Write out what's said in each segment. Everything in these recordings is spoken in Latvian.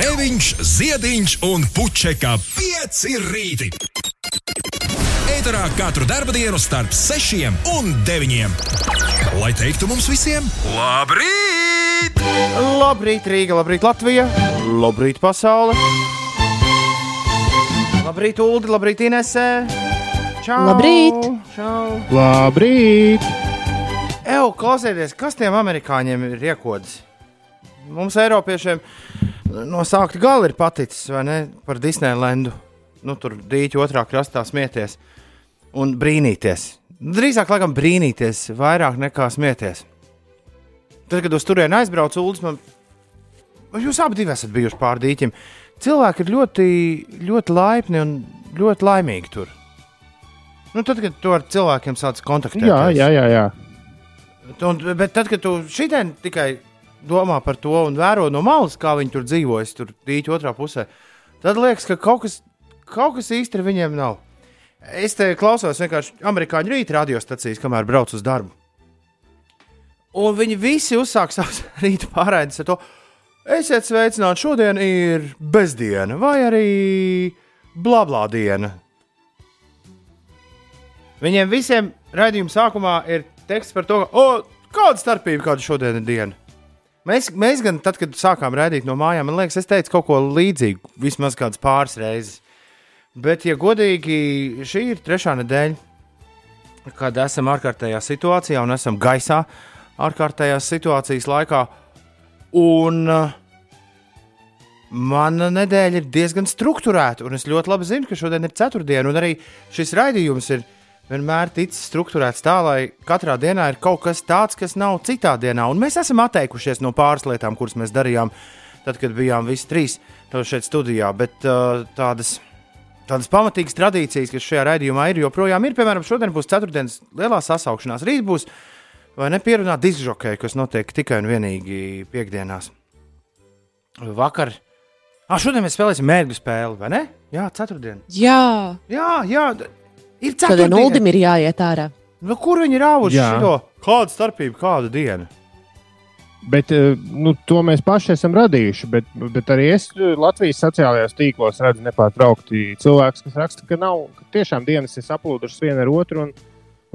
Grēviņš, Ziediņš un Puķeka 5 rīti. Eterā katru dienu starp 6 un 9. Lai teiktu mums visiem, labrīt! Labrīt, Rīga, labrīt, Latvija, labrīt, pasaule! Labrīt, Ulu, labrīt, Inesē! Čau! Labrīt! Čau! Labrīt! Evo, klausieties, kas tiem amerikāņiem ir iekodas? Mums, Eiropiešiem, no sākta gala ir paticis, vai ne, par Disneylandu. Nu, tur dīķi otrā krastā smieties un brīnīties. Drīzāk, laikam, brīnīties vairāk nekā smieties. Tad, kad uz turieni aizbraucu, Ulas, man jūs abi esat bijuši pār dīķiem. Cilvēki ir ļoti, ļoti laipni un ļoti laimīgi tur. Nu, tad, kad tu ar cilvēkiem sāc kontaktēties. Jā, jā, jā. jā. Un, bet tad, kad tu šitien tikai domā par to un vēro no malas, kā viņi tur dzīvojas, tur dīķi otrā pusē, tad liekas, ka kaut kas, kaut kas īsti viņiem nav. Es te klausos vienkārši amerikāņu rīta radiostacijas, kamēr braucu uz darbu. Un viņi visi uzsāk savus rīta pārraides ar to, esiet sveicināti, šodien ir bezdiena vai arī blā blā diena. Viņiem visiem raidījuma sākumā ir teksts par to, ka, o, kāda starpība, kāda šodien ir diena. Mēs, mēs gan, tad, kad sākām rādīt no mājām, man liekas, es teicu kaut ko līdzīgu, vismaz kādas pāris reizes. Bet, ja godīgi, šī ir trešā nedēļa, kad esam ārkārtējā situācijā un esam gaisā ārkārtējās situācijas laikā. Un uh, mana nedēļa ir diezgan strukturēta, un es ļoti labi zinu, ka šodien ir ceturtdiena, un arī šis raidījums ir vienmēr ticis strukturēts tā, lai katrā dienā ir kaut kas tāds, kas nav citā dienā. Un mēs esam atteikušies no pāris lietām, kuras mēs darījām tad, kad bijām visi trīs šeit studijā. Bet uh, tādas, tādas pamatīgas tradīcijas, kas šajā raidījumā ir, joprojām ir. Piemēram, šodien būs ceturtdienas lielā sasaukšanās. Rīt būs vai ne pierunāt diskžokēju, kas notiek tikai un vienīgi piekdienās. Vakar. Ah, šodien mēs spēlēsim mērķu spēli, vai ne? Jā, ceturtdien. Jā, Jā, jā. Ir tad ceturtdiena. Uldim ir jāiet ārā. Nu, kur viņi ir auguši Jā. šo? Kāda starpība, kāda diena? Bet eh, nu, to mēs paši esam radījuši. Bet, bet arī es eh, Latvijas sociālajos tīklos redzu nepārtraukti cilvēkus, kas raksta, ka nav ka tiešām dienas ir saplūdušas viena ar otru. Un,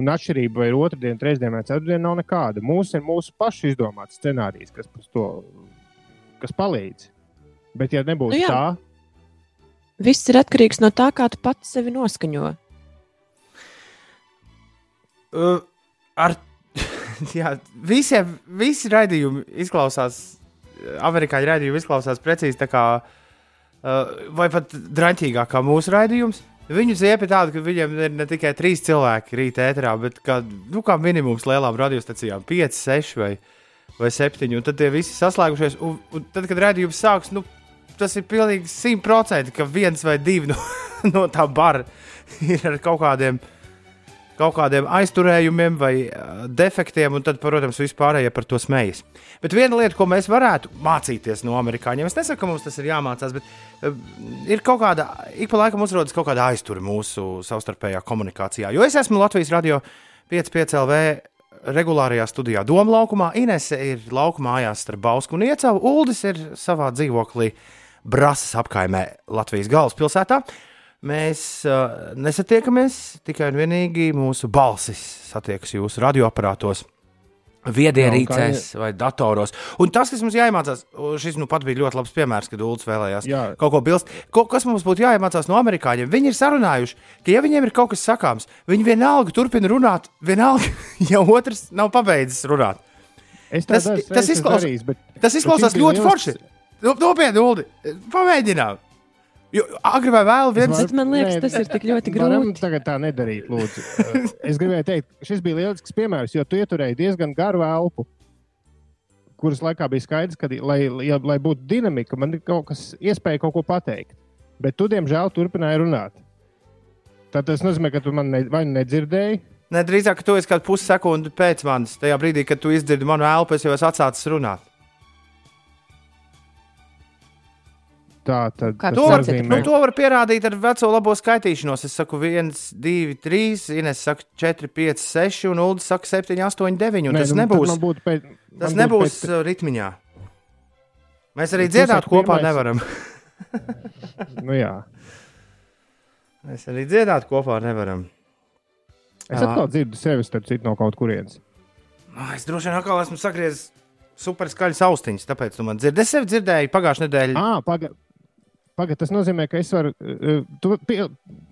un atšķirība vai ir otrdiena, trešdiena vai ceturtdiena nav nekāda. Mūsu ir mūsu pašu izdomāts scenārijs, kas, to, kas palīdz. Bet, ja nebūtu Nu jā. tā, Viss ir atkarīgs no tā, kā tu pats sevi noskaņo. Uh, ar, jā, visiem, visi raidījumi izklausās, amerikāņu raidījumi izklausās precīzi tā kā, uh, vai pat draņķīgāk kā mūsu raidījums. Viņu ziepa ir tāda, ka viņiem ir ne tikai trīs cilvēki rītā ēterā, bet kā, nu, kā minimums lielām radiostacijām - 5, 6 vai, vai 7. Un tad tie visi saslēgušies. Un, un tad, kad raidījums sāks, nu, tas ir pilnīgi 100%, ka viens vai divi no, no tā bara ir ar kaut kādiem, kaut kādiem aizturējumiem vai uh, defektiem, un tad, protams, vispārējie par to smejas. Bet viena lieta, ko mēs varētu mācīties no amerikāņiem, es nesaku, ka mums tas ir jāmācās, bet uh, ir kaut kāda, ik pa laikam uzrodas kaut kāda aiztura mūsu savstarpējā komunikācijā. Jo es esmu Latvijas radio 5,5 LV regulārajā studijā Doma laukumā, Inese ir laukumā mājās starp Bausku un Iecavu, Uldis ir savā dzīvoklī Brasas apkaimē Latvijas galvaspilsētā. Mēs uh, nesatiekamies, tikai un vienīgi mūsu balsis satiekas jūsu radioaparātos, viedierīcēs vai datoros. Un tas, kas mums jāiemācās, šis nu pat bija ļoti labs piemērs, kad Ulus vēlējās Jā. kaut ko bilst. Ko, kas mums būtu jāiemācās no amerikāņiem? Viņi ir sarunājuši, ka, ja viņiem ir kaut kas sakāms, viņi vienalga turpina runāt, vienalga, ja otrs nav pabeidzis runāt. Tas- tas izklausās- darīju. Bet, Tas izklausās ļoti forši. Nu, Nopietni, Ulu, pamēģinām. Jo agri vai vēl viens Bet man liekas, tas ir tik ļoti grūti. tagad tā nedarīt, lūdzu. Uh, es gribēju teikt, šis bija lielisks piemērs, jo tu ieturēji diezgan garu elpu, kuras laikā bija skaidrs, ka, lai, ja, lai būtu dinamika, man ir kaut kas iespēja kaut ko pateikt. Bet tu, diemžēl, turpināji runāt. Tad tas nozīmē, ka tu man ne, vai nu nedzirdēji, Ne, drīzāk, ka tu esi kādu pussekundi pēc manis. Tajā brīdī, kad tu izdzirdi manu elpu, es jau esmu atsācis runāt. Tā tad Kā To var, nu, to var pierādīt ar veco labo skaitīšanos. Es saku, 1, 2, 3, Ines saka, 4, 5, 6, un Ulrichs saka, 7, 8, 9. Un Nē, tas nu, nebūs, pēc, tas nebūs pēc, ritmiņā. Mēs arī Tu dziedāt kopā pirmais- nevaram. Nu, jā. Mēs arī dziedāt kopā nevaram. Es Jā. atkal dzirdu sevi starp citu no kaut kurienes. Es droši vien atkal esmu sagriezis superskaļas austiņas, tāpēc tu man dzirdi. Es sevi dzirdēju pagājušajā nedēļā. Ah, pagaidi. Paga, tas nozīmē, ka es varu uh, tu pie-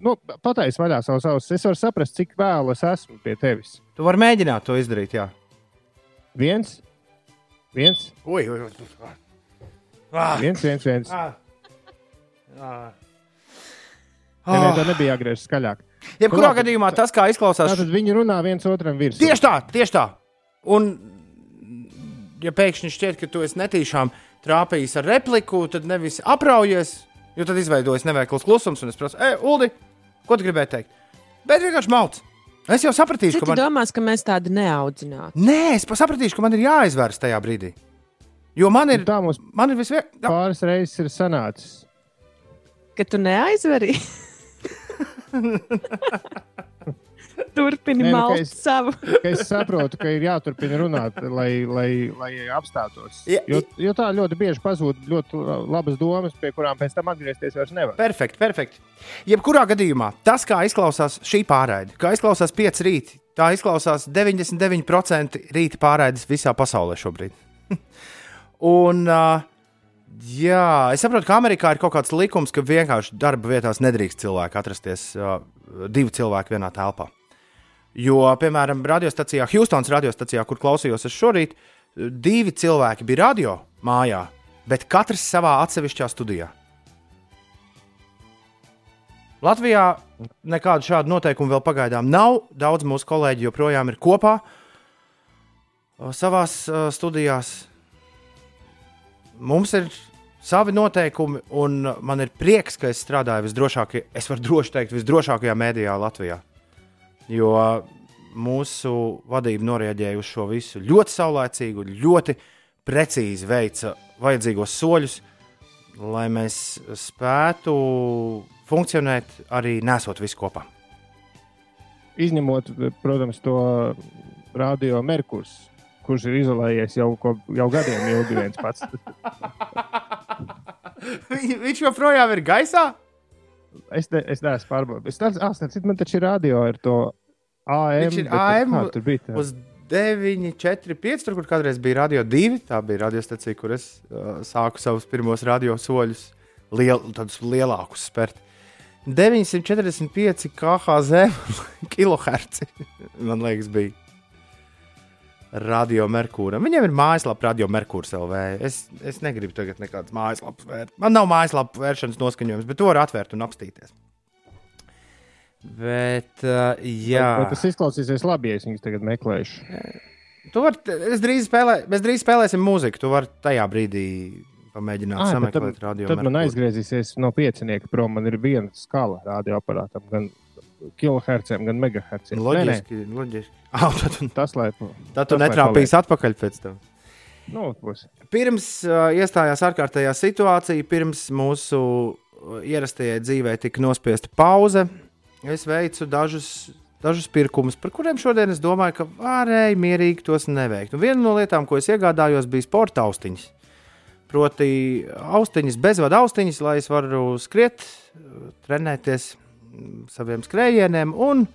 nu, pateikt vaļā savus ausis. Es varu saprast, cik vēlu es esmu pie tevis. Tu vari mēģināt to izdarīt. Jā, Viens, viens, ui, ui, ui. Ah, viens, viens. viens. ah. Ah. Nē, nē, tā nebija jāgriež skaļāk. Jebkurā Labi. gadījumā tas, kā izklausās, Tātad viņi runā viens otram virsū. tieši tā, tieši tā. Un, ja pēkšņi šķiet, ka tu esi netīšām trāpījis ar repliku, tad nevis apraujies, jo tad izveidojas neveikls klusums, un es prasu, ej, Ulu, ko tu gribēji teikt? Bet vienkārši mauc. Es jau sapratīšu, Citi ka man, domās, ka mēs tādi neaudzināti. Nē, es sapratīšu, ka man ir jāizvērs tajā brīdī. Jo man ir, Tā mums man ir visvien... pāris reizes ir sanācis. Ka tu neaizvari. Turpini Nē, nu, malt es- savu. Es saprotu, ka ir jāturpina runāt, lai, lai, lai apstātos. Ja- Jo, jo tā ļoti bieži pazūd ļoti labas domas, pie kurām pēc tam atgriezties vairs nevar. Perfekti, perfekti. Jebkurā gadījumā tas, kā izklausās šī pārraide, kā izklausās 5 rīta, tā izklausās 99% rīta pārraides visā pasaulē šobrīd. Un, uh, jā, es saprotu, ka Amerikā ir kaut kāds likums, ka vienkārši darba vietās nedrīkst cilvēki atrasties uh, divi cilvēki vienā telpā. Jo, piemēram, radiostacijā, Houstonas radiostacijā, kur klausījos šorīt, divi cilvēki bija radio mājā, bet katrs savā atsevišķā studijā. Latvijā nekādu šādu noteikumu vēl pagaidām nav. Daudz mūsu kolēģi joprojām ir kopā savā studijās. Mums ir savi noteikumi, un man ir prieks, ka es strādāju visdrošākajā, es varu droši teikt, visdrošākajā mēdījā Latvijā. Jo mūsu vadība noreaģēja uz šo visu ļoti saulēcīgi un ļoti precīzi veica vajadzīgos soļus, lai mēs spētu funkcionēt arī nesot visu kopā. Izņemot, protams, to radio Merkurs, kurš ir izolējies jau, ko, jau gadiem ilgi viens pats. Viņ- Viņš joprojām ir gaisā. Es, ne, es neesmu pārbaudījis. Es tādu ah, man taču ir radio ar to AM. Viņš ir AM kā Tur bija tā. Uz 9, 4, 5, tur kur kādreiz bija radio 2. Tā bija radiostacija, kur es uh, sāku savus pirmos radio soļus, liel, tādus lielākus spērt. 945 KHZ kilohertz. Man liekas, bija Radio Merkūram. Viņiem ir mājaslapa Radio Merkūrs LV. Es, es negribu tagad nekādas mājaslapas vērt. Man nav mājaslapu vēršanas noskaņojums, bet to var atvērt un apstīties. Bet, uh, jā, Vai tas izklausīsies labi, ja es viņus tagad meklēšu. tu vari, es drīz spēlē, mēs drīz spēlēsim mūziku. Tu vari tajā brīdī pamēģināt bet sameklēt radio. Tad man aizgriezīsies no piecinieka prom. Man ir viena skala radioaparātam, gan kilohertziem, gan megahertziem. Nē, nē, Loģiski, loģiski. Ah, tad, tas, lai, tad tu netrāpīsi atpakaļ pēc tam. nu. Pirms uh, iestājās ārkārtējā situācija, pirms mūsu ierastajai dzīvē tika nospiesta pauze, es veicu dažus, dažus pirkumus, par kuriem šodien es domāju, ka varēja mierīgi tos neveikt. Un viena no lietām, ko es iegādājos, bija sporta austiņas. Proti, austiņas, bezvadu austiņas, lai es varu skriet, trenēties saviem skrējieniem un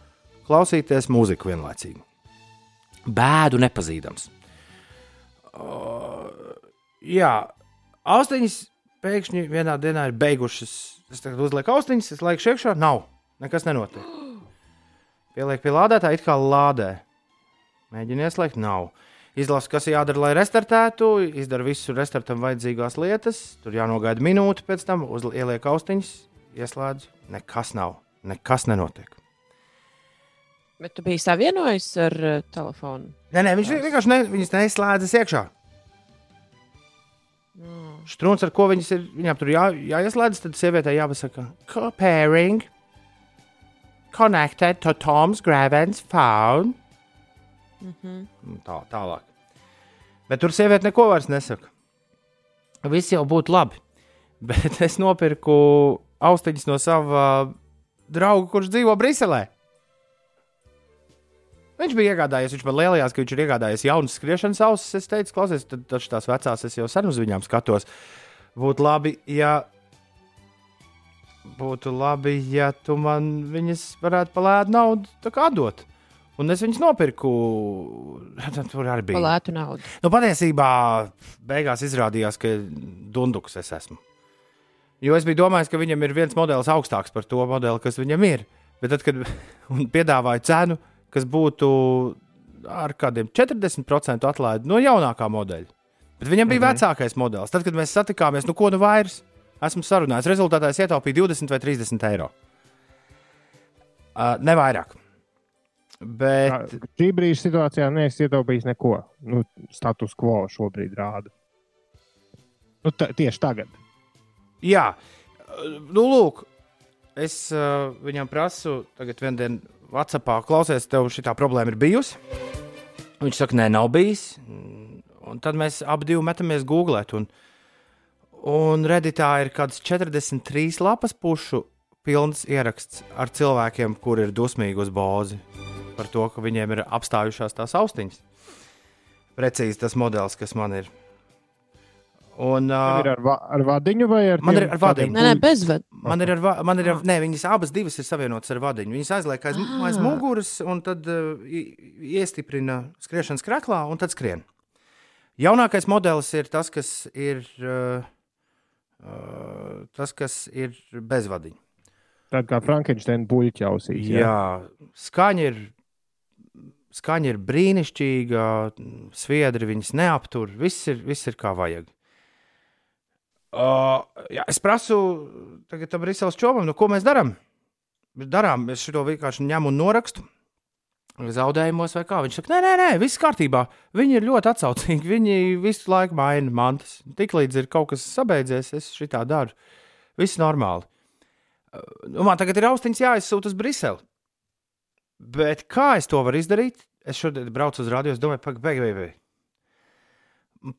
klausīties mūziku vienlaicīgi. Bēdu nepazīdams. Jā, austiņas pēkšņi vienā dienā ir beigušas. Es tagad uzlieku austiņas, es lieku iekšā, nav. Nekas nenotiek. Pieliek pie lādētāja, it kā lādē. Mēģinu ieslēgt, nav. Izlasu, kas jādara, lai restartētu, izdara visu restartam vajadzīgās lietas. Tur jānogaida minūte pēc tam, ieliek austiņas, ieslēdzu. Nekas nav, nekas nenotiek. Bet tu biji savienojis ar uh, telefonu. Nē, nē, viņš vienkārši ne, viņas neizslēdzas iekšā. Mm. Strūns, ar ko viņas ir, viņām tur jā, jāieslēdz, tad sievietei jāpasaka, comparing, connected to Tom's Gravens phone. Mm -hmm. Tā, tālāk. Bet tur sieviete neko vairs nesaka. Viss jau būtu labi. Bet es nopirku austiņas no sava drauga, kurš dzīvo Briselē. Viņš bija iegādājies, viņš man lielajās, ka viņš ir iegādājies jaunas skriešanas ausis. Es teicu, klausies, tad taču tās vecās es jau sen uz viņām skatos. Būtu labi, ja. Būtu labi, ja tu man viņas varētu palēt naudu dot. Un es viņas nopirku. Tur arī bija. Palētu naudu. Nu, patiesībā beigās izrādījās, ka dunduks es esmu. Jo es biju domājis, ka viņam ir viens modelis augstāks par to modeli, kas viņam ir. Bet tad, kad piedāvāja cenu, kas būtu ar kādiem 40% atlaidi no jaunākā modeļa, bet viņam bija -hmm. vecākais modelis. Tad, kad mēs satikāmies, nu ko nu vairs, esmu sarunājis. Rezultātā es ietaupīju 20 vai 30 eiro. Uh, ne vairāk. Bet... Šī brīža situācijā neesmu ietaupījis neko. Nu, status quo šobrīd rāda. Nu, tieši tagad. Jā, nu, lūk, es uh, viņam prasu, tagad vienā dienā Vācijā klausies, tev šī problēma ir bijusi. Viņš saka, nē, nav bijis. Un tad mēs abi metamies Google. Un, un Redditā ir kaut kāds 43 lapas pušu pilns ieraksts ar cilvēkiem, kuri ir dusmīgi uz bāzi par to, ka viņiem ir apstājušās tās austiņas. Precīzi tas modelis, kas man ir. Un, uh, ir ar, va ar vadiņu vai ar man ir ar vadiņu? Nē, nē, bez vadiņu. Man ir ar, man ir ar, nē, viņas abas divas ir savienotas ar vadiņu. Viņas aizliek aiz, ah. aiz muguras un tad uh, iestiprina skriešanas krāklā un tad skrien. Jaunākais modelis ir tas, kas ir, uh, uh, tas, kas ir bez vadiņu. Tāda kā Frankensteina buļķa ausīs. Jā, jā skaņa ir. Skaņa ir brīnišķīga, sviedri viņas neaptur, viss ir, viss ir kā vajag. Uh, jā, es prasu tam Brīseles čomam, nu, ko mēs darām. Darām, es šo vienkārši ņemu un norakstu. Zaudējumos vai kā. Viņš saka, nē, nē, nē, viss kārtībā. Viņi ir ļoti atsaucīgi. Viņi visu laiku maina mantas. Tiklīdz ir kaut kas sabeidzies, es šitā daru. Viss normāli. Nu, man tagad ir austiņas jāizsūta uz Briseli. Bet kā es to varu izdarīt? Es šodien braucu uz radio, es domāju, pagaidi, pagaidi.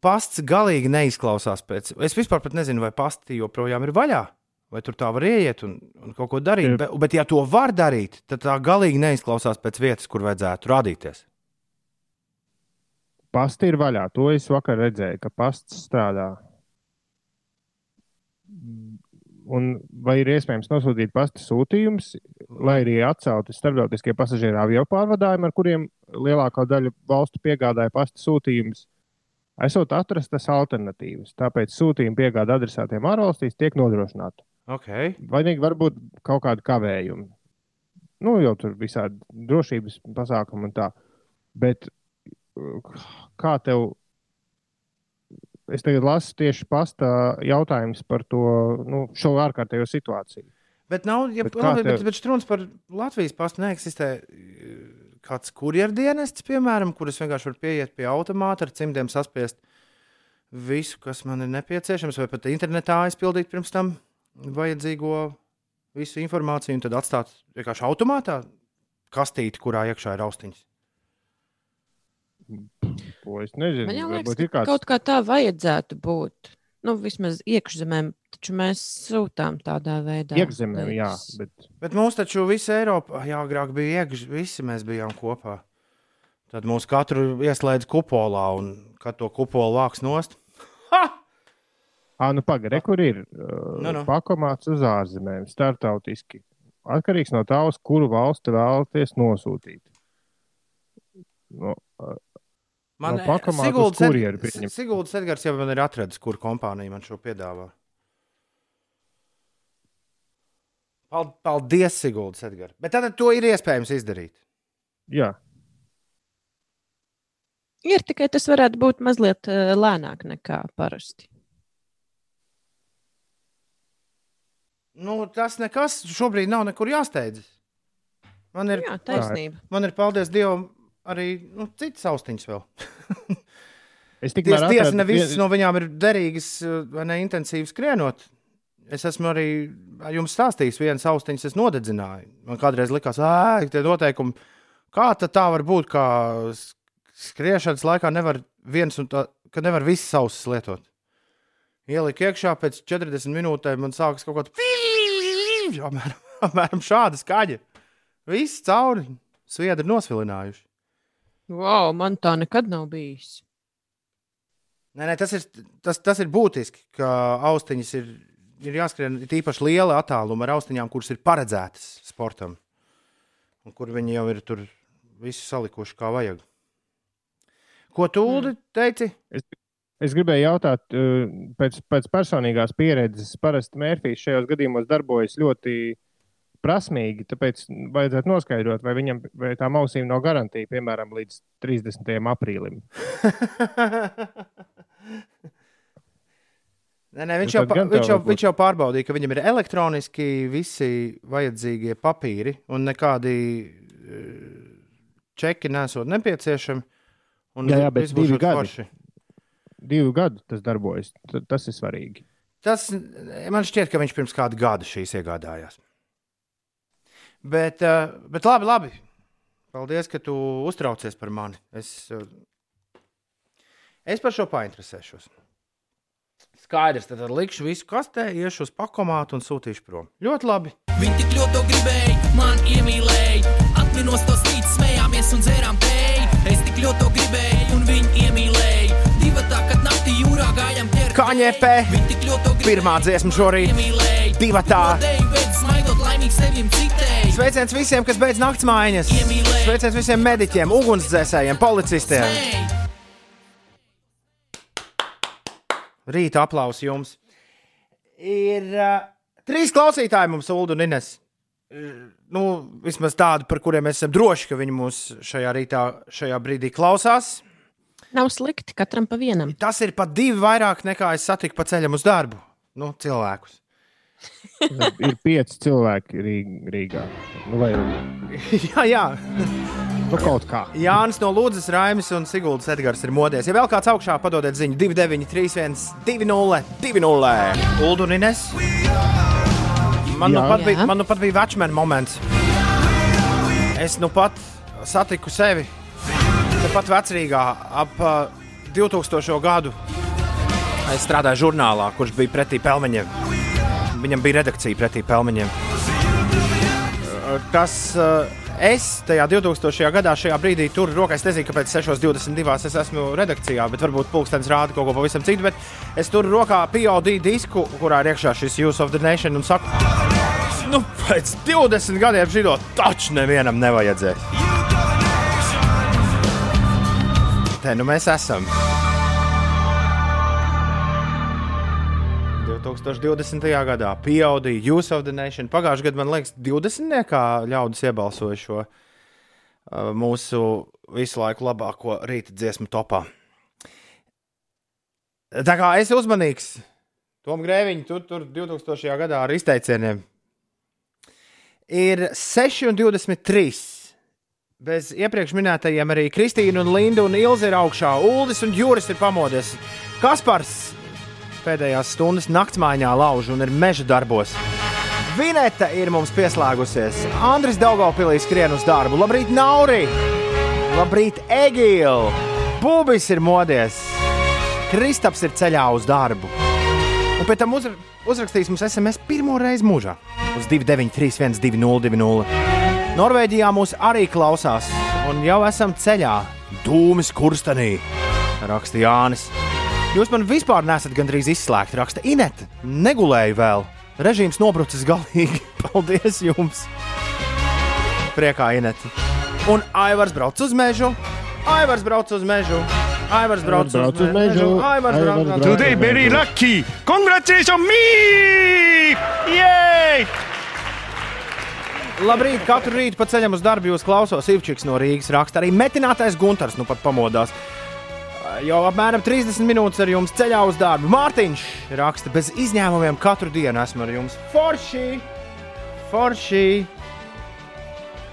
Pasts galīgi neizklausās pēc. Es vispār nezinu, vai pasti joprojām ir vaļā. Vai tur tā var ieiet un, un kaut ko darīt. Bet, bet, ja to var darīt, tad tā galīgi neizklausās pēc vietas, kur vajadzētu rādīties. Pasti ir vaļā. To es vakar redzēju, ka pasts strādā. Un vai ir iespējams nosūtīt pasta sūtījumus, lai arī atcelti starptautiskie pasažieru avio pārvadājumi, ar kuriem lielākā daļa valstu piegādāja pasta sūtījumus? Esot atrastas alternatīvas. Tāpēc sūtījuma piegāde adresātiem ārvalstīs tiek nodrošināta. Okay. Vai var būt kaut kādi kavējumi? Nu, jau tur visādi drošības pasākumi un tā. Bet kā tev? Es tagad lasu tieši pasta jautājumus par to nu, šo ārkārtējo situāciju. Bet, nav, ja, bet, labi, tev... bet, bet runas par Latvijas pastu neeksistē kāds kurjerdienests, piemēram, kurus vienkārši var pieiet pie automāta ar cimdiem saspiest visu, kas man ir nepieciešams, vai pat internetā aizpildīt pirms tam vajadzīgo visu informāciju, un tad atstāt vienkārši automātā kastīti, kurā iekšā ir austiņas. To es nezinu. Man liekas, ka kāds... kaut kā tā vajadzētu būt. Nu, vismaz iekšzemēm Taču mēs sūtām tādā veidā. Iekšzemē, jā. Bet... bet mums taču visa Eiropa, jā, agrāk bija iekš, visi mēs bijām kopā. Tad mūs katru ieslēdz kupolā, un kad to kupolu vāks nost. Ha! À, nu pagaidiet, kur ir uh, nu, nu. pakomāts uz ārzemēm, startautiski. Atkarīgs no tā, uz kuru valsti vēlaties nosūtīt. No, uh, man no pakomāta Siguldas Edgars jau man ir atradis, kur kompānija man šo piedāvā. Paldies, Siguldas Edgars. Bet tad to ir iespējams izdarīt. Jā. Ir tikai tas varētu būt mazliet uh, lēnāk nekā parasti. Nu, tas nekas šobrīd nav nekur jāsteidzas. Man ir Jā, taisnība. Man ir, paldies Dievam, arī nu, citas austiņas vēl. es tikai tādu tiesa, ne visas no viņām ir derīgas vai ne intensīvi skrienot. Es esmu arī jums stāstījis, vienas austiņas es nodedzināju. Man kādreiz likās, ka tie noteikumi, kā tā var būt, ka skriešanas laikā nevar viens un tā, ka nevar visas ausis lietot. Ieliku iekšā, pēc 40 minūtēm man sākas kaut kāda apmēram, apmēram šāda skaņa. Viss cauri sviedri nosvilinājuši. Wow, man tā nekad nav bijis. Nē, nē, tas, ir, tas, tas ir būtiski, ka austiņas ir, ir jāskrien īpaši liela attāluma ar austiņām, kuras ir paredzētas sportam. Un kur viņi jau ir tur visu salikuši kā vajag. Ko tu mm. teici? Es, es gribēju jautāt, eh, pēc, pēc personīgās pieredzes, parasti Mērfijs šajos gadījumos darbojas ļoti prasmīgi. Tāpēc vajadzētu noskaidrot, vai viņam vai tām ausīm nav garantija, piemēram, līdz 30. aprīlim. Nē, nē, viņš, nu, jau, pa, viņš, jau, viņš jau pārbaudīja, ka viņam ir elektroniski visi vajadzīgie papīri un nekādi eh, čeki nesot nepieciešami. Jā, jā bet divi gadi. Forši. Divu gadu tas darbojas. Tas ir svarīgi. Tas man šķiet, ka viņš pirms kāda gada šīs iegādājās. Bet, eh, bet labi, labi. Paldies, ka tu uztraucies par mani. Es, eh, es par šo painteresēšos. Skaidrs, tad likšu visu kastē, iešu uz pakomātu un sūtīšu prom. Ļoti labi. Viņi tik ļoti gribēja, man iemīlēja. Atminos tos rītus, smējāmies un dzērām tēju. Es tik ļoti gribēju, un viņi iemīlēja. Divi tā, kad naktī jūrā gājām ķert. Kaņepē, pirmā dziesma šorīt. Divi tā. Sveiciens visiem, kas beidz nakts mājiņas. Sveiciens visiem mediķiem, ugunsdzēsējiem, policistiem. Rīta aplausi jums. Ir uh, trīs klausītāji mums, Ulu un Ines. Nu, vismaz tādi, par kuriem mēs esam droši, ka viņi mūs šajā rītā, šajā brīdī klausās. Nav slikti, katram pa vienam. Tas ir pat divi vairāk nekā es satiku pa ceļam uz darbu. Nu, cilvēkus. Ir pieci cilvēki Rīgā. Nu, vai... jā, jā. Nu, kaut kā. Jānis no Lūdzes, Raimis un Siguldas Edgars ir modies. Ja vēl kāds augšā, padodiet ziņu 293, 20, 20. Ulu un Ines. Man nu, pat bija, man nu pat bija večmēna moments. Es nu pat satiku sevi tepat vecrīgā ap uh, 2000. gadu. Es strādāju žurnālā, kurš bija pretī pelmeņiem. Viņam bija redakcija pretī pelmeņiem. Tas Es tajā 2000. gadā, šajā brīdī, tur rokā es nezinu, kāpēc 6.22. es esmu redakcijā, bet varbūt pulkstenis rāda kaut ko pavisam citu. Bet es tur rokā POD disku, kurā ir iekšā šis Use of the Nation un saku, nu, pēc 20 gadiem šī taču nevienam nevajadzēs. Te nu mēs esam. 2020. gadā pieaudīja Use of the Nation. Pagājušajā gadā, man liekas, 20. kā ļaudis iebalsoja šo uh, mūsu visu laiku labāko rīta dziesmu topā. Tā kā es esmu uzmanīgs, Tom Grēviņš tur, tur 2000. gadā ar izteicieniem ir 6,23. Bez iepriekš minētajiem arī Kristīna, un Linda un Ilza ir augšā. Uldis un Juris ir pamodies. Kaspars pēdējās stundas naktsmaiņā lauž un ir meža darbos. Vineta ir mums pieslēgusies. Andris Daugaupilī skrien uz darbu. Labrīt, Nauri! Labrīt, Egīl! Bubis ir modies! Kristaps ir ceļā uz darbu. Un pēc tam uzra uzrakstīs mums SMS pirmo reizi mūžā uz 293, 202. Norvēģijā mūs arī klausās, un jau esam ceļā. Dūmis kurstenī, raksta Jānis. Jūs man vispār nesat gandrīz izslēgti, raksta Inete. Negulēju vēl. Režīms nobrucis galīgi. Paldies jums! Priekā Inete. Un Aivars brauc uz mežu. Aivars brauc uz mežu. Aivars brauc, uz mežu. Aivars brauc uz mežu. Today very lucky! Congratulations me! Yay! Labrīt! Katru rītu pa ceļam uz darbu jūs klausos Ivčiks no Rīgas raksta. Arī metinātais Gunters nu pat pamodās jau apmēram 30 minūtes ar jums ceļā uz darbu. Mārtiņš raksta, bez izņēmumiem katru dienu esmu ar jums. Forši! Forši!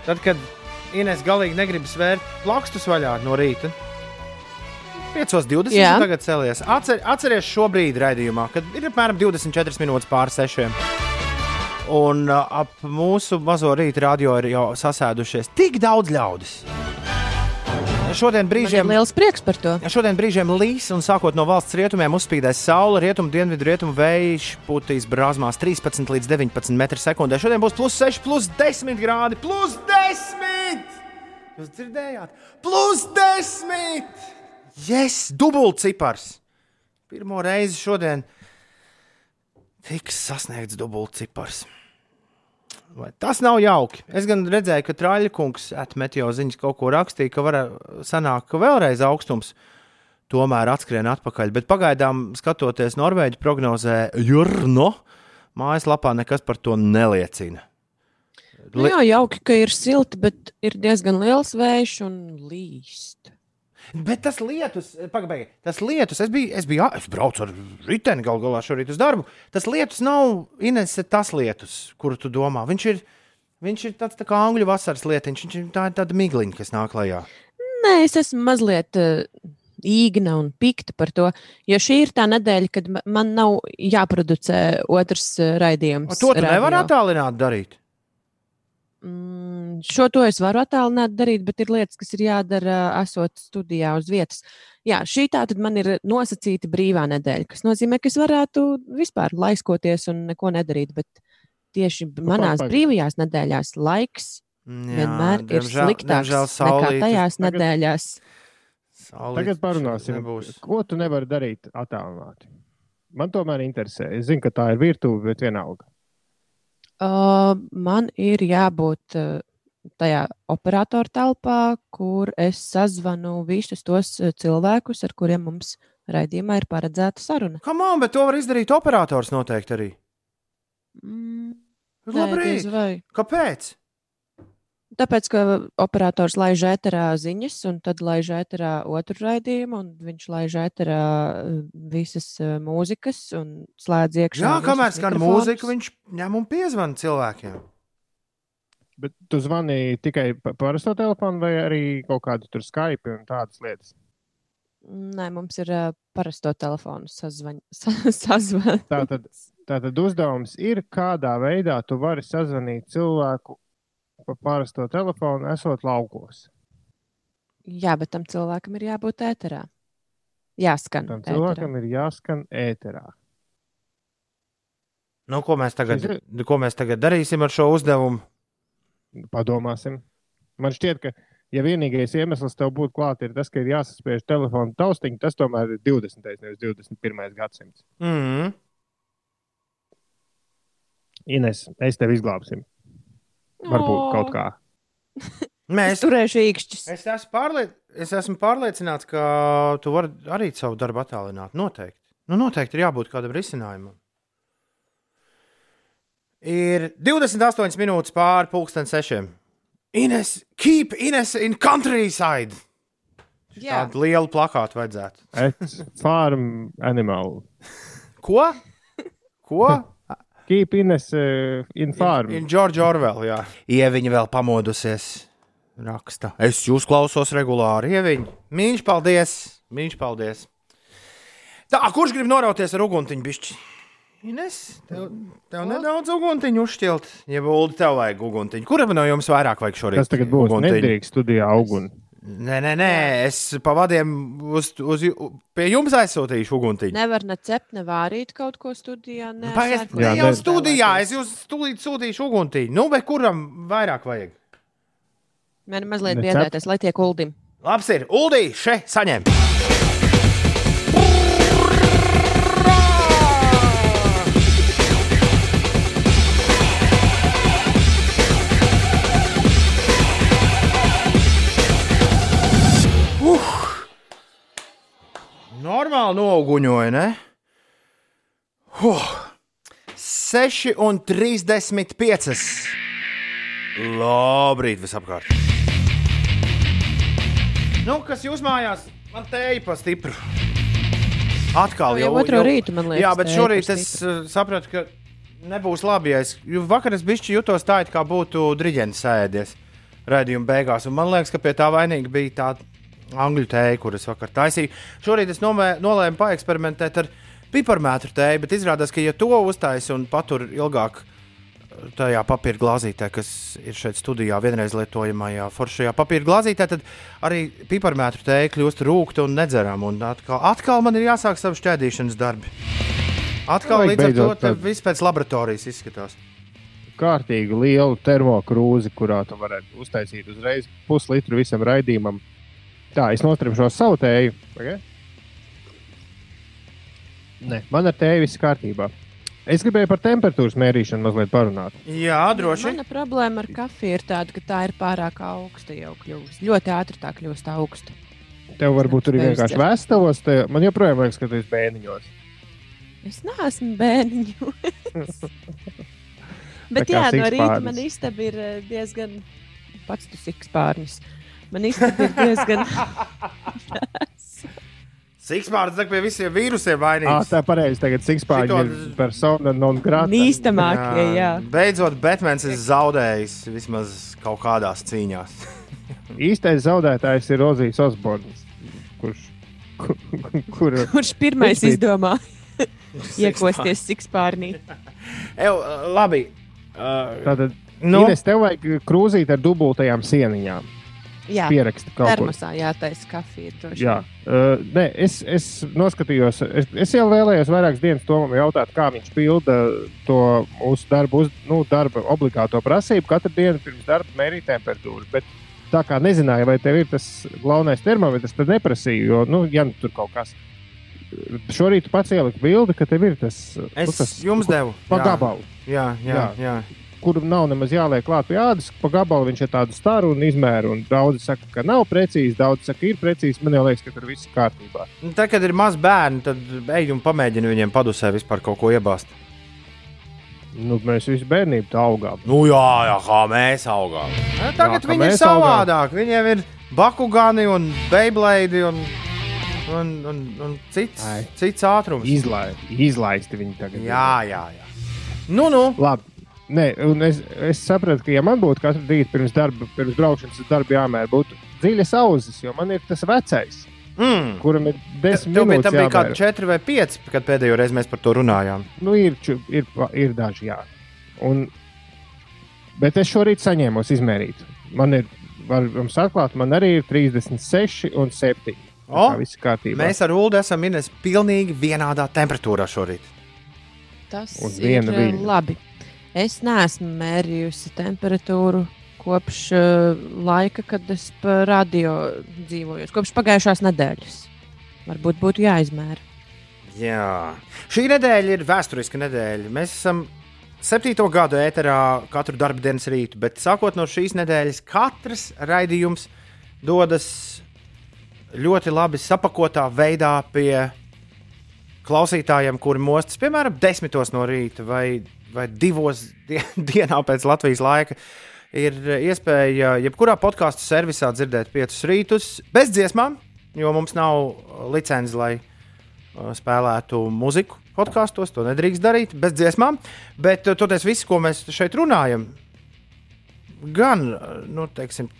Tad, kad Ines galīgi negrib svērt plakstus vaļā no rīta. 5.20. Jā. tagad cēlies. Atcer, atceries šo brīdi raidījumā, kad ir apmēram 24 minūtes pār sešiem. Un ap mūsu mazo rīta radio ir jau sasēdušies tik daudz ļaudis šodien brīžiem liels prieks par to. Šodien brīžiem līs un sākot no valsts rietumiem uzspīdēs saule, rietumu, dienvidu, rietumu vējš putīs brāzmās 13 līdz 19 m2. Šodien būs plus 6, plus 10 grādi, plus 10! Jūs dzirdējāt? Plus 10! Yes, dubultcipars! pirmo reizi šodien tiks sasniegts dubultcipars. Vai tas nav jauki? Es gan redzēju, ka Trāļakungs atmet jau ziņas kaut ko rakstīja, ka var sanākt, ka vēlreiz augstums tomēr atskrien atpakaļ. Bet pagaidām, skatoties Norvēģi prognozē, Jurno mājaslapā nekas par to neliecina. Nu, jā, jauki, ka ir silti, bet ir diezgan liels vējš un līst. Bet tas lietus, pagaidi, tas lietus, es biju, es biju, es braucu ar riteni gal galā šorīt uz darbu. Tas lietus nav Inese tas lietus, kuru tu domā. Viņš ir, viņš ir tāds tā kā angļu vasaras lietiņš, viņš ir tā, tāda migliņa, kas nāk lejā. Nē, es esmu mazliet uh, īgna un pikta par to, jo šī ir tā nedēļa, kad ma- man nav jāproducē otrs uh, raidījums. O, to tu nevari attālināt darīt. Mm, šo to es varu attālināt darīt, bet ir lietas, kas ir jādara esot studijā uz vietas. Jā, šī tā tad man ir nosacīta brīvā nedēļa, kas nozīmē, ka es varētu vispār laiskoties un neko nedarīt. Bet tieši manās pagaidi. brīvajās nedēļās laiks vienmēr ir sliktāks nekā saulītes- tajās Tagad- nedēļās. saulītes Tagad parunāsim, nebūs. ko tu nevari darīt attālināti. Man tomēr interesē. Es zinu, ka tā ir virtuve, bet vienalga. Uh, man ir jābūt uh, tajā operatora telpā, kur es sazvanu visus tos cilvēkus, ar kuriem mums raidījumā ir paredzēta saruna. Kam on, bet to var izdarīt operators noteikti arī. Mm, nē, Labrīt! vai. Kāpēc? Tāpēc, ka operators laiž ēterā ziņas, un tad laiž ēterā otru raidījumu, un viņš laiž ēterā uh, visas uh, mūzikas un slēdz iekšā. Jā, kamēr skan mūzika, viņš ņem un piezvan cilvēkiem. Bet tu zvani tikai pa parasto telefonu vai arī kaut kādu tur Skype un tādas lietas. Nē, mums ir uh, parasto telefonu sazvaņa. Sa, sazvaņa. Tātad, tātad uzdevums ir, kādā veidā tu vari sazvanīt cilvēku pa parasto telefonu, esot laukos. Jā, bet tam cilvēkam ir jābūt ēterā. Jāskan. Tam ēterā. cilvēkam ir jāskan ēterā. Nu, ko, mēs tagad, Šis ko mēs tagad darīsim ar šo uzdevumu? Padomāsim. Man šķiet, ka, ja vienīgais iemesls tev būtu klāt, ir tas, ka ir jāsaspiež telefona taustiņa, tas tomēr ir 20. nevis 21. gadsimts. Mm. Ines, es tevi izglābsim. Varbūt O, kaut kā. Es Mēs turēšu īkšķus. Es esmu, pārliec... es esmu pārliecināts, ka tu vari arī savu darbu attālināt. Noteikti. Nu, noteikti ir jābūt kādam risinājumam. Ir 28 minūtes pāri pusdienas sešiem. Ines, keep Ines in countryside. Jā, Tādu lielu plakātu vajadzētu. Farm animal. Ko? Ko? Keep Ines uh, in farm. In George Orwell, jā. Ieviņa vēl pamodusies. Raksta. Es jūs klausos regulāri. Ieviņa. Mīļš, paldies. Mīļš, paldies. Tā, kurš grib norauties ar uguntiņu bišķi? Ines, tev, tev nedaudz uguntiņu uzšķilt. Ja būtu tev vajag uguntiņu. Kuram no jums vairāk vajag šorīt? Tas tagad būs uguntiņu? nedrīkst studijā auguni. Nē, nē, nē. Es pa vadiem uz, uz, pie jums aizsūtīšu uguntiņu. nevar ne cept, ne vārīt kaut ko studijā. Ne sēkt, ne jau ne- studijā. Es jūs stulīt sūtīšu uguntiņu. Nu, bet kuram vairāk vajag? Man mazliet biedēties, lai tiek uldim. Labs ir. Uldī, še, saņem! Noguņoja, ne? Huh! 6 un 35. Labrīt, visapkārt! Nu, kas jūs mājās? Man tēja pa stipru. Atkal Jau otro rītu, man liekas, Jā, bet šorīt es uh, sapratu, ka nebūs labi. Ja es, jo vakar es bišķi jutos tā, it kā būtu driģents sēdies raidījuma beigās. Un man liekas, ka pie tā vainīga bija tā angļu tēja, kuras vakar taisīju. Šorīt es nomē, nolēmu paeksperimentēt ar piparmētru tēju, bet izrādās, ka ja to uztaisa un patur ilgāk tajā papīra glāzītē, kas ir šeit studijā, vienreiz lietojamajā foršajā papīra glāzītē, tad arī piparmētru tēja kļūst rūkta un nedzerama. Un atkal, atkal man ir jāsāk savu šķēdīšanas darbi. Atkal Vajag līdz ar to tad- viss pēc laboratorijas izskatās. Kārtīgi lielu termokrūzi, kurā tu varētu uztaisīt uzreiz puslitru visam raidījumam. Tā, es nostrāpšu savu tēju. Okay? Nē, man ar tēju viss kārtībā. Es gribēju par temperatūras mērīšanu mazliet parunāt. Jā, droši. Mana problēma ar kafiju ir tāda, ka tā ir pārāk augsta jau kļūst. Ļoti ātri tā kļūst augsta. Tev varbūt tur ir vienkārši vēstules. Te... Man joprojām liekas, ka tu esi bērniņos. Es neesmu bērniņu. Bet jā, no rīta man istaba ir eh, diezgan. Pats tu sikspārnis. Man istaba ir diezgan. Sikspārds tagad pie visiem vīrusiem Ah, vainīgs. tā pareizi. Tagad sikspāņi Šito- ir persona non grata. Nīstamākie, jā. Beidzot, Batmans ir zaudējis vismaz kaut kādās cīņās. Īstais zaudētājs ir Rozijas Osborns. Kurš? Kur, kur, Kurš pirmais Vispīt. izdomā iekosties sikspārnī? Ew, labi. Uh, tātad, nu, Ines, tev vajag krūzīt ar dubultajām sieniņām. Jā, Pieraksti kaut ko. termosā jātaisa kafija. droši Jā, uh, nē, es, es noskatījos, es, es jau vēlējos vairākas dienas Tomam jautāt, kā viņš pilda to mūsu darbu, uz, nu, darba obligāto prasību. Katru dienu pirms darba mērīt temperatūru. Bet tā kā nezināju, vai tev ir tas galvenais termometrs, tad neprasīju, jo, nu, ja nu tur kaut kas. Šorīt pats ieliki bildi, ka tev ir tas, nu, es tas jums devu. pa Jā. gabalu, Jā, jā, jā. Kur nav nemaz jāliek klāt pie ādas. Pa gabalu viņš ir tāds staru un izmēru. Un daudzi saka, ka nav precīzi, daudzi saka, ir precīzi. Man jau liekas, ka tur viss ir kārtībā. Nu, Tad, kad ir maz bērni, tad ej un pamēģini viņiem padusē vispār kaut ko iebāzt. Nu, mēs visi bērnību tā augām. Nu, jā, jā, kā mēs augām. Nu, tagad kā viņi ir mēs augām. savādāk. Viņiem ir bakugani un beiblēdi un, un, un, un cits, Ai. cits ātrums. Izlai, izlaisti viņi tagad. Jā, jā, jā. Nu, nu. Labi. Nē, un es, es sapratu, ka, ja man būtu katru rītu pirms darba, pirms braukšanas uz darbu jāmēra, būtu dziļas auzas, jo man ir tas vecais, Mm. kuram ir desmit minūtes. tam bija kaut kādi 4 vai 5, kad pēdējo reizi mēs par to runājām. Nu, ir, ir, ir daži, jā. Un, bet es šorīt saņēmu izmērīt. Man ir, var jums atklāt, man arī ir 36 un 7. O, kārtībā. Mēs ar Ulu esam Ines pilnīgi vienādā temperatūrā šorīt. Tas Uz ir viena eh, viļņa. labi. Es neesmu mērījusi temperatūru kopš uh, laika, kad es pa radio dzīvoju. Kopš pagājušās nedēļas. Varbūt būtu jāizmēra. Jā. Šī nedēļa ir vēsturiska nedēļa. Mēs esam septīto gadu ēterā katru dienas rītu, bet sākot no šīs nedēļas, katrs raidījums dodas ļoti labi sapakotā veidā pie klausītājiem, kuri mostas, piemēram, desmitos no rīta vai, vai divos die dienā pēc Latvijas laika. Ir iespēja jebkurā podkāstu servisā dzirdēt piecus rītus bez dziesmām, jo mums nav licences, lai uh, spēlētu muziku podkāstos. To nedrīkst darīt bez dziesmām. Bet uh, toties viss, ko mēs šeit runājam, gan uh, nu, teiksim,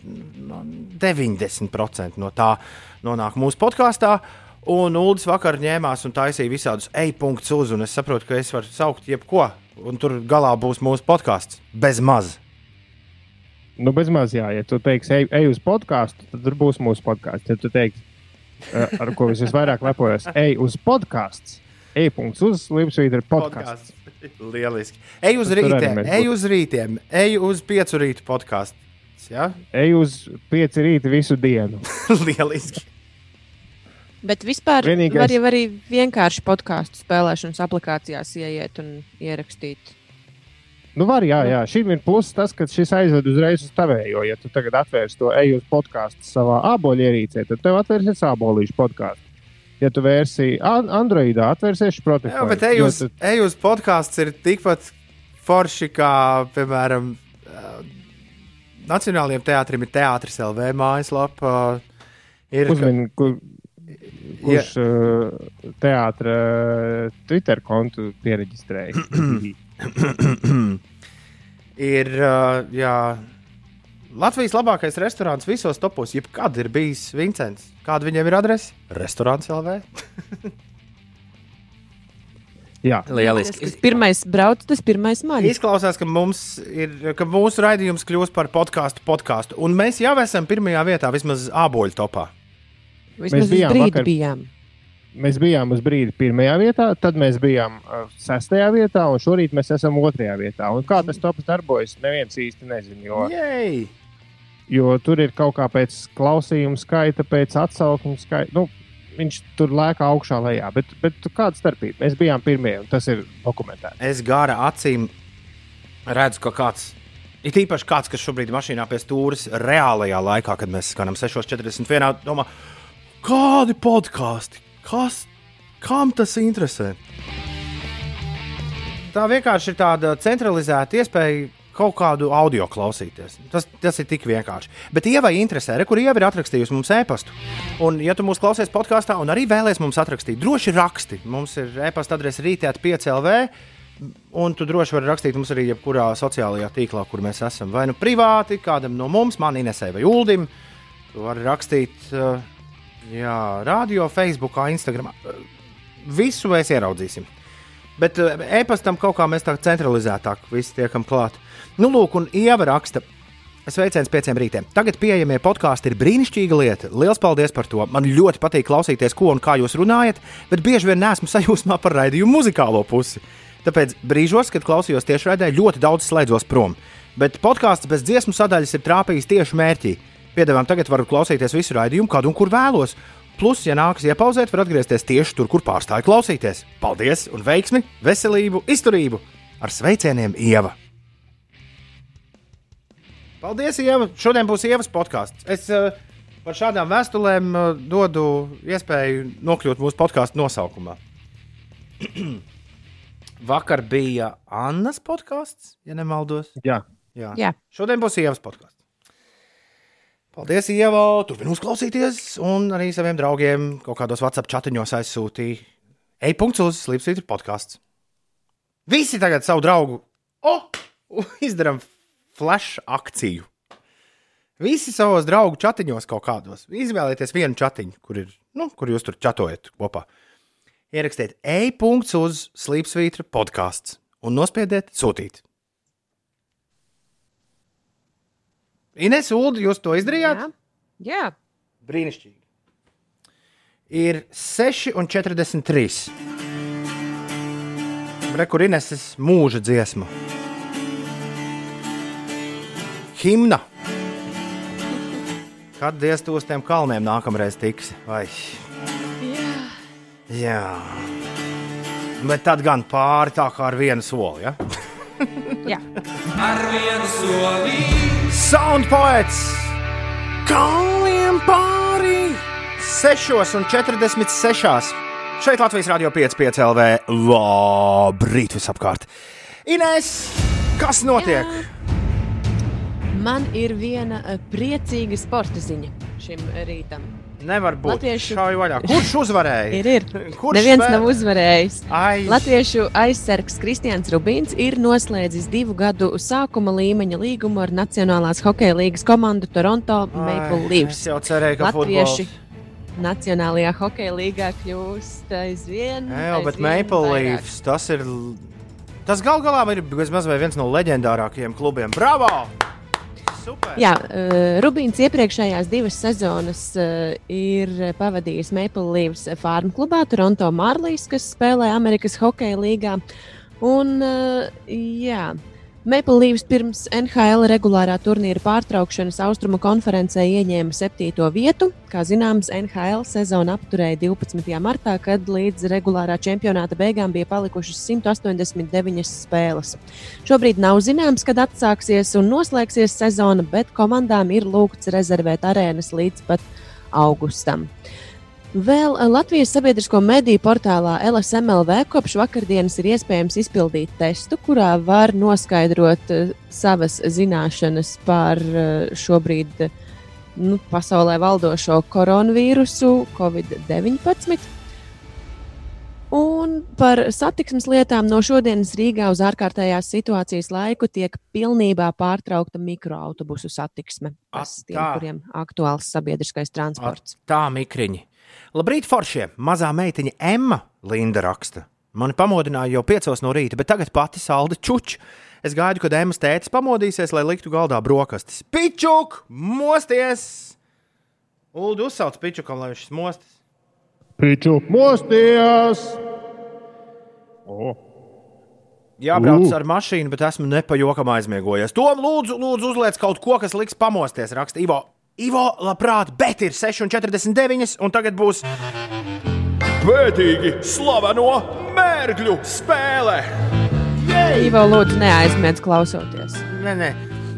no 90% no tā nonāk mūsu podkāstā. Un Ulas vakar ņēmās un taisīja visādus e-punktus uz, un es saprotu, ka es varu saukt jebko, un tur galā būs mūsu podkāsts bez maz. Nu, bez maz, jā, ja tu teiksi, ej, ej uz podkāstu, tad tur būs mūsu podkāsts. Ja tu teiksi, ar ko es visvairāk lepojos, ej uz podkāstu, e-punkts uz Lipsvītra podkāsts. Lieliski. Ej uz rītiem, ej uz rītiem, ej uz piecu rītu podkāstu. Ja? Ej uz pieci rīta visu dienu. Lieliski. Bet vispār Vienīgais- var jau arī vienkārši podkāstu spēlēšanas aplikācijās ieiet un ierakstīt. Nu, var, jā, jā. Šim ir pluss tas, ka šis aizved uzreiz uz tavējo. Ja tu tagad atvērsi to eju uz podkāstu savā āboļu ierīcē, tad tev atvērsies ābolīšu podkāstu. Ja tu vērsi an Androidā, atvērsies Spotify. Jā, bet ej jo uz, tu- ej uz podkāstu ir tikpat forši kā, piemēram, uh, Nacionālajiem teātrim ir teātris LV mājaslapa. Uh, ir, ka- Kurš uh, teātris Twitter kontu pieregistrēja. ir uh, jā, Latvijas labākais restorāns visos topos. Jebkad ir bijis Vincents. Kāda viņiem ir adrese? Restorāns LV. jā, Tas, kas pirmais brauc, tas pirmais maļ. Izklausās, ka, mums ir, ka mūsu raidījums kļūs par podkāstu podkāstu. Un mēs jau esam pirmajā vietā, vismaz āboļu topā. Vismaz uz bijām vakar- bijām. mēs bijām uz brīdi pirmajā vietā, tad mēs bijām uh, sestajā vietā, un šorīt mēs esam otrajā vietā. Un kā tas tops darbojas, neviens īsti nezina. Jo, Jej! jo tur ir kaut kā pēc klausījuma skaita, pēc atsauksmes skaita. Nu, viņš tur lēkā augšā lejā. Bet, bet kāda starpība? Mēs bijām pirmie, un tas ir dokumentēts. Es gara acīm redzu, ka kāds. Ir īpaši kāds, kas šobrīd ir mašīnā pie stūres, reālajā laikā, kad mēs skanam 6,41. domā, kādi podkāsti, kas, kam tas interesē? Tā vienkārši ir tāda centralizēta iespēja kaut kādu audio klausīties. Tas, tas ir tik vienkārši. Bet Ievai interesē, re, kur Ieva ir atrakstījusi mums e-pastu. Un, ja tu mūs klausies podkāstā un arī vēlēsies mums atrakstīt, droši raksti. Mums ir e-pasta adrese rītēt 5LV. Un tu droši vari rakstīt mums arī jebkurā sociālajā tīklā, kur mēs esam. Vai nu privāti, kādam no mums, man Inesē vai Uldim. Tu vari rakstīt uh, jā, radio, Facebook, Instagram. Visu mēs ieraudzīsim. Bet uh, e-pastam kaut kā mēs tā centralizētāk visi tiekam klāt. Nu, lūk, un Ieva raksta. Sveiciens pieciem rītiem. Tagad pieejamie podkāsti ir brīnišķīga lieta. Lielas paldies par to. Man ļoti patīk klausīties, ko un kā jūs runājat, bet bieži vien nesmu sajūsmā par raidījumu muzikālo pusi. Tāpēc brīžos, kad klausījos tiešraidē, ļoti daudz slēdzos prom. Bet podkāsts bez dziesmu sadaļas ir trāpījis tieši mērķī. Piedāvājam, tagad varu klausīties visu raidījumu, kad un kur vēlos. Plus, ja nākas iepauzēt, var atgriezties tieši tur, kur pārstāju klausīties. Paldies, un veiksmi, veselību, izturību! Ar sveicieniem, Ieva! Paldies, Ieva! Šodien būs Ievas podkāsts. Es uh, par šādām vēstulēm uh, dodu iespēju nokļūt mūsu podkāstu nosaukumā. Vakar bija Annas podkāsts, ja nemaldos. Jā, Jā. Jā. Šodien būs Ievas podkāsts. Paldies, Ieva! Turpiniet uzklausīties, un arī saviem draugiem kaut kādos WhatsApp chatiņos aizsūtīja. Ej, punkts uz Slipsvītra podkāsts. Visi tagad savu draugu oh, izdarām flash akciju. Visi savos draugu chatiņos kaut kādos. Izvēlieties vienu chatiņu, kur, ir, nu, kur jūs tur chatojat kopā. Ierakstiet e-punkts uz Slipsvītra podkāsts un nospiediet sūtīt. Ines, Ulu, jūs to izdarījāt? Jā. Jā. Brīnišķīgi. Ir 6,43. Rekur Ineses mūža dziesma. Himna. Kad diez tu uz tiem kalniem nākamreiz tiks? Vai? Jā. Bet tad gan pāri tā kā ar vienu soli. Ja? Jā. Sound poets! Kalniem pāri! 6,46. Šeit Latvijas Rādio 5,5 LV. Labrīt, visapkārt! Ines, kas notiek? Jā. Man ir viena eh, priecīga sporta ziņa šim rītam. Nevar būt. Latviešu- Šauju vaļā. Kurš uzvarēja? Ir, ir. Kurš Neviens spēlē? nav uzvarējis. Ai, Latviešu aizsargs Kristians Rubīns ir noslēdzis divu gadu sākuma līmeņa līgumu ar Nacionālās hokeja līgas komandu Toronto Maple Leafs. Es jau cerēju, ka Latvieši futbols. Nacionālajā hokeja līgā kļūst aizvien. Jā, bet aizvien Maple vairāk. Leafs tas ir. Tas gal galā ir bezmaz viens no leģendārākajiem klubiem. Bravo! Super! Jā, uh, Rubīns iepriekšējās divas sezonas uh, ir pavadījis Maple Leafs farmu klubā Toronto Marlīs, kas spēlē Amerikas Hokeja līgā. Un, uh, jā, Maple Leafs pirms NHL regulārā turnīra pārtraukšanas Austrumu konferencē ieņēma septīto vietu. Kā zināms, NHL sezonu apturēja 12. martā, kad līdz regulārā čempionāta beigām bija palikušas 189 spēles. Šobrīd nav zināms, kad atsāksies un noslēgsies sezona, bet komandām ir lūgts rezervēt arēnas līdz pat augustam. Vēl eh, Latvijas sabiedrisko mediju portālā LSMLV kopš vakardienas ir iespējams izpildīt testu, kurā var noskaidrot eh, savas zināšanas par eh, šobrīd nu, pasaulē valdošo koronavīrusu, Covid-19. Un par satiksmes lietām no šodienas Rīgā uz ārkārtējās situācijas laiku tiek pilnībā pārtraukta mikroautobusu satiksme. Tas Ak, tiem, kuriem aktuāls sabiedriskais transports. Tā, mikriņi. Labrīt, foršie! Mazā meitiņa Emma Linda raksta. Mani pamodināja jau piecos no rīta, bet tagad pati salda čuču. Es gaidu, kad Emmas tētis pamodīsies, lai liktu galdā brokastis. Pičuk, mosties! Ulu uzsauc pičukam, lai viņš mostas. Pīču, mosties! O, Jābrauc ar mašīnu, bet esmu nepajokam aizmiegojies. Tom, lūdzu, lūdzu uzliec kaut ko, kas liks pamosties. Raksta Ivo. Ivo, labprāt, bet ir 6,49 un tagad būs Pētīgi slaveno mērgļu spēle! Ivo, lūdzu, neaizmirst klausoties. Nē, nē.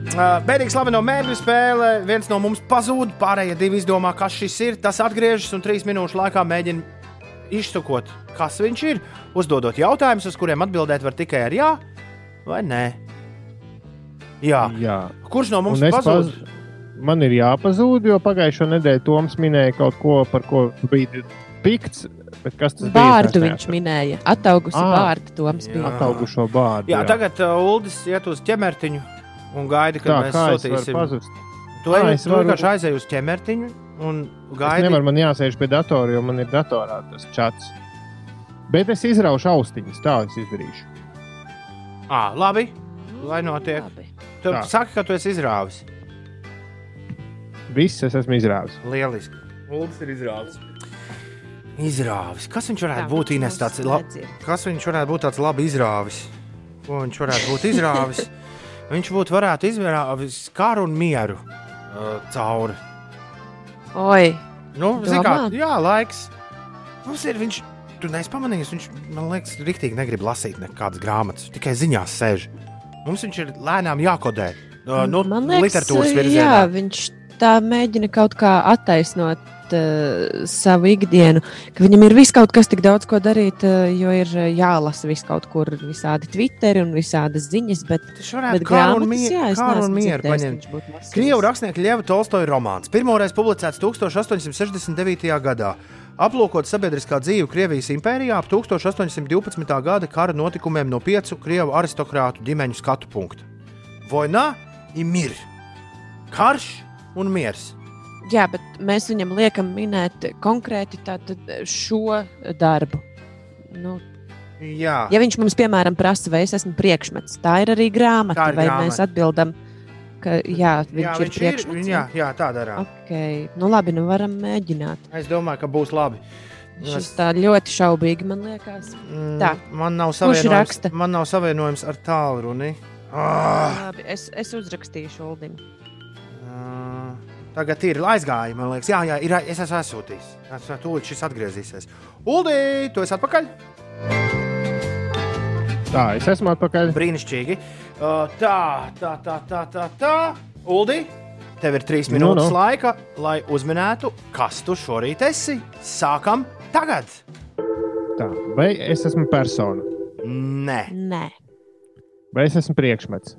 Uh, Bēdīgi slaveno mērķu spēle. Viens no mums pazūd, pārējie divi izdomā, kas šis ir. Tas atgriežas un trīs minūšu laikā mēģina izsakot, kas viņš ir. Uzdodot jautājumus, uz kuriem atbildēt var tikai ar jā vai nē. Jā. Jā. Kurš no mums pazūd? paz... Man ir jāpazūd, jo pagājušo nedēļu Toms minēja kaut ko, par ko tu biji pikts. bet Kas tas bija? Vārdu viņš minēja. Ataugusi Ā. vārdu Toms Jā. bija. Ataugušo bārdu. Jā, tagad uh, Uldis iet uz ķemertiņu un gaida, kad Tā, mēs kā es varu sūtīsim. pazust? Tu Kā es varu- vienkārši aizej uz ķemertiņu un Es gaidi. nevaru, man jāsēž pie datora, jo man ir datorā tas čats. Bet es izraušu austiņas, tā es izdarīšu. À, labi, lai notiek. Labi. Tu Tā. saki, ka tu esi izrāvis. Viss es esmu izrāvis. Lieliski. Uldis ir izrāvis. Izrāvis. Kas viņš varētu Tā, būt? Ines, tāds lab... Kas viņš varētu būt tāds labi izrāvis? Ko viņš varētu būt izrāvis? viņš būtu varētu izrāvis karu un mieru uh, cauri. Oi, Nu, kā, jā, laiks. Mums ir viņš. Tu neesi pamanījis, viņš man liekas, rīktīgi negrib lasīt nekādas grāmatas. Tikai ziņās sēž. Mums viņš ir lēnām jākodē. Uh, nu, man liekas, literatūras jā, virzienā. viņš tā mēģina kaut kā attaisnot uh, savu ikdienu, ka viņam ir viss kaut kas tik daudz ko darīt, uh, jo ir uh, jālasa viss kaut kur, visādi Twitter un visādas ziņas, bet, Tas varētu es karu un mieru dzirdējis, paņemt. Krievu rakstnieka Lieva Tolstoja romāns. Pirmoreiz publicēts 1869. gadā. Aplūkot sabiedriskā dzīve Krievijas impērijā ap 1812. gada kara notikumiem no piecu krievu aristokrātu ģimeņu skatu punktu. Vojna ir mir. Karš un miers. Jā, bet mēs viņam liekam minēt konkrēti šo darbu. Nu, Jā, ja viņš mums, piemēram, prasa, vai es esmu priekšmets, tā ir arī grāmata, Tā ir vai grāmata. mēs atbildam, ka jā, viņš, jā ir viņš ir. priekšmets. Jā, jā tā darām. Okay. Nu, labi, nu varam mēģināt. Es domāju, ka būs labi. Šis tā ļoti šaubīgi man liekas. Mm, Tā. Man nav savienojums, man nav savienojums ar tālruni. Ah, Labi, es, es uzrakstīšu Uldim. Tagad ir aizgāja, man liekas, jā, jā ir, es esmu aizsūtījis. Es tūlīt šis atgriezīsies. Uldī, tu esi atpakaļ? Tā, es esmu atpakaļ. Brīnišķīgi. Uh, tā, tā, tā, tā, tā, tā. Uldi, tev ir trīs Nu, minūtes nu. laika, lai uzminētu, kas tu šorīt esi. Sākam tagad! Tā, vai es esmu persona, Nē, Nē, vai es esmu priekšmets?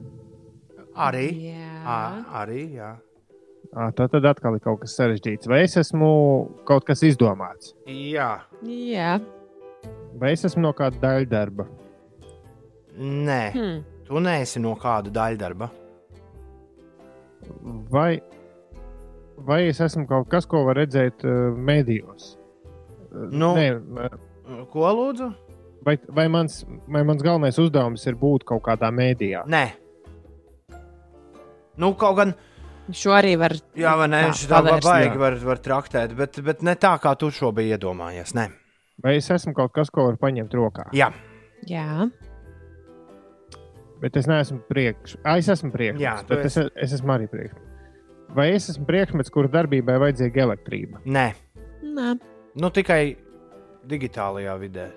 arī. Jā. À, arī, jā. Tā tad atkal ir kaut kas sarežģīts. Vai es esmu kaut kas izdomāts, jā. Jā. vai es esmu no kāda daļdarba, Nē, Hmm. tu neesi no kāda daļdarba. vai, vai es esmu kaut kas, ko var redzēt uh, medijos? Nu. Nē, Ko lūdzu? vai, vai, mans, vai mans galvenais uzdevums ir būt kaut kādā mēdījā? Nē. Nu, kaut gan, Šo arī var. jā, vai ne, tā, viņš tā baigi var, var traktēt, bet, bet ne tā, kā tu šo biji iedomājies. Nē, Vai es esmu kaut kas, ko var paņemt rokā? jā, Jā. Bet es neesmu priekš. Ah, es esmu priekšmets. Jā, bet es, es esmu arī priekšmets. Vai es esmu priekšmets, kura darbībai vajadzīga elektrība? nē. Nē. Nu, tikai digitālajā vidē.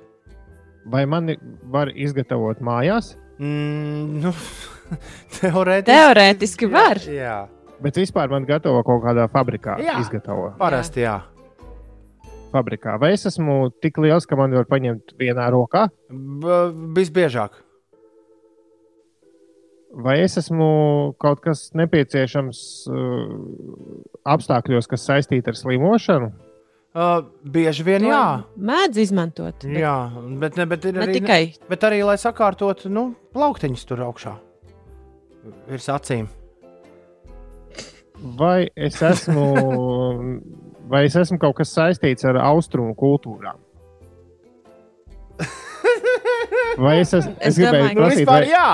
Vai man var izgatavot mājās? Mm, nu, teorētiski. Teorētiski var. Jā, jā. Bet vispār man gatavo kaut kādā fabrikā. Jā. Izgatavo parasti jā. fabrikā. Vai es esmu tik liels, ka man var paņemt vienā rokā? B visbiežāk. Vai es esmu kaut kas nepieciešams uh, apstākļos, kas saistīti ar slimošanu? Uh, bieži vien jā. Mēdz izmantot. Bet Jā, bet, ne, bet ir ne arī, tikai. bet arī, lai sakārtotu nu, plauktiņus tur augšā. Virs acīm. Vai es esmu, vai es esmu kaut kas saistīts ar austrumu kultūrām? Vai es, es, Es es gribēju prasīt, vispār vai, jā.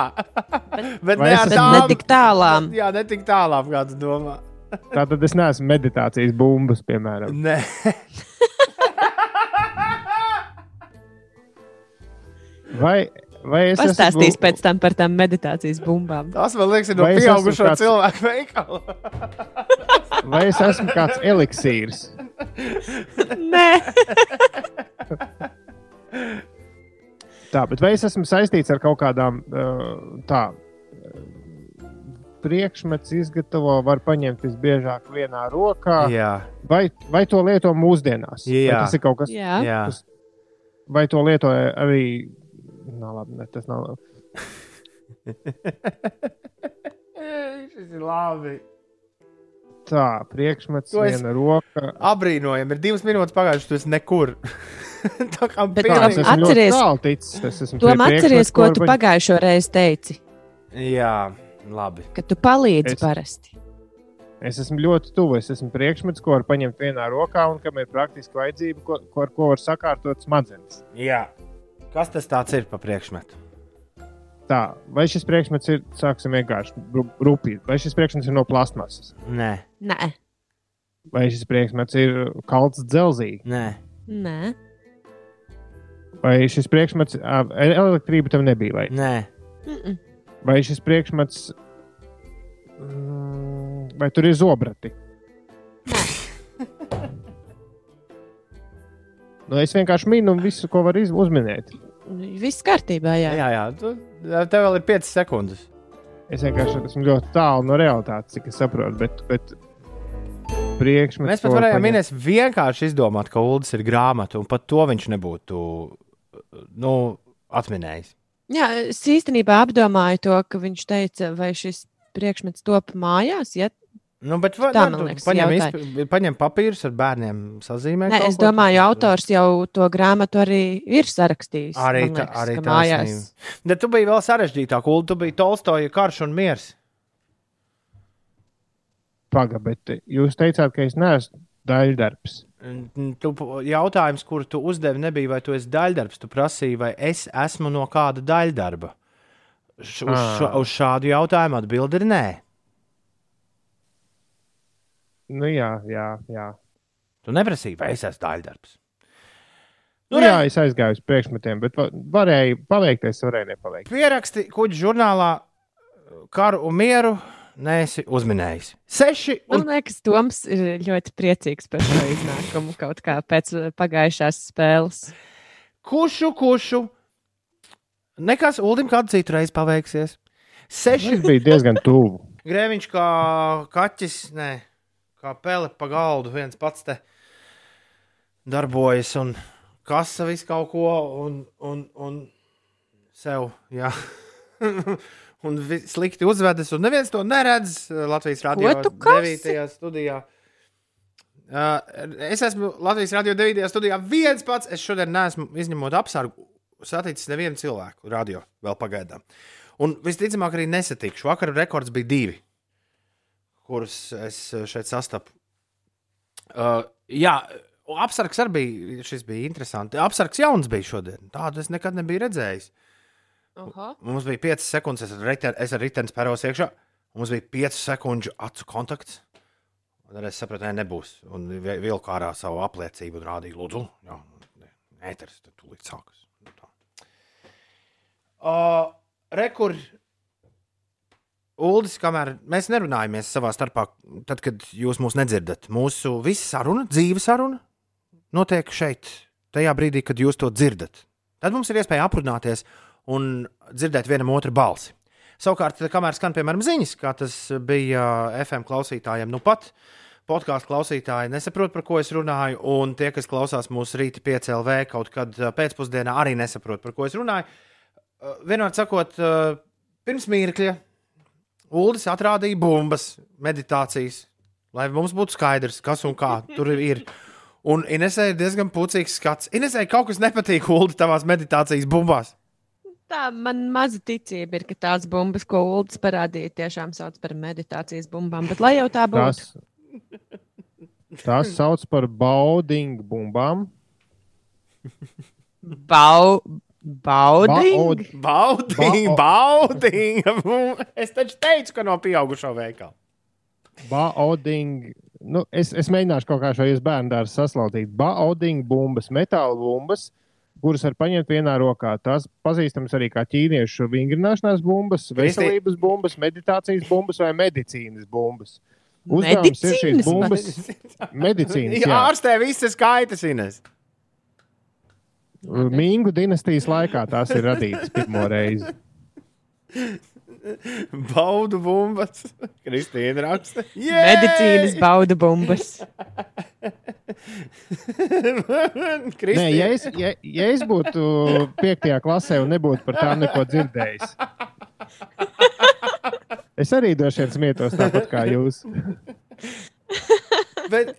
bet vai ne es Bet esmu- ne tām. tik tālām. Jā, ne tik tālāk, kā tu domā. tā tad es neesmu meditācijas bumbas, piemēram. Nē, Vai, vai es Pastāstīs esmu, pēc tam par tām meditācijas bumbām. tas man liekas, ir no Vai pieaugušo kāds- cilvēku veikala. vai es esmu kāds eliksīrs? Nē, Tā, bet vai es esmu saistīts ar kaut kādām uh, tā, priekšmetu izgatavo, var paņemt visbiežāk vienā rokā, Jā, vai, vai to lieto mūsdienās? Vai Jā. tas ir kaut kas. Tas- vai to lietoja arī. Nā, labi, ne, tas nav. Šis ir labi. Tā, priekšmets, es- viena roka. Abrīnojami, ir divas minūtes pagājušas, tu esi nekur. Tā kā pilnīgi- atceries- ticis. Es Tom, atceries, ko tu pagājušo reizi teici, Jā, labi. ka tu palīdzi Es- parasti. Es esmu ļoti tuvu. Es esmu priekšmets, ko var paņemt vienā rokā, un kam ir praktiski vajadzība, ko, ko, ar ko var sakārtot smadzenes. Jā. Kas tas ir pa priekšmetu? Tā, vai šis priekšmets ir, sāksim vienkārši rūpīgi, vai šis priekšmets ir no plastmasas, Nē, Nē, vai šis priekšmets ir kalts dzelzīgi, nē. nē, vai šis priekšmets, elektrība tam nebija, vai, nē. Mm-mm. vai šis priekšmets, mm, vai tur ir zobrati. Nu, es vienkārši minu visu, ko var uzminēt. viss kārtībā. Jā. Jā, jā. Tu, tev vēl ir 5 sekundes. Es vienkārši esmu ļoti tālu no realitātes, cik es saprotu. Bet, bet priekšmets, Mēs pat varējām minēt, vienkārši izdomāt, ka Ulas ir grāmata, un pat to viņš nebūtu nu, atminējis. Jā, es īstenībā apdomāju to, ka viņš teica, vai šis priekšmets top mājās. Ja? Nu, bet vai, Tā, man liekas, paņem, izp- paņem papīrus ar bērniem, sazīmē. Nē, es ko, domāju, autors jau to grāmatu arī ir sarakstījis. Arī, man tā, liekas, arī ka tā mājās. Bet tu biji vēl sarežģītāk, Ulu. Tu biji Tolstoja karš un miers. Paga, bet jūs teicāt, ka es neesmu daļdarbs. Un Tu, jautājums, kuru tu uzdevi, nebija, vai tu esi daļdarbs. Tu prasīji, vai es esmu no kāda daļdarba. Š, uz, Ah. ša, uz šādu jautājumu atbildi ir nē. Nu, jā, jā, jā. Tu neprasīji, vai es esmu daļdarbs. Nu, Nu, jā, es aizgāju uz priekšmetiem, bet va- varēju paveikt, es varēju nepaveikt. Pieraksti kuģa žurnālā karu un mieru. Nē, uzminējis. Seši un Man liekas, Toms ir ļoti priecīgs par šo iznākumu kaut kā pēc pagājušās spēles. kušu, kušu. Nekas Ulim kādu citu reizi paveiksies. Seši Tas bija diezgan tuvu. grēviņš kā kaķis, nē, kā pele pa galdu. viens pats te darbojas un kasa visu kaut ko un, un, un sev. Jā. Un slikti uzvedas, un neviens to neredz. Latvijas radio tu kasi? 9. studijā. Uh, es esmu Latvijas radio 9. studijā viens pats. Es šodien neesmu izņemot apsargu, saticis nevienu cilvēku radio vēl pagaidām. Un visticamāk, arī nesatikšu. Vakar rekords bija divi, kurus es šeit sastapu. Uh, jā, apsargs arī bija. Šis bija interesants. Apsargs jauns bija šodien. Tādu es nekad nebiju redzējis. Oho. Mums bija 5 sekundes, es ar riteni, es ar riteni spēros iekšā. Mums bija 5 sekundžu acu kontakts. Un tad es sapratu, ka nebūs. Un vi- vilku ārā savu apliecību un rādīju, lūdzu, jā, ēteris, tad tūlīt sākas. Nu tā. Uh, Rekur. Uldis, kamēr mēs nerunājamies savā starpā, tad, kad jūs mūs nedzirdat, mūsu visa saruna, dzīves saruna, notiek šeit, tajā brīdī, kad jūs to dzirdat. Tad mums ir iespēja aprunāties un dzirdēt vienam otru balsi. Savukārt, kamēr skan piemēram ziņas, kā tas bija FM klausītājiem, nu pat podkāstu klausītāji nesaprot, par ko es runāju, un tie, kas klausās mūsu rīta piecēlē kaut kad ā, pēcpusdienā, arī nesaprot, par ko es runāju. Ā, Vienmēr sakot, ā, pirms mirkļa Uldis atrādīja bumbas, meditācijas, lai mums būtu skaidrs, kas un kā tur ir. Un Inesē ir diezgan pucīgs skats. Inesē kaut kas nepatīk Uldi tavās meditācijas bumbās. Tā man maza ticība ir, ka tās bumbas, ko Ulas parādīja, tiešām sauc par meditācijas bumbām. Bet lai jau tā būtu, Tas, tas sauc par baudingu bumbām. Bau, baudīgi. Baud- Baudīgi, Ba- baudīgi. Es taču teicu, ka no pieaugušo veikala. Bauding. Nu, es, es mēģināšu kaut kā šo bērnu dārstu saslautīt. Bauding bumbas, metāla bumbas, kuras var paņemt vienā rokā. Tās pazīstamas arī kā ķīniešu vingrināšanās bumbas, veselības bumbas, meditācijas bumbas vai medicīnas bumbas. Uzdevums ir šīs bumbas medicīnas. Jā, Jā, ārstē visas skaitas, Ines. Mingu dinastijas laikā tās ir radītas pirmo reizi. Baudu bumbas. Kristīna raksta. Medicīnas bauda bumbas. Nē, ja es, ja, ja es būtu piektajā klasē un nebūtu par tām neko dzirdējis, es arī droši vien smietos tāpat kā jūs. Bet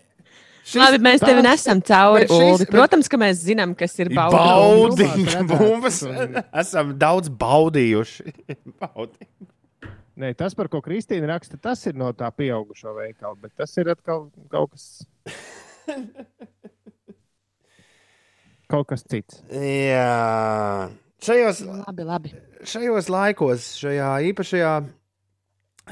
šis Labi, mēs tās- nesam cauri. šis- Uldi. Protams, ka mēs zinām, kas ir baudi bumbās bumbas. Esam daudz baudījuši. Baudi. Nē, tas, par ko Kristīna raksta, tas ir no tā pieaugušo veikala, bet tas ir atkal kaut kas. Kaut kas cits. Jā. Šajos, Labi, labi. šajos laikos, šajā īpašajā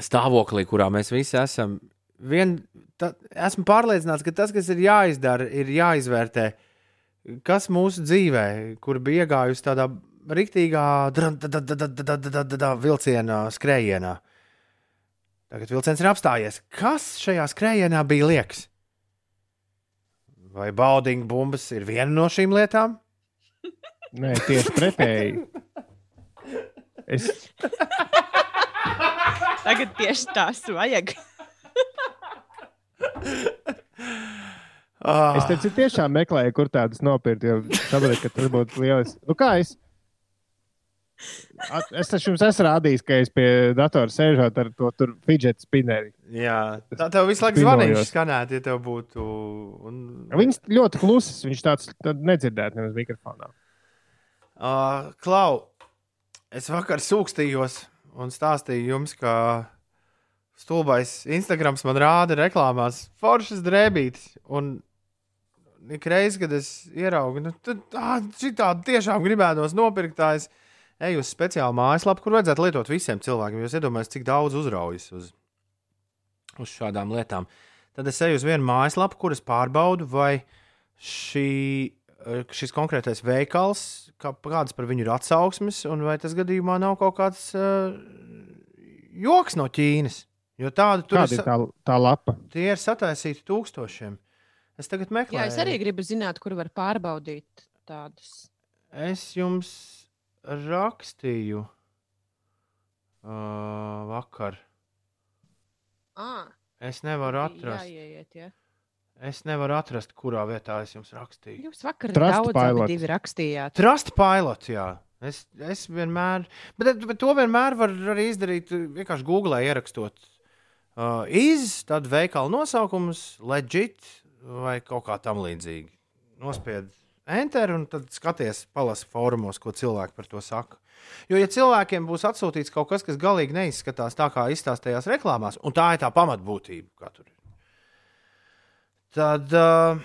stāvoklī, kurā mēs visi esam, vien, ta, esmu pārliecināts, ka tas, kas ir jāizdara, ir jāizvērtē, kas mūsu dzīvē, kur bija iegājusi tādā rīktīgā vilcienā, skrējienā. Tagad vilciens ir apstājies. Kas šajā skrējienā bija liekas? Vai baudīņa bumbas ir viena no šīm lietām? Nē, tieši pretēji. Es, Tagad tieši tās vajag. Ah. es teicu, tiešām meklēju, kur tādas nopirkt, jo saprotu, ka tas būtu liels. Nu, kā es? At, es taču jums esmu rādījis, ka es pie datora sēžot ar to fidget spinneri. Jā, tā tev visu laiku zvanīja, skanētu, ja tev būtu. Un... Viņas ļoti klusas, viņš tāds nedzirdētu nemaz mikrofonā. Uh, Klau, es vakar sūkstījos un stāstīju jums, ka stulbais Instagrams man rāda reklāmās foršas drēbītes. Un ik reizi, kad es ieraugu, nu, tad šī tāda tiešām gribētos nopirkt, es eju uz speciālu mājaslapu, kur vajadzētu lietot visiem cilvēkiem. Jūs iedomājaties, cik daudz uzraujas uz, uz šādām lietām. Tad es eju uz vienu mājaslapu, kuras pārbaudu, vai šī, eh, šis konkrētais veikals, kā, kādas par viņu ir atsauksmes, un vai tas gadījumā nav kaut kāds uh, joks no Ķīnas. Jo tādu tur Kāda ir, ir tā, tā lapa? tie ir sataisīti tūkstošiem. Es tagad meklēju. Jā, es arī gribu zināt, kur var pārbaudīt tādus. Es jums rakstīju uh, vakar. Ah, Es nevaru jā, atrast. ieiet, jā. Es nevaru atrast, kurā vietā es jums rakstīju. Jūs vakar Trust daudz divi rakstījāt. Trust pilot, jā. Es, es vienmēr, bet, bet to vienmēr var arī izdarīt vienkārši Google ierakstot. Uh, iz, tad veikala nosaukums, legit vai kaut kā tam līdzīga. Nospied enter un tad skaties, palasi fórumos, ko cilvēki par to saka. Jo, ja cilvēkiem būs atsūtīts kaut kas, kas galīgi neizskatās tā, kā izstāstījās reklāmās, un tā ir tā pamatbūtība, kā tur ir, tad uh,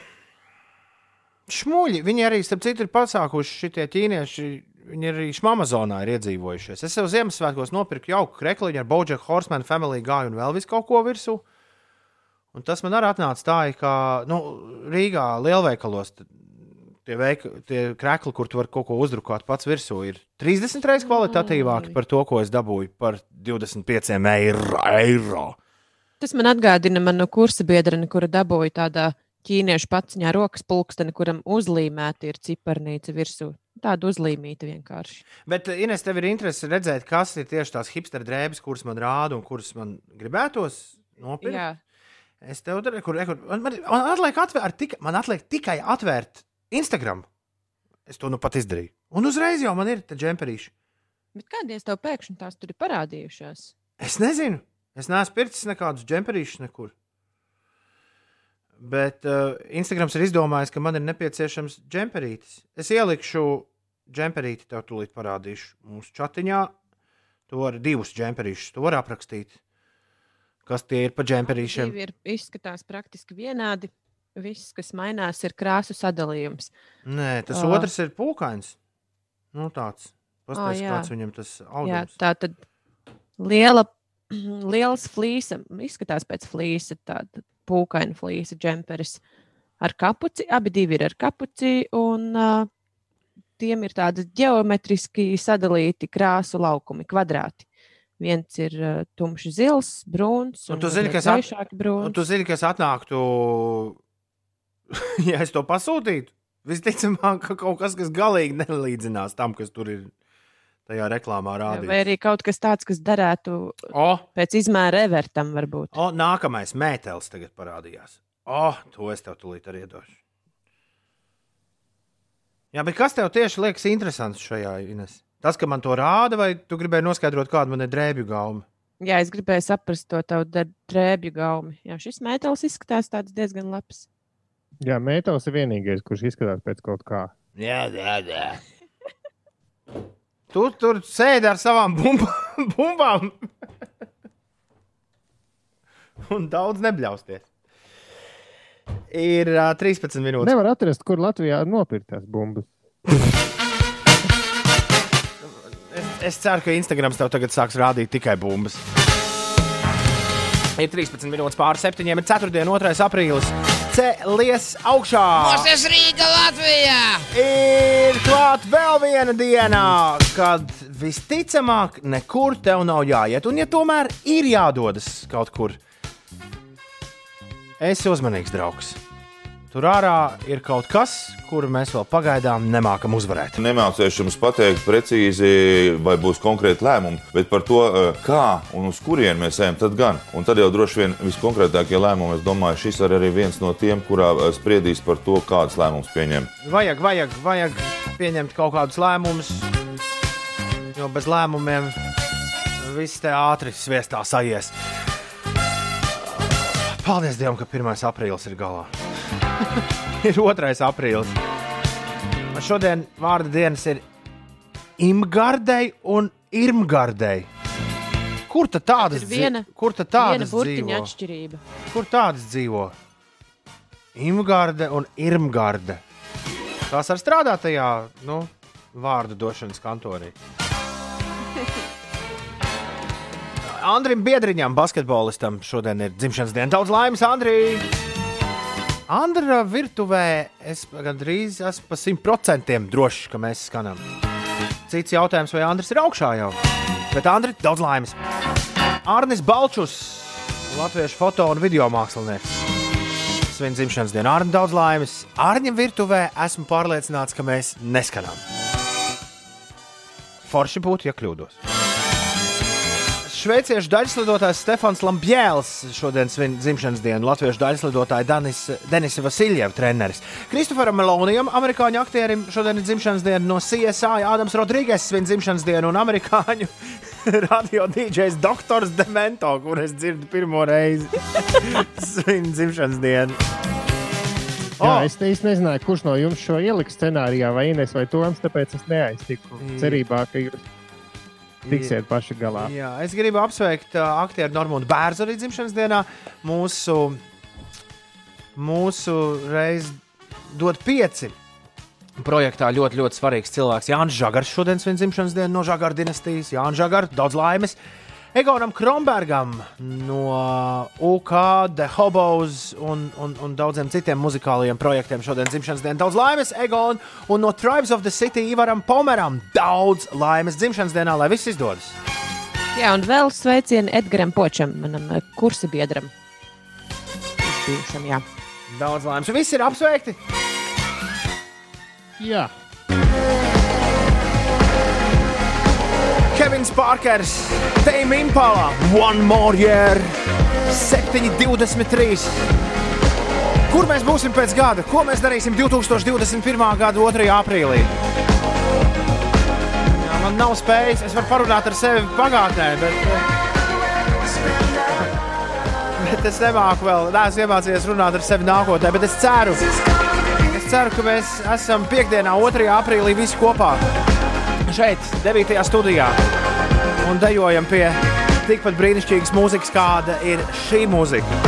šmuļi, viņi arī, starp citu, ir pasākuši šitie ķīnieši. Viņi arī Amazonā ir iedzīvojušies. Es sev Ziemassvētkos nopirku jauku krekliņu ar Bojack Horseman, Family Guy un vēl visu kaut ko virsū. Un tas man arī atnāca tā, ka nu, Rīgā lielveikalos tie, veik, tie krekli, kur tu vari kaut ko uzdrukāt pats virsū, ir 30 reizes kvalitatīvāki par to, ko es dabūju par 25 eiro. eiro. Tas man atgādina manu kursa biedreni, kura dabūja tādā ķīniešu paciņā rokas pulksteni, kuram uzlīmēta ir ciparnīca virsū. Tāda uzlīmīta vienkārši. Bet, eh, Ines, tev ir interesi redzēt, kas ir tieši tās hipster drēbes, kuras man rāda un kuras man gribētos nopirkt. Jā, Es tev tur kur, kur, man, man, man, atliek atvērt, tika, man atliek tikai atvērt Instagram. Es to nu pat izdarīju. Un uzreiz jau man ir te džemperīši. bet kādēļ tev pēkšņi tās tur ir parādījušās? Es nezinu. Es neesmu pircis nekādus džemperīšus nekur. Bet uh, Instagrams ir izdomājis, ka man ir nepieciešams džemperītis. Es ielikšu džemperīti, tev tūlīt parādīšu mūsu chatiņā. Tu vari divus džemperīšus, tu vari aprakstīt. Kas tie ir pa džemperīšiem? Ir izskatās praktiski vienādi. Viss, kas mainās, ir krāsu sadalījums. Nē, tas uh. otrs ir pūkains. Nu, tāds. Pastāstiet, jā. kāds viņam tas Jā, audums. tā tad liela, liels flīsa, izskatās pēc flīsa, tāda pūkaina flīsa džemperis ar kapuci. Abi divi ir ar kapuci, un uh, tiem ir tādi geometriski sadalīti krāsu laukumi, kvadrāti. viens ir uh, tumši zils, brūns. Un tu zini, kas at- at... Un brūns. tu zini, kas atnāktu, ja es to pasūtītu? Visticamāk, ka kaut kas, kas galīgi nelīdzinās tam, kas tur ir tajā reklāmā Vai rādīts. arī kaut kas tāds, kas derētu O, pēc izmēra evertam, varbūt. o, nākamais mētelis tagad parādījās. O, to es tev tūlīt arī iedošu. Jā, bet kas tev tieši liekas interesants šajā Ines? Tas, ka man to rāda, vai tu gribēji noskaidrot, kāda man ir drēbju gauma? Jā, es gribēju saprast to tavu drēbju gaumi. Jā, šis metāls izskatās tāds diezgan labs. Jā, metāls ir vienīgais, kurš izskatās pēc kaut kā. Jā, jā, jā. Tu tur sēdi ar savām bumba- bumbām. Un daudz nebļausties. Ir uh, 13 minūtes. Nevar atrast, kur Latvijā nopirkt tās bumbas. Es, es ceru, ka Instagrams tev tagad sāks rādīt tikai bumbas. Ir 13 minūtes pāri septiņiem, ir 4. un 2. aprīlis. Cēlies augšā! Mūsu Rīga Latvijā! Ir klāta vēl viena diena, kad visticamāk nekur tev nav jāiet. Un, ja tomēr ir jādodas kaut kur, esi uzmanīgs, draugs. Tur ārā ir kaut kas, kuru mēs vēl pagaidām nemākam uzvarēt. Nemācīšu jums pateikt precīzi, vai būs konkrēti lēmumi, bet par to, eh, kā un uz kurien mēs ejam, tad gan. Un tad jau droši vien viskonkrētākie lēmumi, es domāju, šis ir arī viens no tiem, kurā eh, spriedīs par to, kādas lēmumus pieņemt. Vajag, vajag, vajag pieņemt kaut kādus lēmumus, jo bez lēmumiem viss te ātri sviestā sajies. Paldies Dievam, ka 1. aprīlis ir galā. ir 2. aprīlis. Šodien vārda dienas ir Imgardei un Irmgardei. Kur tad tādas, viena- dzi- kur tad Tāda tādas dzīvo? atšķirība. Kur tādas dzīvo? Imgarde un Irmgarde. Tās ar strādā tajā nu, vārdu došanas kantorī. Andrim Biedriņam, basketbolistam, šodien ir dzimšanas diena. Daudz laimes, Andrija! Andra virtuvē es gandrīz esmu pa simt procentiem drošs, ka mēs skanam. Cits jautājums, vai Andris ir augšā jau? Bet Andri, daudz laimes! Arnis Balčus, latviešu foto un video mākslinieks. Svin dzimšanas dienu, Arni, daudz laimes. Arņa virtuvē esmu pārliecināts, ka mēs neskanām. Forši būtu, ja kļūdos. Šveiciešu daļslidotājs Stefans Lambjēls šodien svin dzimšanas dienu. Latviešu daļslidotāja Danis, Denisa Vasiljeva treneris. Kristoferam Melonijam, amerikāņu aktierim, šodien ir dzimšanas diena no CSI. Ādams Rodrīgas svin dzimšanas dienu un amerikāņu radio DJs Doktors Demento, kur es dzirdu pirmo reizi. svin dzimšanas dienu. Jā, O! es īsti nezināju, kurš no jums šo ieliks scenārijā, vai Ines vai Toms, tāpēc es neaiztiku. Cerībā, ka jūs tiksiet paši galā. Jā, es gribu apsveikt uh, aktieru Normūnu Bērzu arī dzimšanas dienā. Mūsu, mūsu reiz dod pieci. Projektā ļoti, ļoti svarīgs cilvēks Jānis Zagars. Šodien svin dzimšanas dienu no Zagara dinastijas. Jānis Zagars, daudz laimes. Egonam Kronbergam no UK, The Hobos un, un, un daudziem citiem muzikāliem projektiem šodien dzimšanas diena. Daudz laimes, Egon, un no Tribes of the City Ivaram Pomeram daudz laimes dzimšanas dienā, lai viss izdodas. Jā, un vēl sveicienu Edgaram Počam, manam eh, kursa biedram. Bijušam, jā. Daudz laimes. Visi ir apsveikti. Jā, Kevins Parkers, Tame Impala, One More Year, 723. Kur mēs būsim pēc gada? Ko mēs darīsim 2021. gada 2. aprīlī? Jā, man nav spējas, es varu parunāt ar sevi pagātnē, bet, bet es nemāku vēl. Nē, es iemācījos runāt ar sevi nākotnē, bet es ceru, es ceru, ka mēs esam piekdienā, 2. aprīlī visi kopā šeit, 9. studijā, un dejojam pie tikpat brīnišķīgas mūzikas, kāda ir šī mūzika.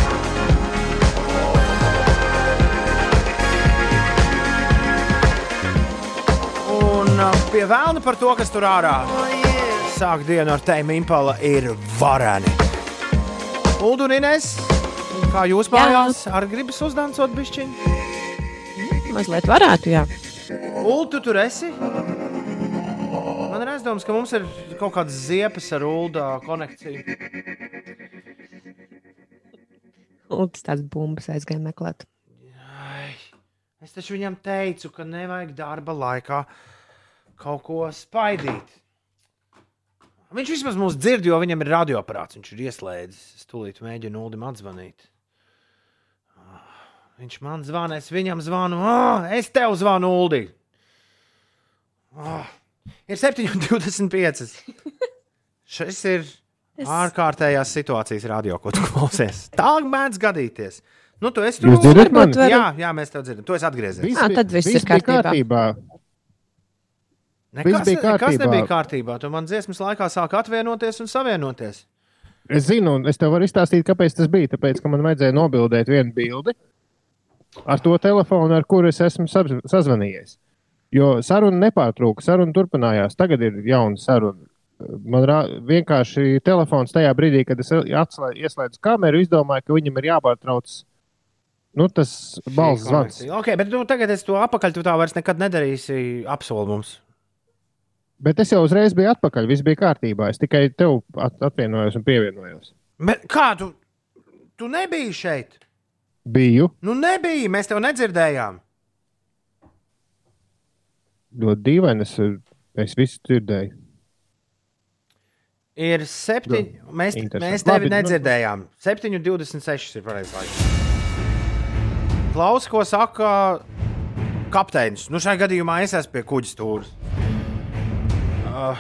Un uh, pie vēlna par to, kas tur ārā sāk dienu ar tēmu impala, ir varani. Ines, kā jūs mājās, arī gribas uzdancot bišķiņu? Mazliet varētu, jā. Ulu, tu tur esi? Aizdoms, ka mums ir kaut kādas ziepes ar ULDA konekciju. Ulds tāds bumbas aizgāja meklēt. Ai, es taču viņam teicu, ka nevajag darba laikā kaut ko spaidīt. Viņš vismaz mūs dzird, jo viņam ir radioaparāts. Viņš ir ieslēdzis. Es tūlīt mēģinu Ulim atzvanīt. Ah, Viņš man zvanīja, es viņam zvanu. Ah, es tev zvanu, Uldi. Ah, ir 7,25. Šis ir Es- ārkārtējās situācijas radio, ko tu klausies. Tā mēdz gadīties. Nu, tu esi Jūs dzirdat mani? varam- Jā, jā, mēs tev dzirdam. Tu esi atgriezies. Viss bija- tad viss ir bija kārtībā. kārtībā. Nekas, Viss bija nekas kārtībā. nebija kārtībā. Tu man dziesmas laikā sāk atvienoties un savienoties. Es zinu, un es tev varu izstāstīt, kāpēc tas bija. Tāpēc, ka man vajadzēja nobildēt vienu bildi ar to telefonu, ar kuru es esmu saz- sazvanījies. Jo saruna nepārtrūka, saruna turpinājās. Tagad ir jauna saruna. Man rā, vienkārši telefons tajā brīdī, kad es atslē, ieslēdzu kameru, izdomāju, ka viņam ir jāpārtrauc nu, tas balss zvans. Ok, bet tu tagad es to apakaļ, tu tā vairs nekad nedarīsi. Apsolu mums. Bet es jau uzreiz biju atpakaļ, viss bija kārtībā. Es tikai tev at atvienojos un pievienojos. Bet kā tu? Tu nebiji šeit. Biju Nu, nebija. Mēs tev nedzirdējām. Ļoti dīvaini, es, es visu dzirdēju. Ir septiņi. Mēs, Interesanti. mēs tevi Labi, nu- nedzirdējām. 7,26 ir pareizais laiks. Klausa, ko saka kapteinis. Nu, šajā gadījumā es esmu pie kuģa stūra.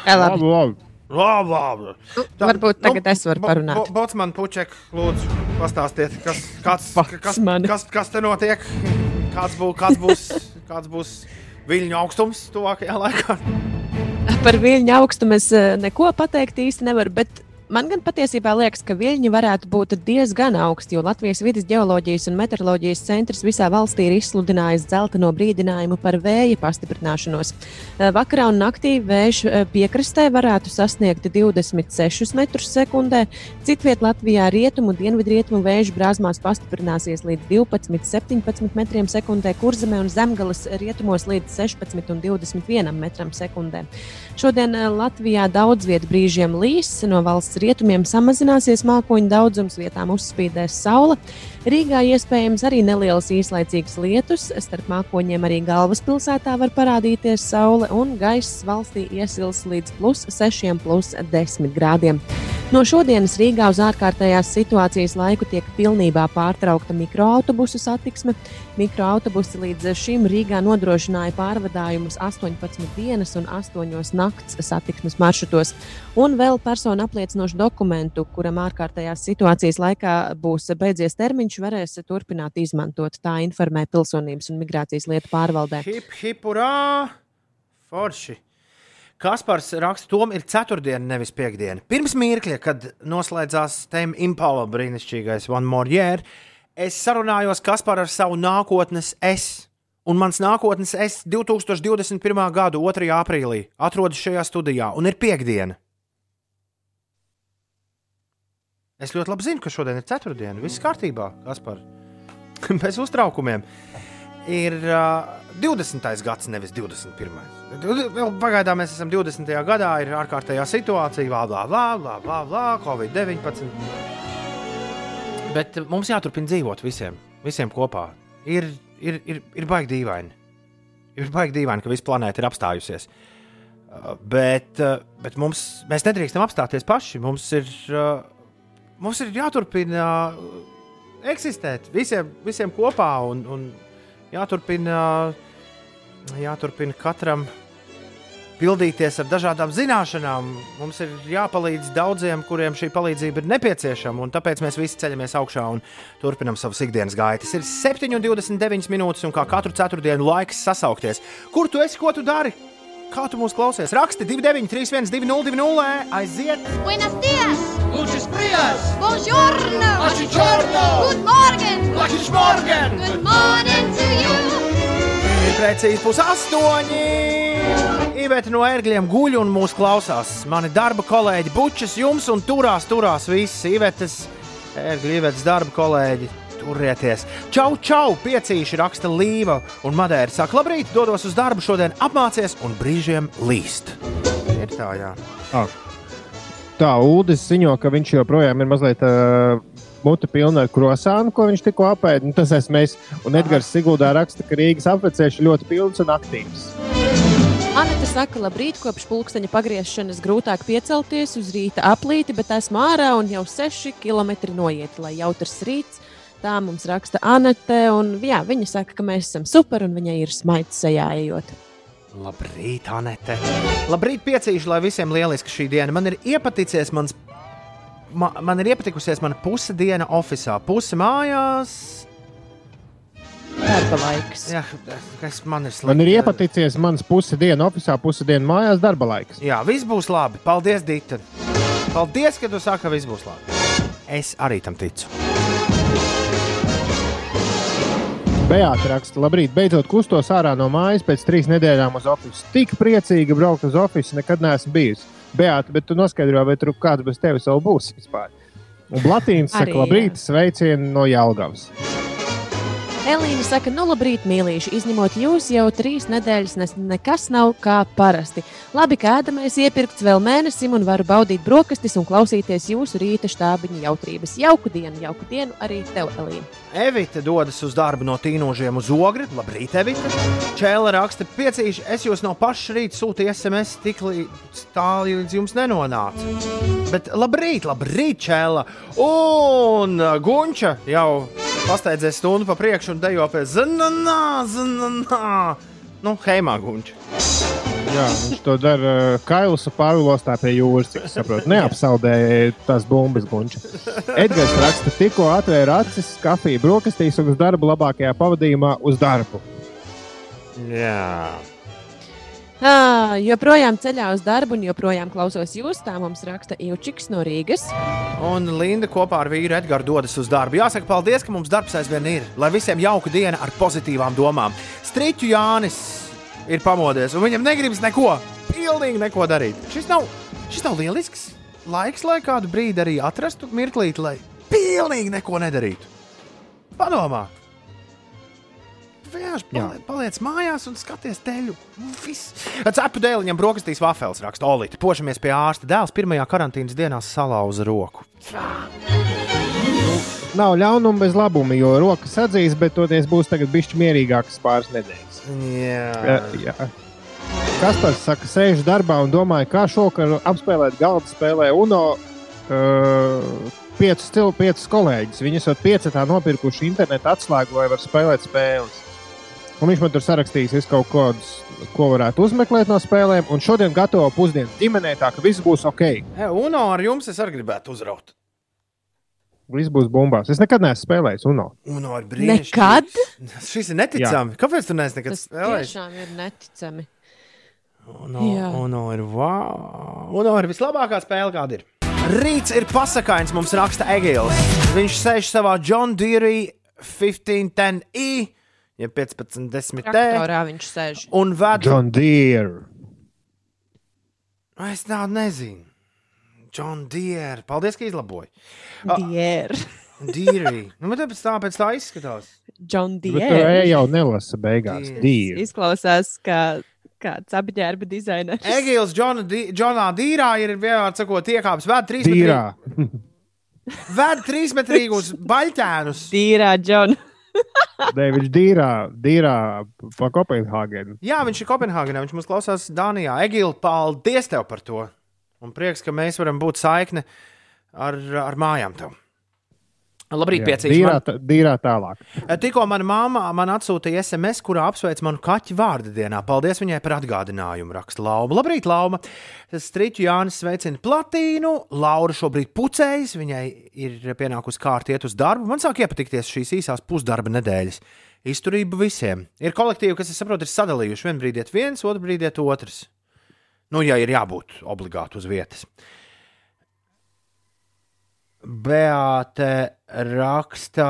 Jā, labi. labi. Labi, labi. Tā, varbūt tagad es varu Bo- parunāt. Bo- Botsman, puček, lūdzu, pastāstiet, kas, kāds, kas, Botsmani. kas, kas te notiek? Kāds, bū, kāds, būs, kāds būs viļņu augstums tuvākajā laikā? Par viļņu augstumu es eh, neko pateikt īsti nevaru. Bet man gan patiesībā liekas, ka viļņi varētu būt diezgan augsti, jo Latvijas vidas geoloģijas un meteoroloģijas centrs visā valstī ir izsludinājis dzelteno brīdinājumu par vēja pastiprināšanos. Eh, Vakarā un naktī vējš eh, piekrastē varētu sasniegt 26 metrus sekundē. Citviet Latvijā rietumu un dienvidrietumu vēju brāzmās pastiprināsies līdz 12-17 metriem sekundē, kurzemē un zemgales rietumos līdz 16 un 21 metram sekundē. Šodien eh, Latvijā daudz vietu brīžiem līs, no valsts rietumiem samazināsies mākoņu daudzums, vietām uzspīdēs saule. Rīgā iespējams arī nelielas īslaicīgas lietus, starp mākoņiem arī galvaspilsētā var parādīties saule, un gaiss valstī iesils līdz plus 6, plus 10 grādiem. No šodienas Rīgā uz ārkārtējās situācijas laiku tiek pilnībā pārtraukta mikroautobusu satiksme. Mikroautobusi līdz šim Rīgā nodrošināja pārvadājumus 18 dienas un 8 nakts satiksmes maršrutos. Un vēl personu apliecinošu dokumentu, kuram ārkārtējās situācijas laikā būs beidzies termiņš, varēs turpināt izmantot. Tā informē Pilsonības un migrācijas lietu pārvaldē. Hip, hip, urā! Forši! Kaspars raksta, Tom ir ceturtdiena, nevis piekdiena. Pirms mirkļa, kad noslēdzās tēma Impala brīnišķīgais One More Year, es sarunājos Kaspar ar savu nākotnes es. Un mans nākotnes es 2021. gada 2. aprīlī atrodas šajā studijā, un ir piekdiena. Es ļoti labi zinu, ka šodien ir ceturtdiena. Viss kārtībā, Kaspar. Bez uztraukumiem ir uh, 20. gads, nevis 21. Vēl pagaidām mēs esam 20. gadā, ir ārkārtējā situācija, bla, bla, bla, bla, bla, bla Covid-19. Bet mums jāturpina dzīvot visiem, visiem kopā. Ir, ir, ir, ir baigi dīvaini. Ir baigi dīvaini, ka visa planēta ir apstājusies. Uh, Bet, uh, bet mums, mēs nedrīkstam apstāties paši. Mums ir, uh, mums ir jāturpina uh, eksistēt visiem, visiem kopā un, un jāturpina, jāturpina katram pildīties ar dažādām zināšanām. Mums ir jāpalīdz daudziem, kuriem šī palīdzība ir nepieciešama, un tāpēc mēs visi ceļamies augšā un turpinām savas ikdienas gaitas. Ir 7,29 minūtes, un kā katru ceturtdienu laiks sasaukties. Kur tu esi, ko tu dari? Kā tu mūs klausies? Raksti 29, 31, 200, aiziet! Buenos días. Lucis Prias! Buongiorno. Buongiorno. Good morning. Lakšs Morgan! Good morning to you. Ir precīzi pusastoņi! Iveta no ērgļiem guļ un mūs klausās. Mani darba kolēģi bučas jums un turās, turās visi. Ivetas, ērgļu Ivetas darba kolēģi. Turieties! Čau, čau! Piecīši raksta Līva un Madēra. Saka, labrīt, dodos uz darbu šodien, apmācies un brīžiem līst. ir tā, jā. Tā, Uldis ziņo, ka viņš joprojām ir mazliet uh, mute pilna ar krosānu, ko viņš tikko apēda. Nu, tas esmu es. Un Edgars Siguldā raksta, ka Rīgas apvecēši ļoti pilns un aktīvs. Anita saka, labrīt, kopš pulksteņa pagriešanas grūtāk piecelties uz rīta aplīti, bet esmu ārā un jau 6 km noiet, lai jautrs rīts. Tā mums raksta Anete, un jā, viņa saka, ka mēs esam super un viņai ir smaids sejā ejot. Labrīt, Anete. Labrīt, piecīši, lai visiem lieliski šī diena. Man ir iepaticies mans. Ma, man ir iepatikusies mana puse diena oficiālā, puse mājās. Darba laiks. Jā, kas man ir slikti. Man ir iepaticies mans pusi diena oficiālā, pusi diena mājās darba laiks. Jā, viss būs labi. Paldies, Dita. Paldies, ka tu saki, ka viss būs labi. Es arī tam ticu. Beata raksta, labrīt, beidzot kustos ārā no mājas pēc trīs nedēļām uz oficiālu. Tik priecīgi braukt uz oficiālu, nekad neesmu bijusi. Beata, bet tu noskaidro, vai tur kāds bez tevis vēl būs vispār. Un Blatīns saka, labrīt, sveicieni no Jālgavas. Elīna saka, nu, labrīt, mīlīši. Izņemot jūs, jau trīs nedēļas nes, nekas nav kā parasti. Labi, ka ēdamais iepirkts vēl mēnesim un varu baudīt brokastis un klausīties jūsu rīta štābiņa jautrības. Jauku dienu, jauku dienu arī tev, Elīna. Evita dodas uz darbu no tīnožiem uz ogri. Labrīt, Evita. Čēla raksta, piecīši, es jūs no paša rīta sūtīju SMS, tik līdz tālu līdz jums nenonācu. Bet labrīt, labrīt, Čēla. Un Gunča jau pasteidzies stundu pa priekšu un dejo pie zananā, zananā. Nu, heimā Gunča. Jā, viņš to dara uh, Kailas pārvilostā pie jūras, cik es saprotu. Neapsaldēja tās bumbas gunča. Edgars raksta, tikko atvēra acis, kafiju brokastīs un uz darbu labākajā pavadījumā uz darbu. Jā. À, joprojām ceļā uz darbu un joprojām klausos jūs. Tā mums raksta Ilčiks no Rīgas. Un Linda kopā ar vīru Edgars dodas uz darbu. Jāsaka, paldies, ka mums darbs aizvien ir. Lai visiem jauka diena ar pozitīvām domām. Strīķu Jānis ir pamodies, un viņam negribas neko, pilnīgi neko darīt. Šis nav, šis nav lielisks laiks, lai kādu brīdi arī atrastu mirklīti, lai pilnīgi neko nedarītu. Padomā! Vienkārši paliec, paliec mājās un skaties teļu. Cepu dēļ viņam brokastīs vafels raksta Olīte. Pošamies pie ārsta. Dēls pirmajā karantīnas dienā salauza roku. Nav ļaunuma bez labuma, jo rokas atzīs, bet toties būs tagad bišķi mierīgāks pāris nedēļas. Jā. Jā, jā. Kaspars saka, sēž darbā un domāju, kā šovakar apspēlēt galda spēlē UNO uh, piecus, piecus kolēģus. Viņi esat piecetā nopirkuši internetu atslēgu, lai var spēlēt spēles. Un viņš man tur sarakstījis kaut kādus, ko varētu uzmeklēt no spēlēm, un šodien gatavo pusdienas ģimenē, tā ka viss būs ok. E, Uno ar jums es arī gribētu uzraut. Viss būs bumbās. Es nekad neesmu spēlējis UNO. Uno ir brīnišķīgs. Nekad? Šis ir neticami. Jā. Kāpēc tu neesi nekad Tas spēlējis? tiešām ir neticami. Uno. Uno ir wow. Uno ir vislabākā spēle, kāda ir. Rīts ir pasakains, mums raksta Egils. Viņš sēž savā John Deere 1510i, ja 1510t, Traktorā viņš sēž. un ved. John Deere. Es tādu nezinu. John Deere. Paldies, ka izlaboji. Dier. Deere. Nu, bet pēc tā, pēc tā izskatās. John Bet tur Dier. jau nelasa beigās. Deere. Deere. Izklausās kā kāds apģērba dizainers. Egils Džona Džonā Dīrā ir vienmēr sakot, iekāpis ved trīs Dīrā. metrīgus. Ved trīsmetrīgus baļķēnus. Tīrā, John. Dēvids Dīrā, Dīrā pa Kopenhāgenu. Jā, viņš ir Kopenhāgenā, viņš mums klausās Dānijā. Egil, paldies tev par to. Un prieks, ka mēs varam būt saikne ar, ar mājām tev. Labrīt, piecīs. Dīrā, Man, dīrā tālāk. tikko mana mamma man atsūtīja SMS, kurā apsveic manu kaķu vārdu dienā. Paldies viņai par atgādinājumu. Raksta Lauma. Labrīt, Lauma. Striķu Jānis sveicina platīnu. Laura šobrīd pucējas. Viņai ir pienākusi kārta iet uz darbu. Man sāk iepatikties šīs īsās pusdarba nedēļas. Izturība visiem. Ir kolektīvi, kas, es saprotu, ir sadalījuši. Vienu brīdi iet viens, otru brīdi iet otrs. Nu, ja ir jābūt obligāti uz vietas. Beāte raksta.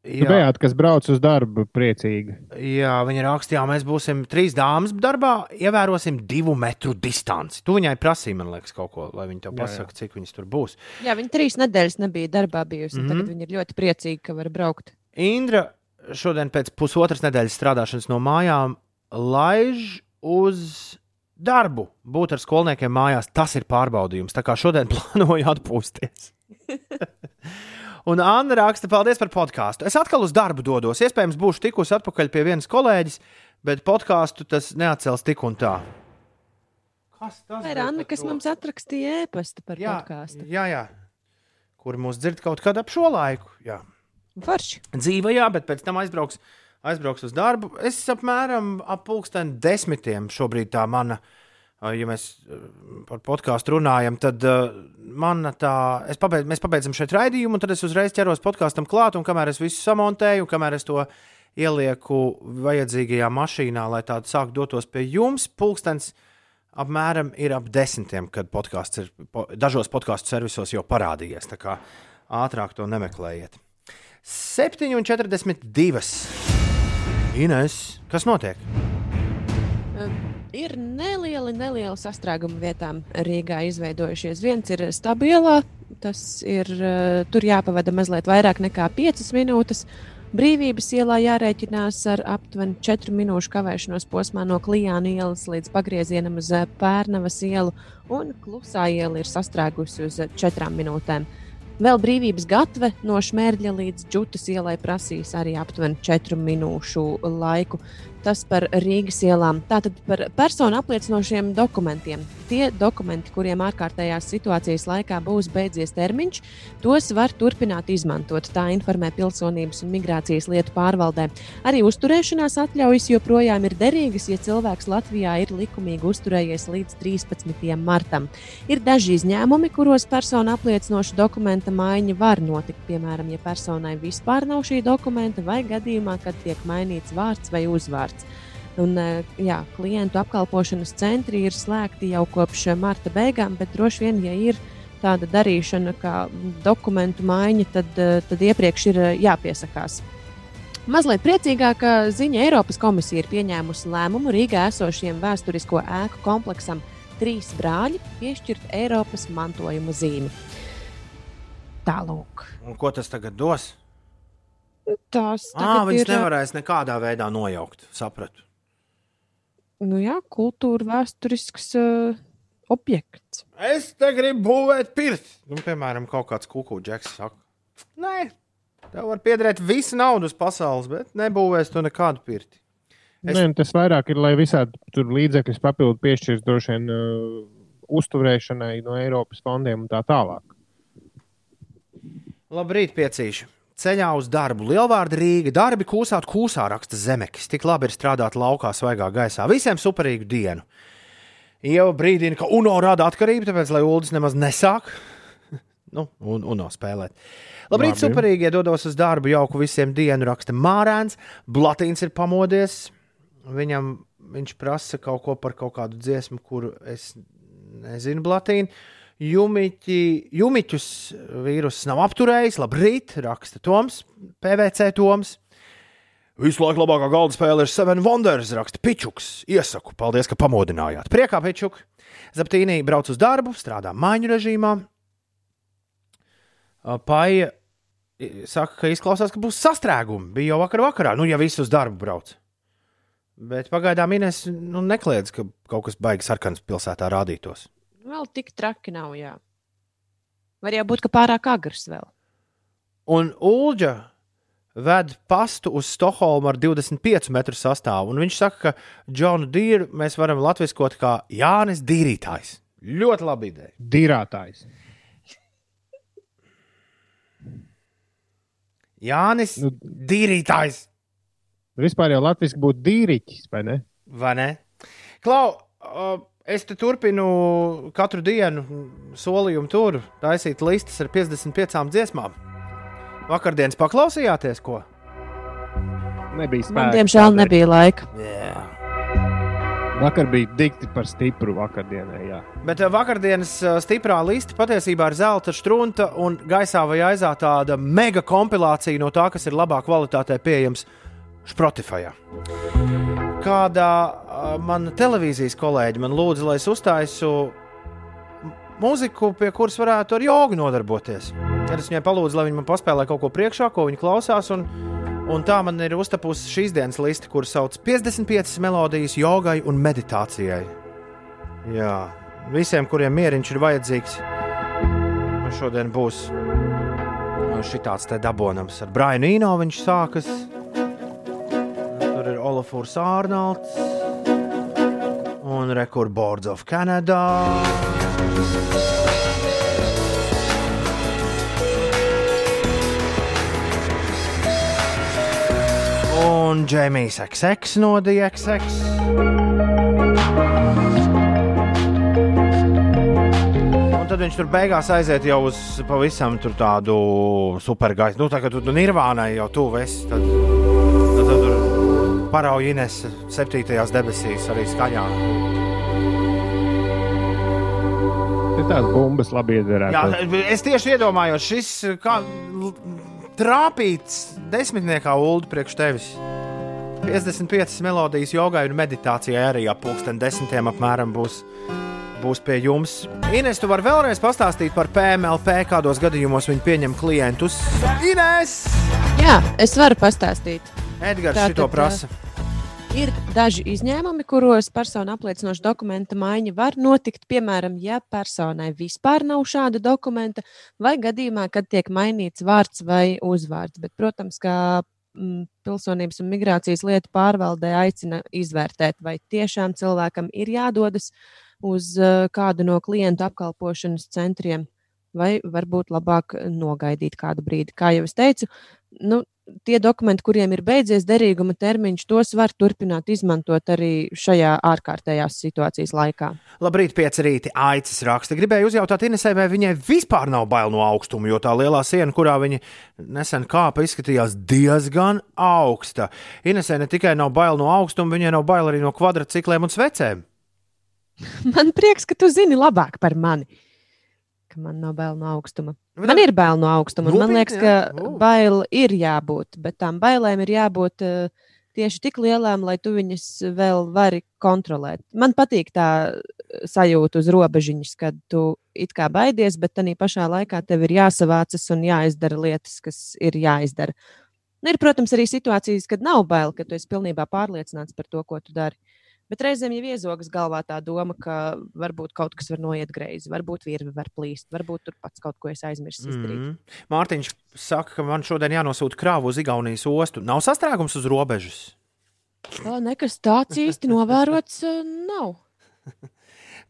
Jā. Bejāt, kas brauc uz darbu priecīgi. Jā, viņa rakstīja, mēs būsim trīs dāmas darbā, ievērosim divu metru distanci. Tu viņai prasīji, man liekas, kaut ko, lai viņa tev pasakā, cik viņas tur būs. Jā, viņa trīs nedēļas nebija darbā bijusi. Mm Mhm. -hmm. Tagad viņa ir ļoti priecīga, ka var braukt. Indra šodien pēc pusotras nedēļas strādāšanas no mājām laiž uz darbu, būt ar skolniekiem mājās, tas ir pārbaudījums. Tā kā šodien plānoju atpūsties. Un Anna raksta, paldies par podkāstu. Es atkal uz darbu dodos. Iespējams, būšu tikus atpakaļ pie vienas kolēģis, bet podkāstu tas neatcels tik un tā. Kas tas Tā ir Anna, kas mums atrakstīja ēpastu par jā, podkāstu. jā, jā. Kur mūs dzird kaut kad ap šo laiku. Jā. Forši. Dzīve, jā, bet pēc tam aizbrauks, aizbrauks uz darbu. Es apmēram ap pulksten desmitiem šobrīd tā mana, ā, ja mēs ā, par podkāstu runājam, tad uh, mana tā, pabeidz, mēs pabeidzam šeit raidījumu, un tad es uzreiz ķeros podkāstam klāt, un kamēr es visu samontēju, un kamēr es to ielieku vajadzīgajā mašīnā, lai tādu sāktu dotos pie jums, pulkstens apmēram ir ap desmitiem, kad podkāsts ir, po, dažos podkāstu servisos jau parādījies, tā kā ātrāk to nemeklējiet. 7,42. Ines, kas notiek? Ir nelieli, nelieli sastrēgumi vietām Rīgā izveidojušies. Viens ir stabilā, tas ir eh, tur jāpavada mazliet vairāk nekā 5 minūtes. Brīvības ielā jārēķinās ar aptuveni 4 minūšu kavēšanos posmā no Klijāna ielas līdz pagriezienam uz eh, Pērnavas ielu, un klusā iela ir sastrēgusi uz 4 minūtēm. Vēl brīvības gatve no Šmērģa līdz Džutas ielai prasīs arī aptuveni 4 minūšu laiku. Tas par Rīgas ielām. Tātad par personu apliecinošiem dokumentiem. Tie dokumenti, kuriem ārkārtējās situācijas laikā būs beidzies termiņš, tos var turpināt izmantot. Tā informē Pilsonības un migrācijas lietu pārvaldē. Arī uzturēšanās atļaujas joprojām ir derīgas, ja cilvēks Latvijā ir likumīgi uzturējies līdz 13. martam. Ir daži izņēmumi, kuros persona apliecinoša dokumenta maiņa var notikt. Piemēram, ja personai vispār nav šī dokumenta, vai gadījumā, kad tiek mainīts vārds vai uzvārds. Un, eh, jā, klientu apkalpošanas centri ir slēgti jau kopš eh, marta beigām, bet droši vien, ja ir tāda darīšana, kā dokumentu maiņa, tad, eh, tad iepriekš ir jāpiesakās. Mazliet priecīgāka ziņa Eiropas komisija ir pieņēmusi lēmumu Rīgā esošiem vēsturisko ēku kompleksam trīs brāļi piešķirt Eiropas mantojuma zīmi. Tālūk. Un ko tas tagad dos? Tās Ah, viņas ir, nevarēs nekādā veidā nojaukt. Sapratu. nu, jā, kultūra vēsturisks uh, objekts. Es te gribu būvēt pirti. Nu, piemēram, kaut kāds kukurūģis saka, nē, tev var piederēt visa nauda uz pasaules, bet nebūvēs tu nekādu pirti. Es-. Nē, tas vairāk ir, lai visādi tur līdzekļus papildu piešķirt droši vien uh, uzturēšanai no Eiropas fondiem un tā tālāk. Labrīt, piecīši! Ceļā uz darbu, Lielvārda Rīga, darbi kūsāt kūsā, raksta Zemekis. Tik labi ir strādāt laukā, svaigā gaisā. Visiem superīgu dienu. Jau brīdina, ka UNO rada atkarību, tāpēc, lai ULDS nemaz nesāk. nu, un UNO spēlēt. Labrīt, Labi. superīgi, iedodos uz darbu, jauku visiem dienu, raksta Mārēns. Blatīns ir pamodies. Viņam viņš prasa kaut ko par kaut kādu dziesmu, kuru es nezinu, Blatīnu. Jumiķi, jumiķus vīruss nav apturējis. Labrīt, raksta Toms, PVC Toms. Visu laiku labākā galda spēle ir Seven Wonders, raksta Pičuks. Iesaku, paldies, ka pamodinājāt. Priekā, Pičuk. Zaptīnī brauc uz darbu, strādā maiņu režīmā. Paija saka, ka izklausās, ka būs sastrēgumi. Bija jau vakar vakarā, nu, ja viss uz darbu brauc. Bet pagaidām Ines nu, nekliedz, ka kaut kas baigs sarkans pilsētā rādītos. Vēl tik traki nav, jā. Var jau būt, ka pārāk agrs vēl. Un Ulģa ved pastu uz Stokholmu ar 25 metru sastāvu. Un viņš saka, ka Džonu Dīru mēs varam latviskot kā Jānis Dīrītājs. Ļoti labi ideja. Dīrātājs. Jānis Nu- Dīrītājs. Vispār jau latviešu būtu dīriķis, vai ne? Vai ne? Klau, uh, es te turpinu katru dienu solījumu tur taisīt listas ar 55 dziesmām. Vakardienas paklausījāties, ko? Nebija Man, spēka. diemžēl, tādēļ. nebija laika. Yeah. Vakar bija dikti par stipru vakardienai. Jā. Bet uh, vakardienas uh, stiprā lista patiesībā ir zelta strunta un gaisā vai aizā tāda mega kompilācija no tā, kas ir labā kvalitātē pieejams Spotify. Kādā mana televīzijas kolēģi man lūdza, lai es uztaisu mūziku, pie kuras varētu ar jogu nodarboties. Tad es viņai palūdzu, lai viņa man paspēlē kaut ko priekšā, ko viņa klausās. Un, un tā man ir uztapusi šīs dienas lista, kuras sauc 55 melodijas jogai un meditācijai. Jā, visiem, kuriem mieriņš ir vajadzīgs, šodien būs šitāds te dabonams. Ar Brainu Īno viņš sākas. Tur ir Olafurs Ārnolds un Record Boards of Canada. Un Džemijs XX no DXX. Tad viņš tur beigās aiziet jau uz pavisam tādu supergaisu. Nu, tā kā tu, tu nirvānai jau tuvu esi, tad tur parauj Ines septītajās debesīs arī skaņā. Tās bumbas labi. Jā, es tieši iedomājos, šis kā trāpīts desmitniekā ulu priekš tevis. 55 melodijas jogai un meditācijai arī ap pulksten desmitiem apmēram būs, būs pie jums. Ines, tu vari vēlreiz pastāstīt par PMLP, kādos gadījumos viņi pieņem klientus. Ines! Jā, es varu pastāstīt. Edgars Tātad, šito prasa. Ir daži izņēmumi, kuros persona apliecinoša dokumenta maiņa var notikt. Piemēram, ja personai vispār nav šāda dokumenta, vai gadījumā, kad tiek mainīts vārds vai uzvārds. Bet, protams, kā mm, pilsonības un migrācijas lietu pārvaldē aicina izvērtēt, vai tiešām cilvēkam ir jādodas uz uh, kādu no klientu apkalpošanas centriem, vai varbūt labāk nogaidīt kādu brīdi. Kā jau es teicu, nu, tie dokumenti, kuriem ir beidzies derīguma termiņš, tos var turpināt izmantot arī šajā ārkārtējās situācijas laikā. Labrīt, pieci rīti. Aicis raksta. Gribēju uzjautāt Inesai, vai viņai vispār nav bail no augstuma, jo tā lielā siena, kurā viņa nesen kāpa, izskatījās diezgan augsta. Inesai ne tikai nav bail no augstuma, viņai nav bail arī no kvadrcikliem un svecēm. Man prieks, ka tu zini labāk par mani. Ka man nav bail no augstuma. Man ir bail no augstuma. Man liekas, ka bail ir jābūt, bet tām bailēm ir jābūt uh, tieši tik lielām, lai tu viņas vēl vari kontrolēt. Man patīk tā eh, sajūta uz robežiņas, kad tu it kā baidies, bet tā pašā laikā tev ir jāsavācas un jāizdara lietas, kas ir jāizdara. Un ir, protams, arī situācijas, kad nav bail, ka tu esi pilnībā pārliecināts par to, ko tu dari. Bet reizēm jau iezogas galvā tā doma, ka varbūt kaut kas var noiet greizi, varbūt virve var plīst, varbūt tur pats kaut ko es aizmirsu izdarīt. Mm. Mārtiņš saka, ka man šodien jānosūta krāva uz Igaunijas ostu. Nav sastrēgums uz robežas. Tā nekas tāds īsti novērots nav.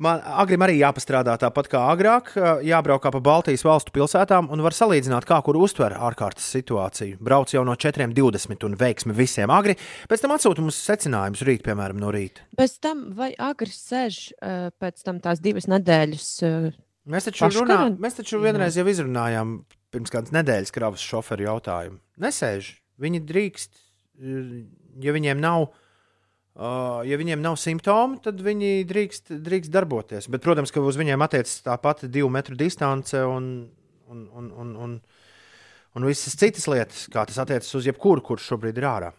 Man agrim arī jāpastrādā tāpat kā agrāk, jābraukā pa Baltijas valstu pilsētām un var salīdzināt, kā kur uztver ārkārtas situāciju. Brauc jau no 4.20 un veiksmi visiem agri, pēc tam atsūta mums secinājumus rīt, piemēram, no rīta. Pēc tam, vai agri sēž uh, pēc tam tās divas nedēļas? Uh, Mēs taču, runā, mēs taču vienreiz jau izrunājām pirms kādas nedēļas kravas šoferu jautājumu. Nesēž. Viņi drīkst, eh, ja viņiem nav. Uh, ja viņiem nav simptomu, tad viņi drīkst, drīkst darboties. Bet, protams, ka uz viņiem attiecas tā pati divu metru distance un, un, un, un, un, un visas citas lietas, kā tas attiecas uz jebkuru, kurš šobrīd ir ārā.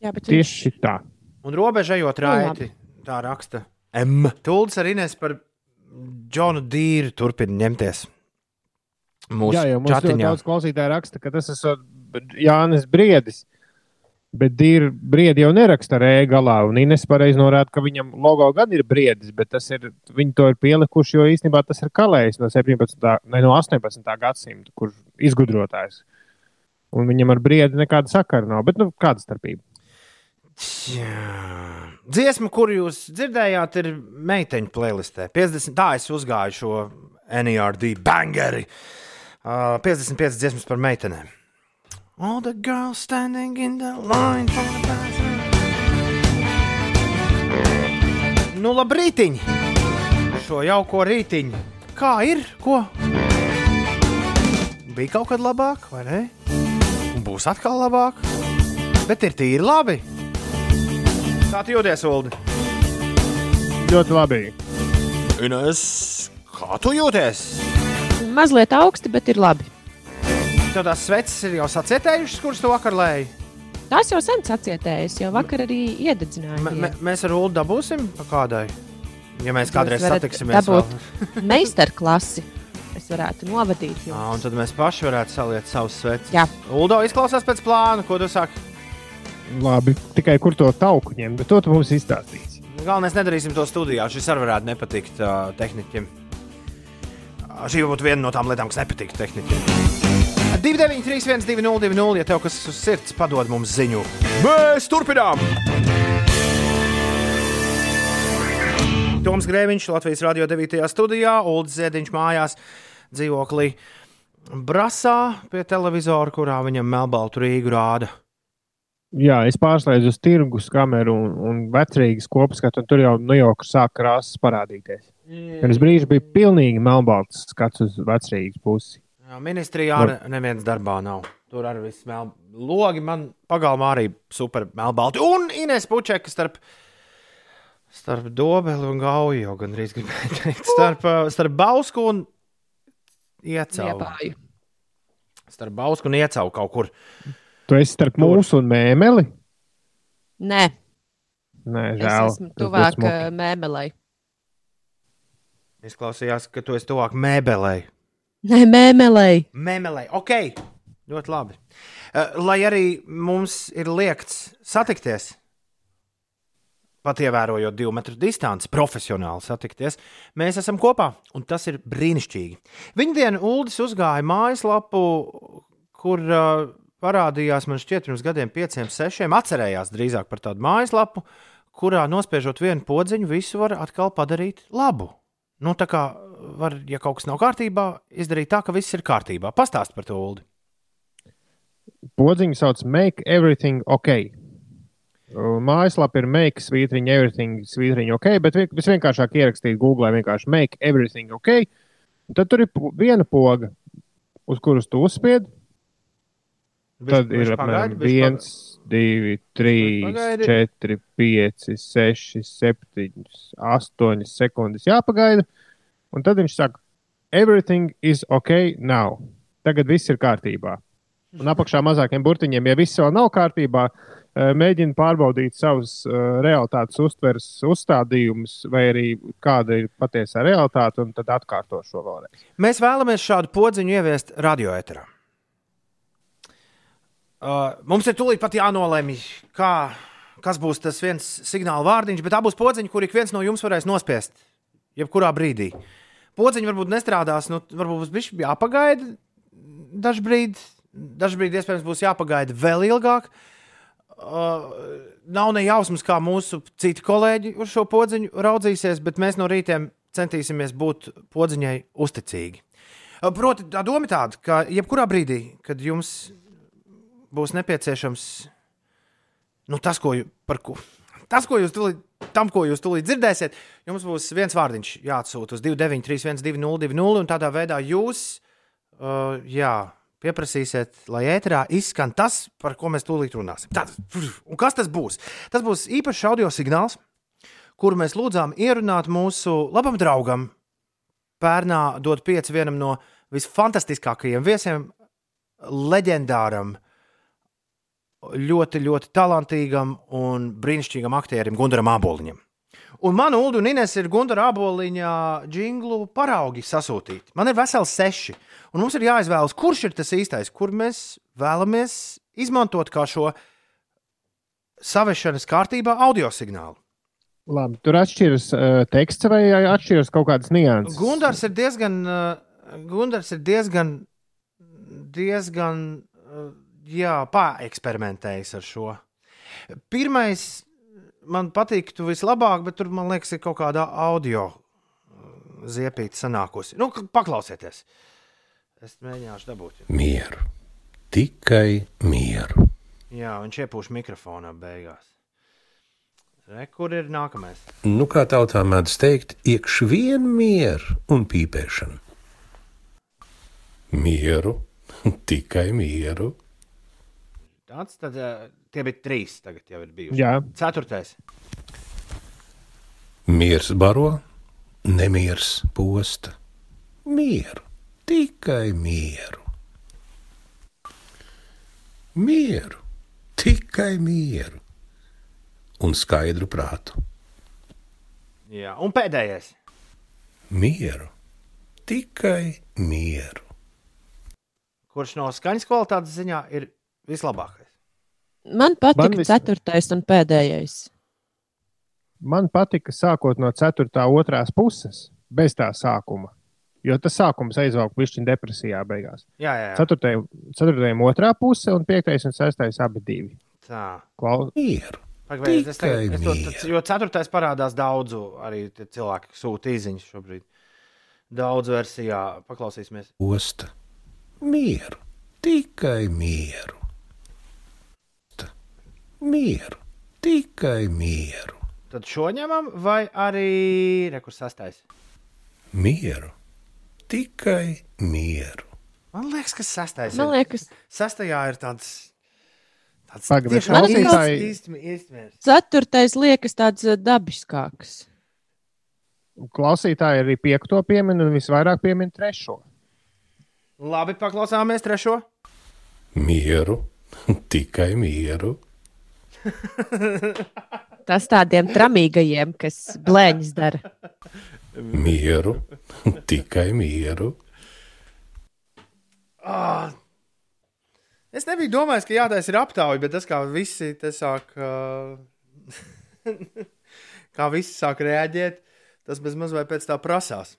jā, bet Tieši tā. Un robeža ejot Nu, raiti, tā raksta M. Tūlis arī nes par Džonu Dīru turpina ņemties. Mūsu Jā, jau mums ļoti čatiņā. daudz klausītāju raksta, ka tas ir Jānis Briedis. Bet dīri briedi jau neraksta ar e-galā. Un Ines pareizi norāda, ka viņam logo gan ir briedis, bet tas ir, viņi to ir pielikuši, jo īstenībā tas ir kalējs no 17. ne no 18. gadsimta, kur izgudrotājs. Un viņam ar briedi nekāda sakara nav. Bet nu, kāda starpība? Jā. Dziesma, kur jūs dzirdējāt, ir meiteņu playlistē. 50, tā es uzgāju šo NERD bangeri. Uh, 55 dziesmas par meitenēm. All the girls standing in the line for the bathroom. Nu, labrītiņ! Šo jauko rītiņu. Kā ir? Ko? Bija kaut kad labāk, vai ne? Un būs atkal labāk. Bet ir tīri labi. Kā tu jūties, Ulu? Ļoti labi. Ines, kā tu jūties? mazliet augsti, bet ir labi. Tev tās sveces ir jau sacietējušas, kuras tu vakar lēji. Tās jau sen sacietējas, jau vakar arī iededzināju. M mēs ar Ulu dabūsim pa kādai. Ja mēs kādreiz satiksimies, dabūt vēl. Meistarklasi. Es varētu novadīt Ā, jums. un tad mēs paši varētu saliet savus sveces. Jā. Uldo izklausās pēc plāna, ko tu saki. Labi. Tikai kur to tauku ņemt, bet to tu mums izstāstīsi. Galvenais nedarīsim to studijā. Šis arī varētu nepatikt uh, tehniķiem. Uh, šī varbūt viena no tām lietām, kas nepatīk tehniķiem. 293, 202, ja tev kas uz sirds, padod mums ziņu. Mēs turpinām! Toms Grēviņš, Latvijas radio 9. studijā, Ulrichs Ziediņš mājās, dzīvoklī Brasā pie televizora, kurā viņam melnbaltu Rīgu rāda. Jā, es pārslēdzu uz tirgus kameru un, un vecrīgas kopskatu, un tur jau nu jau sāk krāsas parādīties. Pirms brīža bija pilnīgi melnbalts skats uz vecrīgas pusi. Jā, ministrijā ne, neviens darbā nav. Tur arī viss mel... logi man pagalmā arī super melnbalti. Un Ines Pučeka starp, starp dobeli un gauju jau gandrīz gribēju teikt. Starp, uh, starp bausku un iecau. Liepāju. Starp bausku un iecau kaut kur. Tu esi starp Tur. mūsu un mēmeli? Nē, Nē, es žēl. esmu Tas būs tuvāk smuki. uh, mēmelei. Izklausījās, ka tu esi tuvāk mēbelei. Nē, mēmelei. Mēmelei, ok, ļoti labi. Uh, lai arī mums ir liekts satikties, pat ievērojot divu metru distanci, profesionāli satikties, mēs esam kopā, un tas ir brīnišķīgi. Viņa diena Uldis uzgāja mājaslapu, kur uh, parādījās man šķiet pirms gadiem, pieciem, sešiem, atcerējās drīzāk par tādu mājaslapu, kurā nospiežot vienu podziņu, visu var atkal padarīt labu. Nu, tā kā var, ja kaut kas nav kārtībā, izdarīt tā, ka viss ir kārtībā. Pastāst par to, Ulu. Podziņu sauc Make Everything OK. Uh, Mājaslapa ir Make Svītriņa, Everything Svītriņa OK, bet vi- visvienkāršāk ierakstīt Google vienkārši Make Everything OK. Un tad tur ir viena poga, uz kuras tu uzspied. Tad ir apmēram 1, 2, 3, pagaidi. 4, 5, 6, 7, 8 sekundes jāpagaida. Un tad viņš saka, everything is ok now. Tagad viss ir kārtībā. Un apakšā mazākiem burtiņiem, ja viss vēl nav kārtībā, eh, mēģina pārbaudīt savus eh, realitātes uztveres uzstādījumus, vai arī kāda ir patiesā realitāte, un tad atkārto šo vēlreiz. Mēs vēlamies šādu podziņu ieviest radioetrā. Uh, mums ir tūlīt pat jānolēmj, kā, kas būs tas viens signāla vārdiņš, bet tā būs podziņa, kur ik viens no jums varēs nospiest. Jebkurā brīdī. Podziņa varbūt nestrādās, nu, varbūt būs jāpagaida dažbrīd. Dažbrīd iespējams būs jāpagaida vēl ilgāk. Uh, nav ne jausmas, kā mūsu citi kolēģi uz šo podziņu raudzīsies, bet mēs no rītiem centīsimies būt podziņai uzticīgi. Uh, Proti, tā doma ir tāda, ka jebkurā brīdī, kad jums būs nepieciešams nu, tas, ko, par ko, tas, ko jūs tūlīt, tam, ko jūs tūlīt dzirdēsiet, jums būs viens vārdiņš jāatsūta uz 293, 1202, un tādā veidā jūs uh, jā, pieprasīsiet, lai ēterā izskan tas, par ko mēs tūlīt runāsim. Tātad, un kas tas būs? Tas būs īpašs audio signāls, kuru mēs lūdzām ierunāt mūsu labam draugam, pērnā dot pieci vienam no visfantastiskākajiem viesiem, leģendāram, ļoti, ļoti talantīgam un brīnišķīgam aktierim Gunaram Aboliņam. Un man, Ulu un Ines, ir Gunara Aboliņa jinglu paraugi sasūtīti. Man ir veseli seši. Un mums ir jāizvēlas, kurš ir tas īstais, kur mēs vēlamies izmantot kā šo savešanas kārtībā audio signālu. Labi, tur atšķiras uh, teksts vai atšķiras kaut kādas nianses. Gundars ir diezgan, uh, Gundars ir diezgan, diezgan uh, jā, pāreksperimentējis ar šo. Pirmais man patīktu vislabāk, bet tur man liekas, ir kaut kāda audio uh, ziepīta sanākusi. Nu, paklausieties. Es mēģināšu dabūt. Mieru, tikai mieru. Jā, viņš iepūš mikrofonā beigās. Re, kur ir nākamais? Nu, kā tautā mēdz teikt, iekš vien mieru un pīpēšanu. Mieru, tikai mieru. Tāds, tad, uh, tie bija trīs, tagad jau ir bijuši. Jā, Ceturtais. Miers baro, nemiers posta. Mieru, tikai mieru. Mieru, tikai mieru un skaidru prātu. Jā, un pēdējais. Mieru, tikai mieru. Kurš no skaņas kvalitātes ziņā ir vislabākais? Man patīk Man vis- ceturtais un pēdējais. man patika sākot no 4. otrās puses, bez tā sākuma. Jo tas sākums aizvāka pišķiņu depresijā beigās. Jā, jā, jā. 4. ceturtajam otrā puse un 5. un 6. abi divi. Tā. Klau... Mieru. Pagaidiet, es es to, mieru. tas- jo ceturtais parādās daudzu, arī tie cilvēki sūta īsiņas šobrīd. Daudz versijā paklausīsimies. Osta. Mieru. Tikai mieru. Mieru. Tikai mieru. Tad šo ņemam, vai arī rekurs sastais? Mieru. Tikai mieru. Man liekas, ka sastais. Man ir- liekas, Sastajā ir tāds. tāds Pagaid, bet tiešām klausītāji- ceturtais liekas tāds eh, dabiskāks. Klausītāji arī piekto piemin un visvairāk piemin trešo. Labi, paklausāmies trešo. Mieru. Tikai mieru. Tas tādiem tramīgajiem, kas blēņas dara. Mieru. Tikai mieru. Ah. Es nebiju domājis, ka jātaisa ir aptauja, bet tas, kā visi te sāk, uh, kā visi sāk reaģēt, tas bez maz vai pēc tā prasās.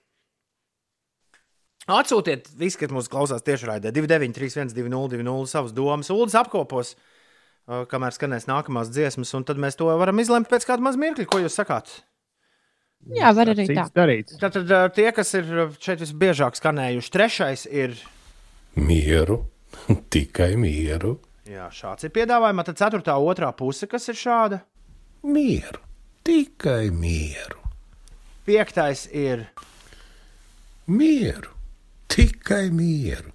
Atsūtiet, visi, kas mūsu klausās tiešraidē, 293, 202, savas domas, ULDS apkopos, uh, kamēr skanēs nākamās dziesmas, un tad mēs to varam izlemt pēc kāda maz mirkļa, ko jūs sakāt. Jā, var arī tā. Darīts. Tātad uh, tie, kas ir šeit visbiežāk skanējuši, trešais ir Mieru. Tikai mieru. Jā, šāds ir piedāvājums. Tad ceturtā, otrā puse, kas ir šāda. Mieru. Tikai mieru. Piektais ir Mieru. Tikai mieru.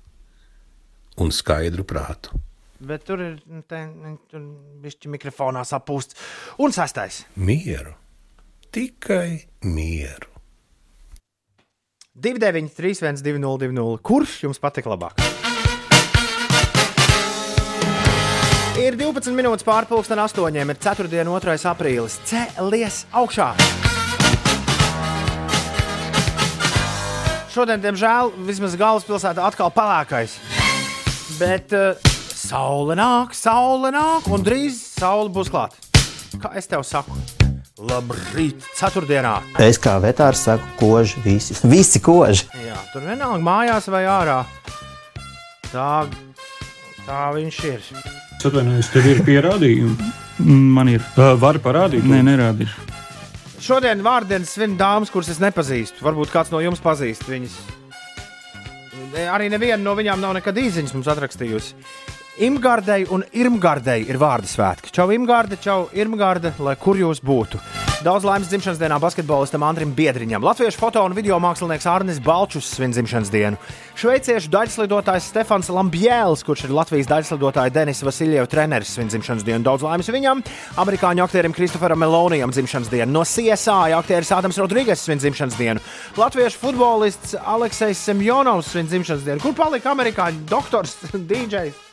Un skaidru prātu. Bet tur ir nu, nu, bišķi mikrofonā sapūsts. Un sastais. Mieru. Tikai mieru. 293, 202, kurš jums patika labāk? Ir 12 minūtes pārpusdienas astoņiem, ir 4. un 2. aprīlis. Cēlies augšā! Šodien, diemžēl, vismaz galvaspilsētā atkal pelēkais. Bet uh, saule nāk, saule nāk, un drīz saule būs klāta. Kā es tev saku? Labrīt, ceturtdienā! Es kā vetārs saku, koži visi. Visi koži. Jā, tur vienalga mājās vai ārā. Tā, tā viņš ir. Atvainojos, tev ir pierādījumi. Man ir. Uh, Vari parādīt? Nē, nerādīšu. Šodien vārdienas svin dāmas, kuras es nepazīstu. Varbūt kāds no jums pazīst viņas. Arī neviena no viņām nav nekad īsiņas mums atrakstījusi. Imgārdei un Irmgārdei ir vārdu svētki. Čau, Imgārde, čau, Irmgārde, lai kur jūs būtu. Daudz laimes dzimšanas dienā basketbolistam Andrim Biedriņam. Latviešu foto un video mākslinieks Arnis Balčus svin dzimšanas dienu. Šveiciešu daļslidotājs Stefans Lambjēls, kurš ir Latvijas daļslidotāja Denisa Vasiljeva treneris, svin dzimšanas dienu. Daudz laimes viņam. Amerikāņu aktierim Kristoferam Melonijam dzimšanas dienu. No CSI aktieris Ādams Rodrīgas svin dzimšanas dienu. Latviešu futbolists Aleksis Semjonovs svin dzimšanas dienu. Kur palika amerikāņu doktors, DJs?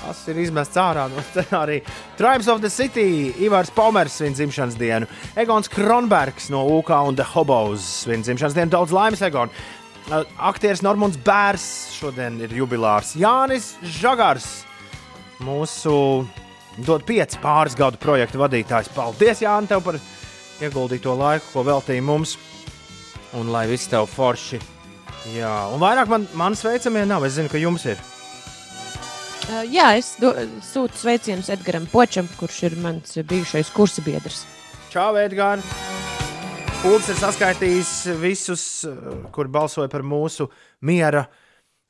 Tas ir izmests ārā no arī Tribes of the City, Ivars Pomers svin dzimšanas dienu, Egons Kronbergs no UK un The Hobos svin dzimšanas dienu. Daudz laimes, Egon! Uh, Aktieris Normons Bērs šodien ir jubilārs. Jānis Žagars, mūsu dod pieci pāris gadu projektu vadītājs. Paldies, Jānis, tev par ieguldīto laiku, ko veltīji mums. Un lai viss tev forši. Jā, un vairāk man, man sveicamie nav. Es zinu, ka jums ir. Uh, jā, es do, sūtu sveicienus Edgars Počam, kurš ir mans bijušais kursa biedrs. Čau, Edgars! Pūlis ir saskaitījis visus, kur balsoja par mūsu miera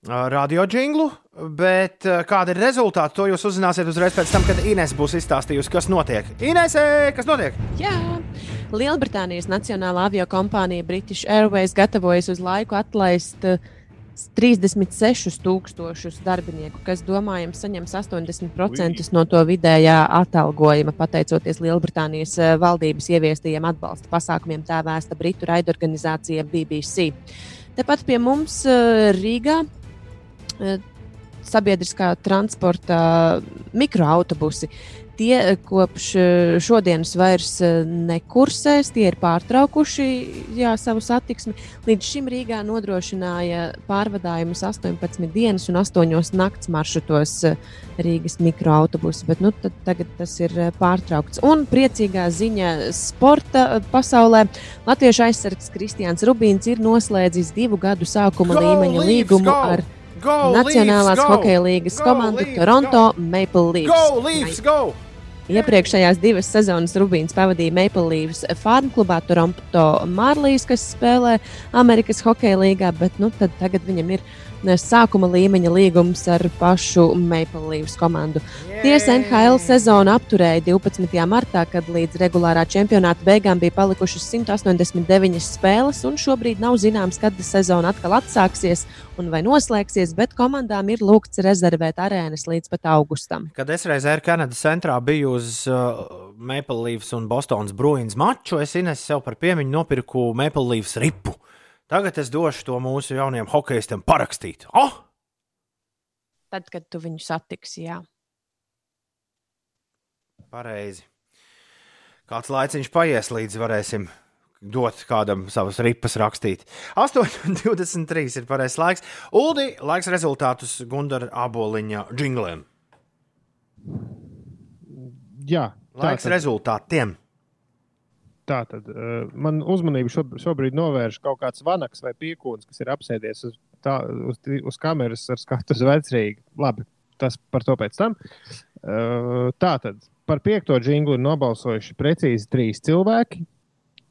radio jinglu, bet kāda ir rezultāti, to jūs uzzināsiet uzreiz pēc tam, kad Inês būs izstāstījusi, kas notiek. Inês, kas notiek? Jā, Lielbritānijas Nacionālā avio kompānija British Airways gatavojas uz laiku atlaist uh, 36,000 darbinieku, kas, domājams, saņems 80% no to vidējā atalgojuma, pateicoties Lielbritānijas eh, valdības ieviestajiem atbalsta pasākumiem, tā vēsta Britu raidorganizācija BBC. Tepat pie mums eh, Rīgā eh, sabiedriskā transporta mikroautobusi tie eh, kopš eh, šodienas vairs eh, nekursēs, tie ir pārtraukuši jā, savu satiksmi. Līdz šim Rīgā nodrošināja pārvadājumus 18 dienas un 8 nakts maršrutos Rīgas mikroautobusu, bet nu, tagad tas ir pārtraukts. Un priecīgā ziņa sporta pasaulē Latviešu aizsargs Kristians Rubīns ir noslēdzis divu gadu sākuma Go, līmeņa Leafs, līgumu go! ar Go, Nacionālās hokeja komandu Leafs, Toronto go! Maple Leafs. Go, Leafs, go! Iepriekšējās divas sezonas Rubīns pavadīja Maple Leafs farm klubā Toronto Marlīs, kas spēlē Amerikas Hokeja līgā, bet nu, tagad viņam ir ne, sākuma līmeņa līgums ar pašu Maple Leafs komandu. Tiesa NHL sezonu apturēja 12. martā, kad līdz regulārā čempionāta beigām bija palikušas 189 spēles, un šobrīd nav zināms, kad sezona atkal atsāksies un vai noslēgsies, bet komandām ir lūgts rezervēt arēnas līdz pat augustam. Kad es reizē ar Kanadas centrā biju uz uh, Maple Leafs un Bostonas Bruins maču, es Ines sev par piemiņu nopirku Maple Leafs ripu. Tagad es došu to mūsu jaunajiem hokeistiem parakstīt. Oh! Tad, kad tu viņu satiksi, jā. Pareizi. Kāds laiciņš paies, līdz varēsim dot kādam savas ripas rakstīt. 8,23 ir pareizais laiks. Uldi, laiks rezultātus Gundara aboliņa jingliem. Jā, Laiks tātad- rezultātiem. Tā tad uh, man uzmanību šob- šobrīd novērš kaut kāds vanaks vai piekūns, kas ir apsēdies uz, tā, uz, uz kameras ar skatu uz vecrīgi. Labi, tas par to pēc tam. Uh, tā tad par piekto jinglu ir nobalsojuši precīzi trīs cilvēki.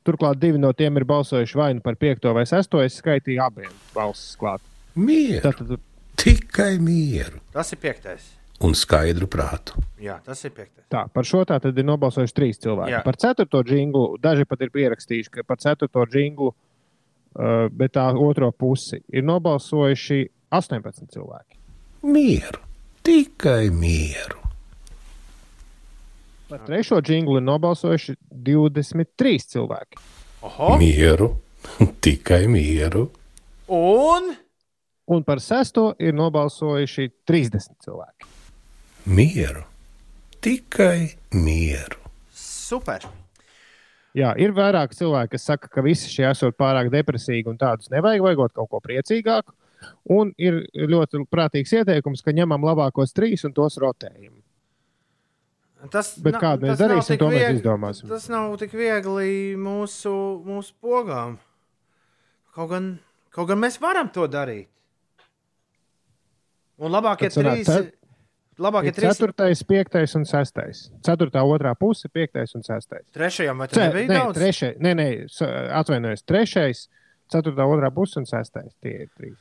Turklāt divi no tiem ir balsojuši vai nu par piekto vai sesto. Es skaitīju abiem balsis klāt. Mieru. Tātad Tikai mieru Tas ir piektais. Un skaidru prātu. Jā, tas ir piektais. Tā, par šo tā tad ir nobalsojuši trīs cilvēki. Jā. Par ceturto jinglu daži pat ir pierakstījuši, ka par ceturto jinglu, uh, bet tā otro pusi ir nobalsojuši 18 cilvēki. Mieru. Tikai mieru. Par trešo jinglu ir nobalsojuši 23 cilvēki. Oho! Mieru. Tikai mieru. Un Un par sesto ir nobalsojuši 30 cilvēki. Mieru. Tikai mieru. super! Jā, ir vairāk cilvēki, kas saka, ka visi šie esot pārāk depresīgi un tādus nevajag, vajagot kaut ko priecīgāku. Un ir ļoti prātīgs ieteikums, ka ņemam labākos trīs un tos rotējam. Tas, Bet na- kādu mēs darīsim, to mēs izdomāsim. Tas nav tik viegli mūsu, mūsu pogām. Kaut gan, kaut gan mēs varam to darīt. Un labākie Tad trīs, te- labākie trīs, ceturtais, piektais un sestais. Ceturtā, otrā puse, piektais un sestais. trešajam vai nebija nē, daudz? trešais, nē, nē, atvainojos. Trešais, ceturtā, otrā puse un sestais. Tie ir trīs.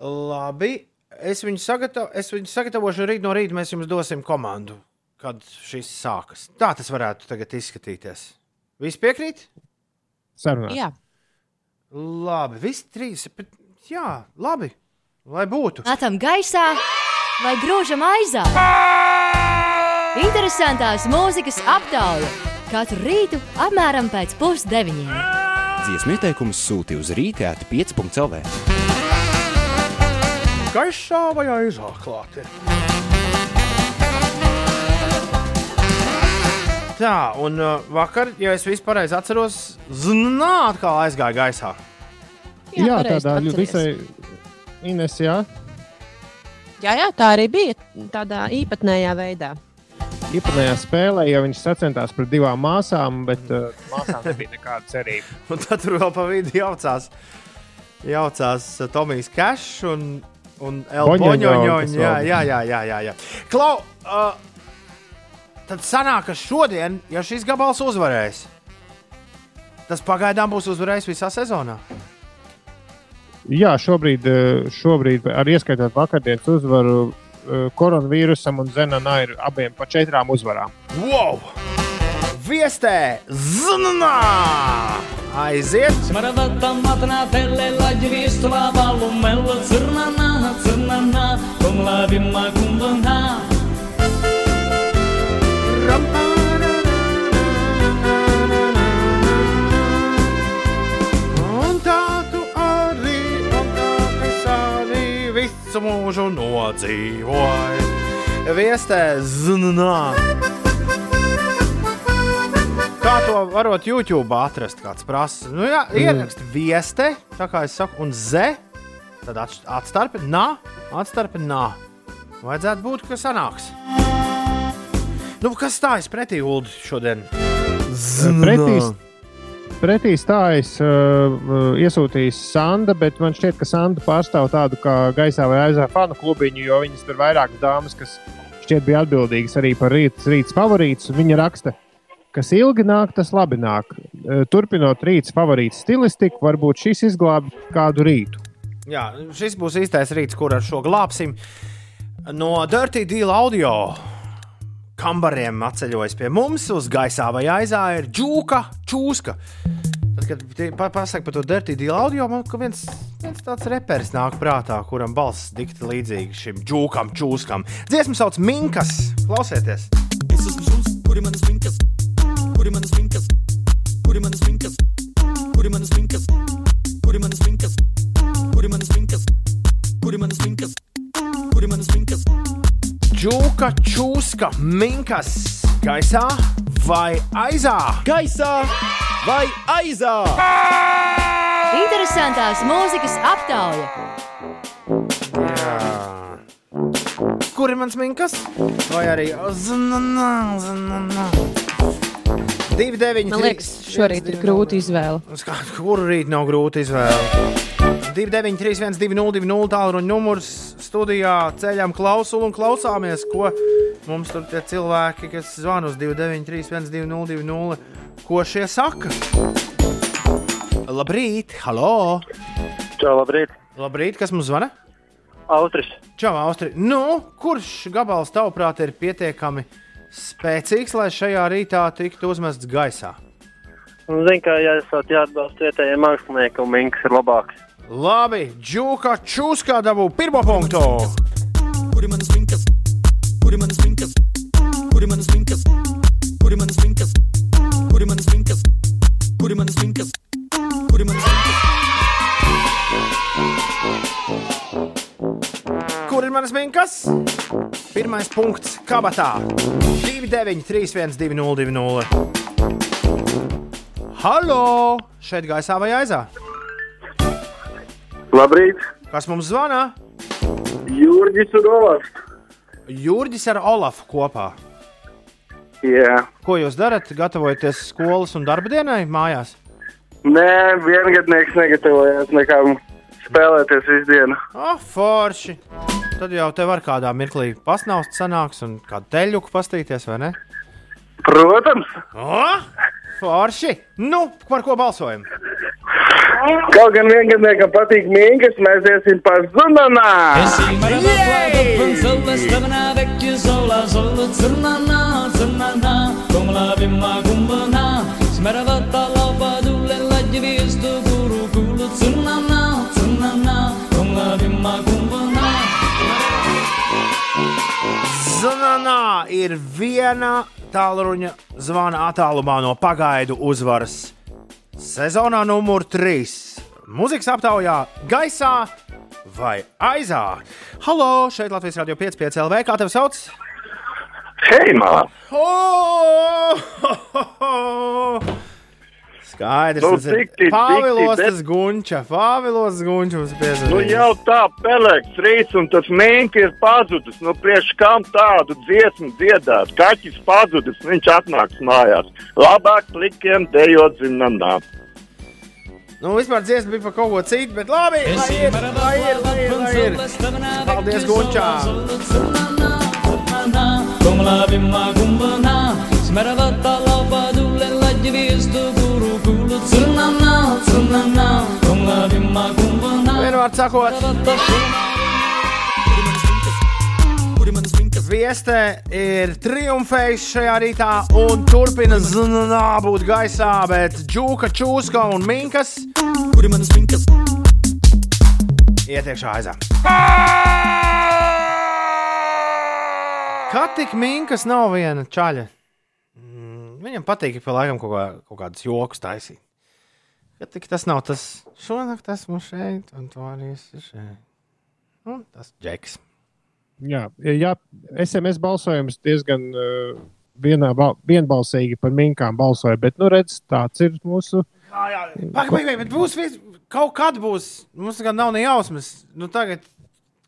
Labi, es viņu, sagatavo, es viņu sagatavošu rīt no rīta. Mēs jums dosim komandu, kad šis sākas. Tā tas varētu tagad izskatīties. Visi piekrīt? Sarunā. Jā, Labi, visi trīs. bet- Jā, labi. Lai būtu. Metam gaisā vai grūžam aizā. Interesantās mūzikas aptauja katru rītu apmēram pēc pusdeviņiem. Dziesmu ieteikumus sūti uz rīta at 5.lv. Gaišā vai aizā klāte? Tā, un uh, vakar, ja es visu pareizi atceros, zināmā atkal aizgāja gaisā. Jā, Jā, tādā atceries. visai Ines, jā. Jā, jā, tā arī bija tādā īpatnējā veidā. Īpatnējā spēlē, jo viņš sacentās pret divām māsām, bet uh, māsām nebija nekāda cerība. Un tad tur vēl pa vidu jaucās, jaucās uh, Tomijs Kešs un, un kas Jā, šobrīd, eh, šobrīd arī ieskaitot vakardienas uzvaru eh, koronavīrusam un Zenonā ir abiem pa četrām uzvarām. Wow! Viestē, zvanā! Aiziet! Smaravata matna pelle la givisto la ballo mello zirnana zirnana com visu mūžu nodzīvoju. Viestē, zvanā! kā to varot YouTube atrast? Kāds prasa, nu, jā, ierakst vieste, tā kā es saku, un z, tad atstarpe, nā, atstarpe, nā. Vajadzētu būt, ka sanāks. Nu, kas stājas pretī Ulu šodien? Pretī, pretī stājas uh, uh, iesūtījis Sanda, bet man šķiet, ka Sanda pārstāv tādu kā gaisā vai aizā fanu klubiņu, jo viņas tur vairākas dāmas, kas šķiet bija atbildīgas arī par rītas, rītas favorītus. Viņa raksta, kas ilgi nāk, tas labi nāk. Uh, Turpinot rītas favorītu stilistiku, varbūt šis izglābj kādu rītu. Jā, šis būs īstais rīts, kur ar šo glābsim. No Dirty Deal audio kambariem atceļojas pie mums uz gaisā vai aizā ir džūka, čūska. Tad, kad tie pa- pasaka par to Dirty Deal audio, man viens, viens tāds reperis nāk prātā, kuram balss dikti līdzīga šim džūkam, čūskam. Dziesmu sauc Minkas. Klausieties! Es esmu suns, kuri manas minkas, kuri manas minkas, kuri manas minkas, kuri manas minkas, kuri manas minkas, kuri manas minkas, kuri manas minkas, kuri manas minkas. Džūka, čūska, minkas. Gaisā vai aizā? Gaisā vai aizā? Interesantās mūzikas aptauja. Kur ir mans minkas? Vai arī zvanā, zvanā. 2, 9, Man liekas, šorīt ir grūti izvēle. Kuru rīt nav grūti izvēlēties? 2, 9, 3, 1, 2, 0, 2, 0, tālruņa numurs studijā ceļām klausulu un klausāmies, ko mums tur tie cilvēki, kas zvana uz 2, 9, 3, 1, 2, 0, 2, 0, ko šie saka. Labrīt, halo! Čau, labrīt! Labrīt, kas mums zvana? Austris. Čau, Austri. Nu, kurš gabals tavuprāt ir pietiekami spēcīgs, lai šajā rītā tiktu uzmests gaisā? Zinu, ka ja esat jāatbalsta vietējie mākslinieki, un Minks ir labāks. Labi, Džuka Čuskā dabū pirmo punktu. Kuri manas minkas, kuri manas minkas, kuri manas minkas, kuri manas minkas, kuri manas minkas, kuri manas minkas, kuri manas minkas. Kur ir manas minkas? Pirmais punkts kabatā. 2, 9, 3, 1, 2, 0, 2, 0. Halo! Šeit gaisā vai aizā? Labrīt! Kas mums zvana? Jurģis un Olafs. Jurģis ar Olafu kopā. Jā. Ko jūs darat? Gatavojaties skolas un darba dienai mājās? Nē, viengadnieks negatavojās nekam spēlēties visu dienu. Ah, forši! Tad jau te var kādā mirklī pasnaust, sanāks un kādu teļuku pastīties, vai ne? Protams! Oh, forši! Nu, par ko balsojam? Kaut gan viengadniekam patīk mīgas, mēs iesim par zunanā. Smeravata lava dule lajvis du guru gulu tsunana tsunana kumla vimma kumbana Zunanā ir viena tālruņa zvana attālumā no pagaidu uzvaras. Sezonā numur 3. Mūzikas aptaujā gaisā vai aizā. Halo, šeit Latvijas Rādio 5,5 LV. Kā tevi sauc? Hei, mā! Oh, ho, ho, ho. Skaidrs, Nu, tas ir dikti, dikti, Pāvilos bet- gunča. Pāvilos gunča mums Nu piezvanīja. jau tā pelēks rīts, un tas Minka ir pazudis. Nu, priekš kam tādu dziesmu dziedāt? Kaķis pazudis, viņš atnāks mājās. Labāk plikiem dejot Zunanā. Nu, vispār dziesma bija par kaut ko citu, bet labi, lai ir, lai ir, lai ir, lai ir. Paldies, Gunčā! Gumla bimma gumma na Smerava talava dule la jvizdu guru gulu Cunana, cunana Gumla bimma gumma na Vienvārds sakot Viestē ir triumfējis šajā rītā un turpina zināmā būt gaisā, bet džūka, čūska un minkas. Kur ir manas minkas? Ietiekšā aizā. Aaaa! Kā tik Minkas nav viena čaļa? Mm, Viņam patīk pa laikam kaut, kā, kaut kādus joks taisīt. Kad tik tas nav tas šonakt esmu šeit, un to arī esi šeit. Un tas džeks. Jā, jā, SMS balsojums diezgan uh, vienā, bal- vienbalsīgi par minkām balsoja. Bet, nu, redz, tāds ir mūsu. Pagaid, pagaid, bet būs vis, kaut kad būs. Mums gan nav ne jausmas. Nu, tagad,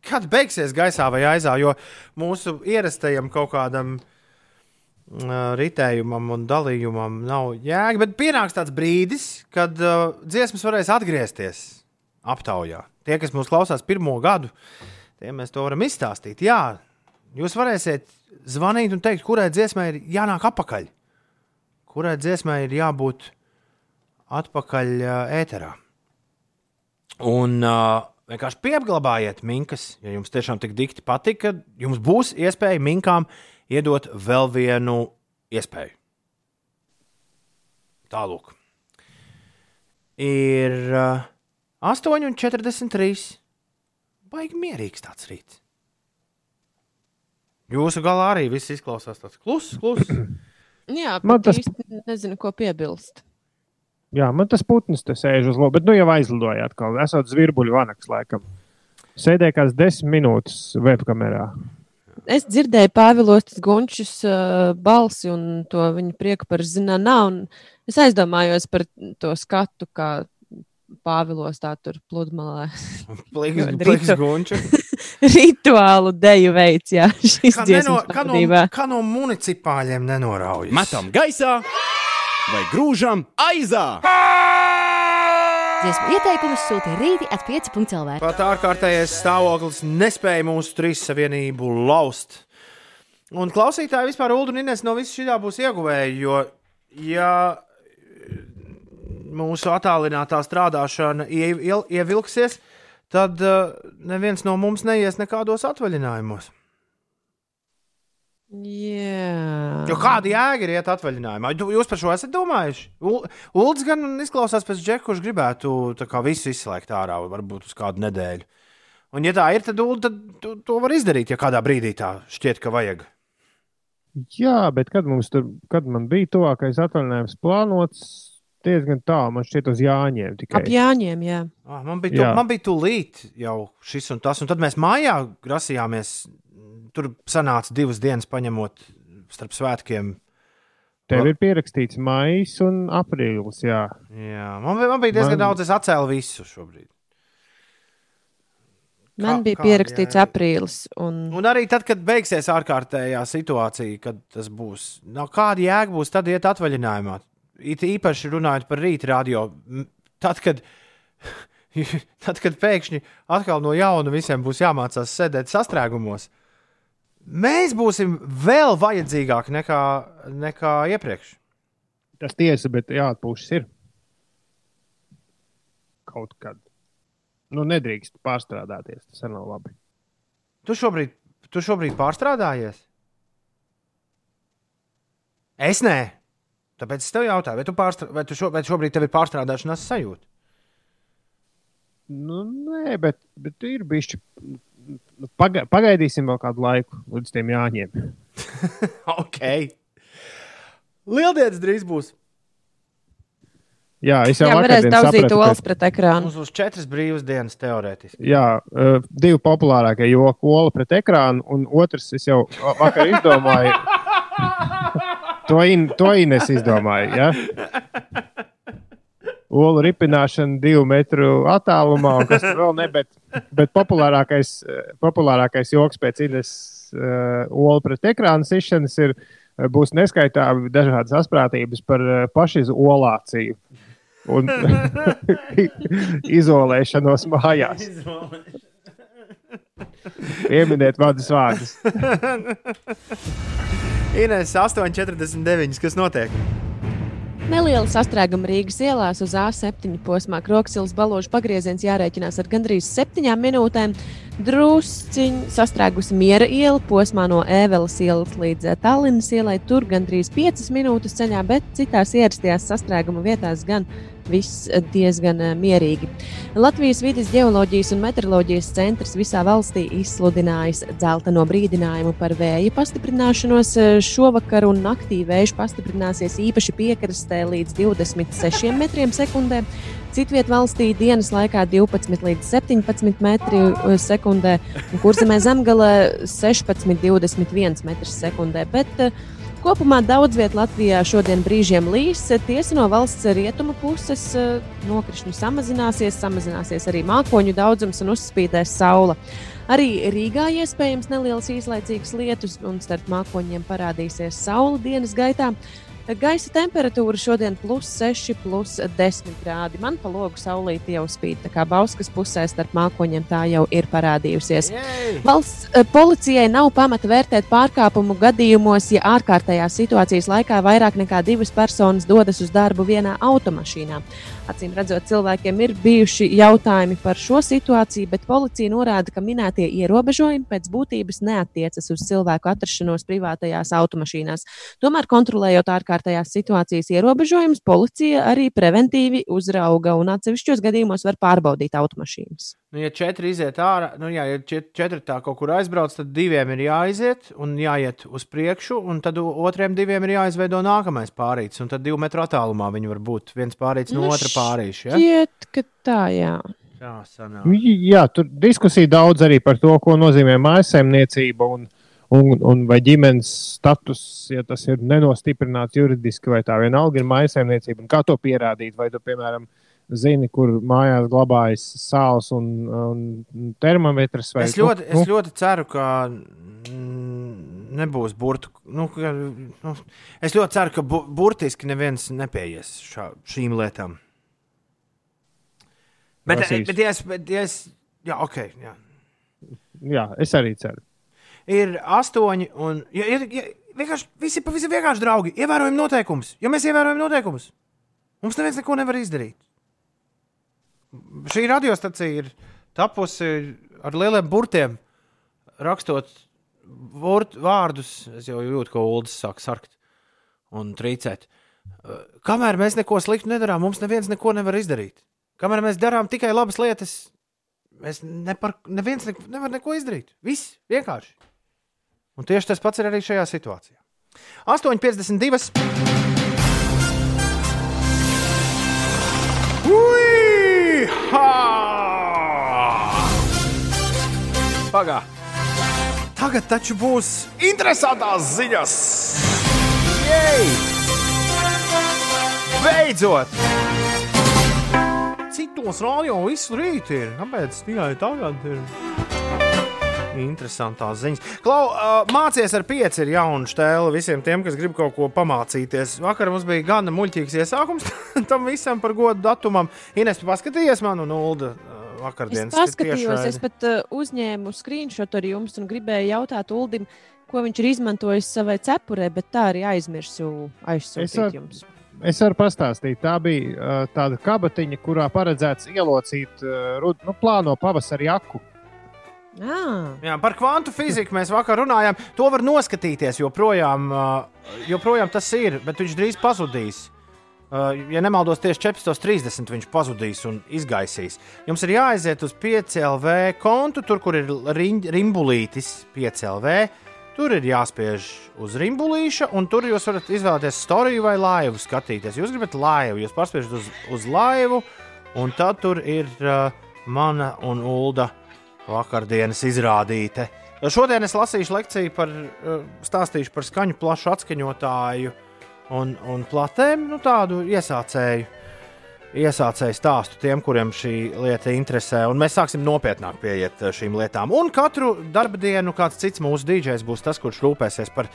kad beigsies gaisā vai aizā, jo mūsu ierastajam kaut kādam uh, ritējumam un dalījumam nav jēga. Bet pienāks tāds brīdis, kad uh, dziesmas varēs atgriezties aptaujā. Tie, kas mūs klausās pirmo gadu, tiem mēs to varam izstāstīt. Jā, jūs varēsiet zvanīt un teikt, kurai dziesmai ir jānāk apakaļ, kurai dziesmai ir jābūt atpakaļ uh, ēterā. Un uh, vienkārši pieglabājiet minkas, ja jums tiešām tik dikti patīk, tad jums būs iespēja minkām iedot vēl vienu iespēju. Tālāk. Ir uh, 8,43. Baigi mierīgs tāds rīts. Jūsu galā arī viss izklausās tāds kluss, kluss. Jā, Man tas īsti nezinu, ko piebilst. Jā, man tas putns te sēž uz loba, bet nu jau aizlidoja atkal. Esot zvirbuļu vanaks, laikam. Sēdēja kāds desmit minūtes webkamerā. Es dzirdēju Pāvilostas Gunčus uh, balsi un to viņa prieku par zināmā. Es aizdomājos par to skatu, kā Pāvilos tā tur pludmalē. Pliks- pliks gunču. Rituālu deju veids, jā, šis Kā, neno, dziesmas kā, no, kā no municipāļiem nenoraujas. Metam gaisā vai grūžam aizā! Dziesmu ieteikumus sūta rīti at 5.lv. Pat ārkārtējais stāvoklis nespēja mūsu trīs savienību laust. Un klausītāji vispār Ulu un Inês no visa šī būs ieguvēji, jo, ja mūsu attālinātā strādāšana ie- il- ievilksies, tad uh, neviens no mums neies nekādos atvaļinājumos. Jā. Jo kāda jēga ir iet atvaļinājumā? Jūs par šo esat domājuši? Ulds gan izklausās pēc džeka, kurš gribētu kā visu izslēgt ārā, varbūt uz kādu nedēļu. Un, ja tā ir, tad, Uld, tad to, to var izdarīt, ja kādā brīdī tā šķiet, ka vajag. Jā, bet kad, mums tur, kad man bija tuvākais atvaļinājums plānots, diezgan tālu, man šķiet, uz Jāņiem tikai. Ap Jāņiem, jā. Ah, man bija, tu, Jā. man bija tūlīt jau šis un tas, un tad mēs mājā grasījāmies. Tur sanāca divas dienas, paņemot starp svētkiem. Tev ir pierakstīts maijs un aprīlis. Jā, Jā, man, man bija diezgan Man- man... daudz, es atcēlu visu šobrīd. Man Kā- bija kāda pierakstīts jēga? aprīlis. Un... Un arī tad, kad beigsies ārkārtējā situācija, kad tas būs, nav kāda jēga būs tad iet atvaļinājumā. It īpaši runājot par rīta radio, tad, kad, tad, kad pēkšņi atkal no jauna visiem būs jāmācās sēdēt sastrēgumos, mēs būsim vēl vajadzīgāki nekā, nekā iepriekš. tas tiesa, bet jāatpūšas ir. Kaut kad. Nu, nedrīkst pārstrādāties. Tas nav labi. Tu šobrīd, tu šobrīd pārstrādājies? Es nē. Tāpēc es tev jautāju, vai tu, pārstrā... vai tu šo... vai šobrīd tev ir pārstrādāšanās sajūta? Nu, nē, bet, bet ir bijuši. Nu, paga pagaidīsim vēl kādu laiku līdz tiem jāņem. ok. Lieldienas drīz būs. Jā, es jau varēs vakardien daudzīt olas pret ekrānu. Mums būs četras brīvas dienas teorētiski. Jā, uh, divi populārākie joki, ola pret ekrānu, un otrs es jau vakar izdomāju. to, in, to Ines izdomāja. Ja? Olu ripināšana divu metru attālumā, un kas vēl ne, bet, bet populārākais, eh, populārākais joks pēc Ines uh, olu pret ekrānu sišanas ir, eh, būs neskaitāmi dažādas asprātības par uh, pašizolāciju un izolēšanos mājās. Pieminiet manas vārdus. Ines 8,49. Kas notiek? Neliela sastrēguma Rīgas ielās uz A7 posmā Kroksilas balāžas pagrieziens jārēķinās ar gandrīz septiņām minūtēm. Drusciņš sastrēgusi miera iela posmā no Ēveles ielas līdz eh, Tallinas ielai. Tur gandrīz 5 minūtes ceļā, bet citās ierastajās sastrēguma vietās gan viss eh, diezgan eh, mierīgi. Latvijas vidas geoloģijas un meteoroloģijas centrs visā valstī izsludinājis dzelteno brīdinājumu par vēja pastiprināšanos. Eh, Šovakar un naktī vējš pastiprināsies īpaši piekrastē līdz 26 metriem sekundē. Citviet valstī dienas laikā 12 līdz 17 metri sekundē, un kurzemē zemgale 16, 21 metrs sekundē. Bet uh, Kopumā daudz vietā Latvijā šodien brīžiem līs. Tiesa no valsts rietumu puses eh, nokrišņi samazināsies, samazināsies arī mākoņu daudzums un uzspīdēs saule. Arī Rīgā iespējams nelielas īslaicīgas lietus, un starp mākoņiem parādīsies saule dienas gaitā. Gaisa temperatūra šodien plus 6, plus 10 grādi. Man pa logu saulīte jau spīd, tā kā Bauskas pusē starp mākoņiem tā jau ir parādījusies. Yay! Valsts eh, policijai nav pamata vērtēt pārkāpumu gadījumos, ja ārkārtējās situācijas laikā vairāk nekā divas personas dodas uz darbu vienā automašīnā. Acīm redzot, cilvēkiem ir bijuši jautājumi par šo situāciju, bet policija norāda, ka minētie ierobežojumi pēc būtības neatiecas uz cilvēku atrašanos privātajās automašīnās. Tomēr, kontrolējot ārkārtējās situācijas ierobežojumus, policija arī preventīvi uzrauga un atsevišķos gadījumos var pārbaudīt automašīnas. Nu, ja četri iziet ārā, nu, jā, ja čet- četri tā kaut kur aizbrauc, tad diviem ir jāiziet un jāiet uz priekšu, un tad otriem diviem ir jāizveido nākamais pārītis. Un tad divu metru attālumā viņi var būt viens pārītis no Nu, otra pārīša. Ja? Šķiet, ka tā, jā. Jā, sanāk. Jā, tur diskusija daudz arī par to, ko nozīmē mājsaimniecība un, un, un vai ģimenes status, ja tas ir nenostiprināts juridiski, vai tā vienalga ir mājsaimniecība, un kā to pierādīt. Vai tu, piemēram, zini, kur mājās glabājas sāls un, un termometrs? Vai, Es ļoti, es ļoti ceru, ka nebūs burtu. Nu, ka, nu, es ļoti ceru, ka bu, burtiski neviens nepieies šā, šīm lietām. Bet, Prasīs. bet, ja es, bet ja es, jā, ok. Jā. Jā, es arī ceru. Ir astoņi, un ja, ja, ja, vienkārši, visi, visi vienkārši draugi. Ievērojam noteikumus. Ja mēs ievērojam noteikumus, mums neviens neko nevar izdarīt. Šī radiostacija ir tapusi ar lieliem burtiem, rakstot vort, vārdus. Es jau jūtu, ka Ulas sāk sarkt un trīcēt. Uh, Kamēr mēs neko sliktu nedarām, mums neviens neko nevar izdarīt. Kamēr mēs darām tikai labas lietas, mēs nepar, neviens ne, nevar neko izdarīt. Viss vienkārši. Un tieši tas pats ir arī šajā situācijā. 8,52. Pagā! Tagad taču būs interesantās ziņas! Jej! Beidzot! Citos rādio visu rītu ir. Kāpēc tikai tagad ir? Interesantās ziņas. Klau, uh, mācies ar pieci ir jauna stēle visiem tiem, kas grib kaut ko pamācīties. Vakar mums bija gana muļķīgs iesākums tam visam par godu datumam. Ines, paskatījies manu nuldu uh, Es vakardienas paskatījos, es pat uh, uzņēmu screenshot ar jums un gribēju jautāt Uldim, ko viņš ir izmantojis savai cepurē, bet tā arī aizmirsu aizsūtīt varu- jums. Es varu pastāstīt, tā bija uh, tāda kabatiņa, kurā paredzēts ielocīt uh, nu, plāno pavasara jaku. Ah. Jā, par kvantu fiziku mēs vakar runājām. To var noskatīties, joprojām, joprojām tas ir, bet viņš drīz pazudīs. Ja nemaldos, tieši 14.30 viņš pazudīs un izgaisīs. Jums ir jāaiziet uz 5LV kontu, tur, kur ir rimbulītis 5LV. Tur ir jāspiež uz rimbulīša, un tur jūs varat izvēlēties storiju vai laivu skatīties. Jūs gribat laivu, jūs paspiežat uz, uz laivu, un tad tur ir uh, mana un Ulda vakardienas izrādīte. Šodien es lasīšu lekciju par, uh, stāstīšu par skaņu plašu atskaņotāju un, un platēm, nu tādu iesācēju. Iesācēju stāstu tiem, kuriem šī lieta interesē, un mēs sāksim nopietnāk pieiet eh, šīm lietām. Un katru darba dienu kāds cits mūsu dīdžers būs tas, kurš rūpēsies par,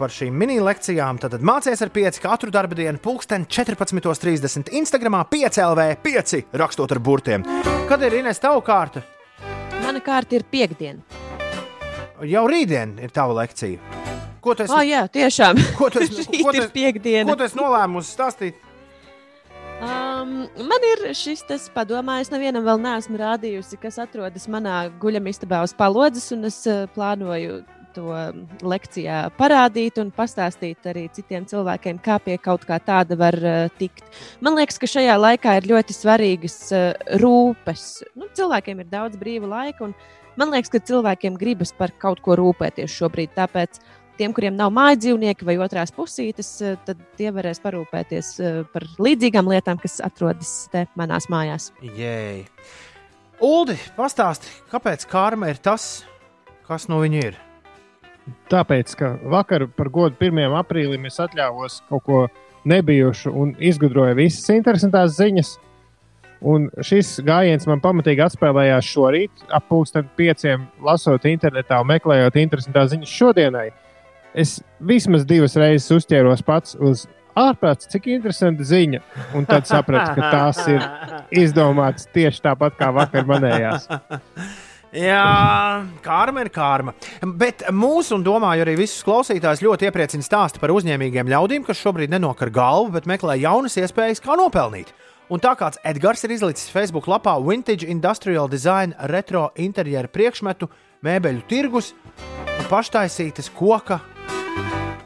par šīm mini-lekcijām. Tad mācieties ar pieci katru darba dienu, pulksten 14.30. Instagramā 5LV 5 rakstot ar burtiem. Kad ir Ines tava kārta? Mana kārta ir piekdiena. Jau rītdien ir tava lekcija. Ko tu esi? Ah, jā, tiešām. Ko tu esi, ko tu ir esi, ko tu esi nolēmusi stāstīt? Um, man ir šis tas padomā, es nevienam vēl neesmu rādījusi, kas atrodas manā guļamistabā uz palodzes, un es uh, plānoju to lekcijā parādīt un pastāstīt arī citiem cilvēkiem, kā pie kaut kā tāda var uh, tikt. Man liekas, ka šajā laikā ir ļoti svarīgas uh, rūpes. Nu, cilvēkiem ir daudz brīva laika, un man liekas, ka cilvēkiem gribas par kaut ko rūpēties šobrīd. Tāpēc tiem, kuriem nav mājas dzīvnieki vai otrās pusītes, eh, tad tie varēs parūpēties eh, par līdzīgām lietām, kas atrodas te manās mājās. Jēj. Uldi, pastāsti, kāpēc karma ir tas, kas no viņa ir? Tāpēc, ka vakar par godu 1. aprīlim es atļāvos kaut ko nebijušu un izgudroju visas interesantās ziņas. Un šis gājiens man pamatīgi atspēlējās šorīt, ap pusdien pieciem, lasot internetā un meklējot interesantās ziņas šodienai. Es vismaz divas reizes uzķēros pats uz ārprāts, cik interesanta ziņa. Un tad sapratu, ka tās ir izdomātas tieši tāpat kā vakar manējās. Jā, karma ir karma. Bet mūsu, un domāju, arī visus klausītājus ļoti iepriecina stāsti par uzņēmīgiem ļaudīm, kas šobrīd nenokar galvu, bet meklē jaunas iespējas, kā nopelnīt. Un tā kāds Edgars ir izlicis Facebook lapā Vintage Industrial Design retro interjeru priekšmetu, mēbeļu tirgus un paštaisītas koka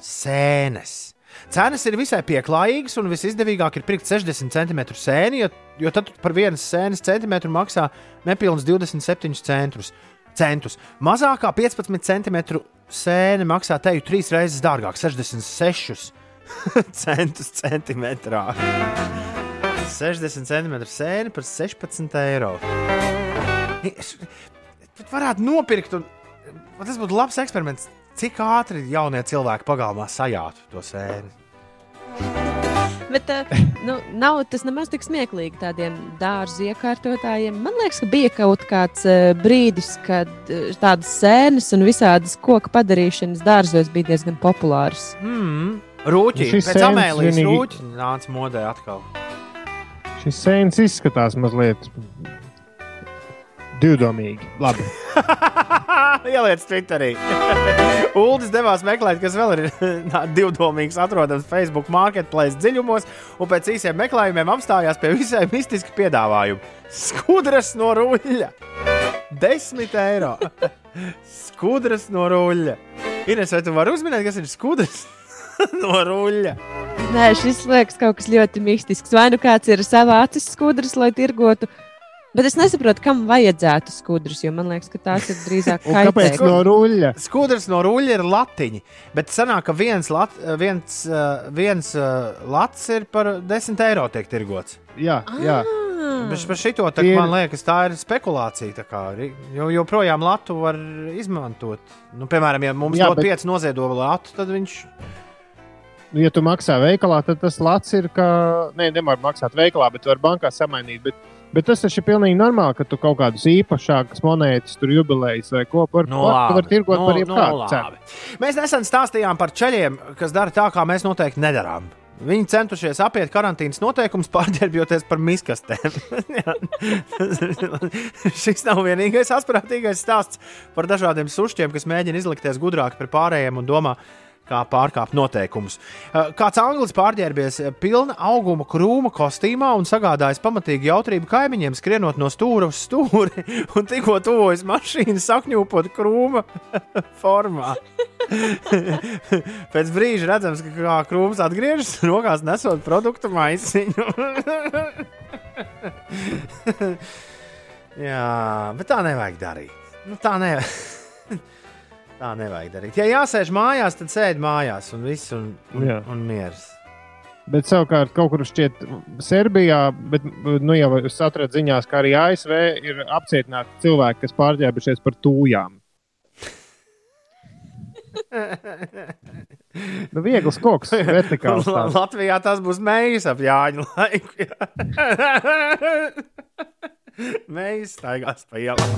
sēnes. Cenas ir visai pieklājīgas, un visizdevīgāk ir pirkt 60 cm sēni, jo, jo tad par vienas sēnes centimetru maksā nepilnus 27 centrus. centus. Mazākā 15 cm sēne maksā teju trīs reizes dārgāk, 66 centus centimetrā. 60 cm sēne par 16 eiro. Pat varētu nopirkt, un tas būtu labs eksperiments. Cik ātri jaunie cilvēki pagalmā sajātu to sēni? Bet uh, nu, nav tas nemaz tik smieklīgi tādiem dārza iekārtotājiem. Man liekas, ka bija kaut kāds uh, brīdis, kad uh, tādas sēnes un visādas koku padarīšanas dārzos bija diezgan populāras. Mm. Rūķi, Šis pēc sēnes amēlijas vienīgi- rūķi nāca modē atkal. Šis sēns izskatās mazliet divdomīgi. Labi. Ieliec Twitterī. Uldis devās meklēt, kas vēl ir divdomīgs, atrodams Facebook marketplace dziļumos, un pēc īsiem meklējumiem apstājās pie visai mistiska piedāvājuma. Skudras no ruļļa! 10 eiro! Skudras no ruļļa! Ines, vai tu vari uzminēt, kas ir skudras no ruļļa? Nē, šis liekas kaut kas ļoti mistisks. Vai nu kāds ir savā acis skudras, lai tirgotu. Bet es nesaprotu, kam vajadzētu skudras, jo man liekas, ka tās ir drīzāk Un kāpēc kaitēkļi. no ruļļa? Skudras no ruļļa ir latiņi, bet sanāk, ka viens, lat, viens, uh, viens uh, lats ir par 10 eiro tiek tirgots. Jā, jā. Bet par šito tā, Ir- man liekas, tā ir spekulācija. tā Kā, jo joprojām latu var izmantot. Nu, piemēram, ja mums dod bet- 5 noziedobu latu, tad viņš Nu, Ja tu maksā veikalā, tad tas lats ir kā. Nē, nevar maksāt veikalā, bet var bankā samainīt. Bet, bet tas taču ir pilnīgi normāli, ka tu kaut kādus īpašākus monētas, tur jubilejas vai ko par Nu, tu labi. vari tirgot Nu, par nu, jebkādu labi. cenu. Mēs nesen stāstījām par ceļiem, kas dara tā, kā mēs noteikti nedarām. Viņi centušies apiet karantīnas noteikumus, pārģērbjoties par miskastēm. Šis nav vienīgais asprātīgais stāsts par dažādiem sušķiem, kas mēģina izlikties gudrāki par pārējiem un domā, kā pārkāpt noteikumus. Uh, Kāds anglis pārģērbies pilna auguma krūma kostīmā un sagādājis pamatīgi jautrību kaimiņiem, skrienot no stūra uz stūri un tikko tuvojas mašīna sakņūpot krūma formā. Pēc brīža redzams, ka kā krūms atgriežas, rokās nesot produktu maisiņu. Jā, bet tā nevajag darīt. Nu, tā nevajag. Tā nevajag darīt. Ja jāsēž mājās, tad sēž mājās un viss un, un, Jā. un miers. Bet savukārt kaut kur šķiet, Serbijā, bet nu, jau es atradu ziņās, ka arī ASV ir apcietināti cilvēki, kas pārģērbušies par tūjām. Nu, viegls koks, vertikāls. Latvijā tas būs mēģis ap Jāņu laiku. Mēģis staigās pa ielām.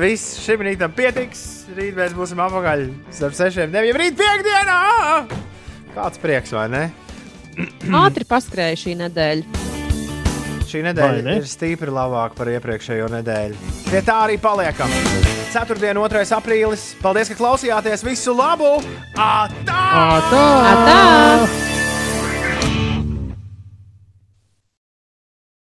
Viss šim rītam pietiks. Rīt mēs būsim apakaļ starp sešiem, deviem rīt piekdienā. Kāds prieks, vai ne? Ātri paskrēja šī nedēļa. Šī nedēļa ne? ir stipri labāka par iepriekšējo nedēļu. Pie tā arī paliekam. Ceturtdien, 2. aprīlis. Paldies, ka klausījāties. Visu labu! Atā! Atā! Atā!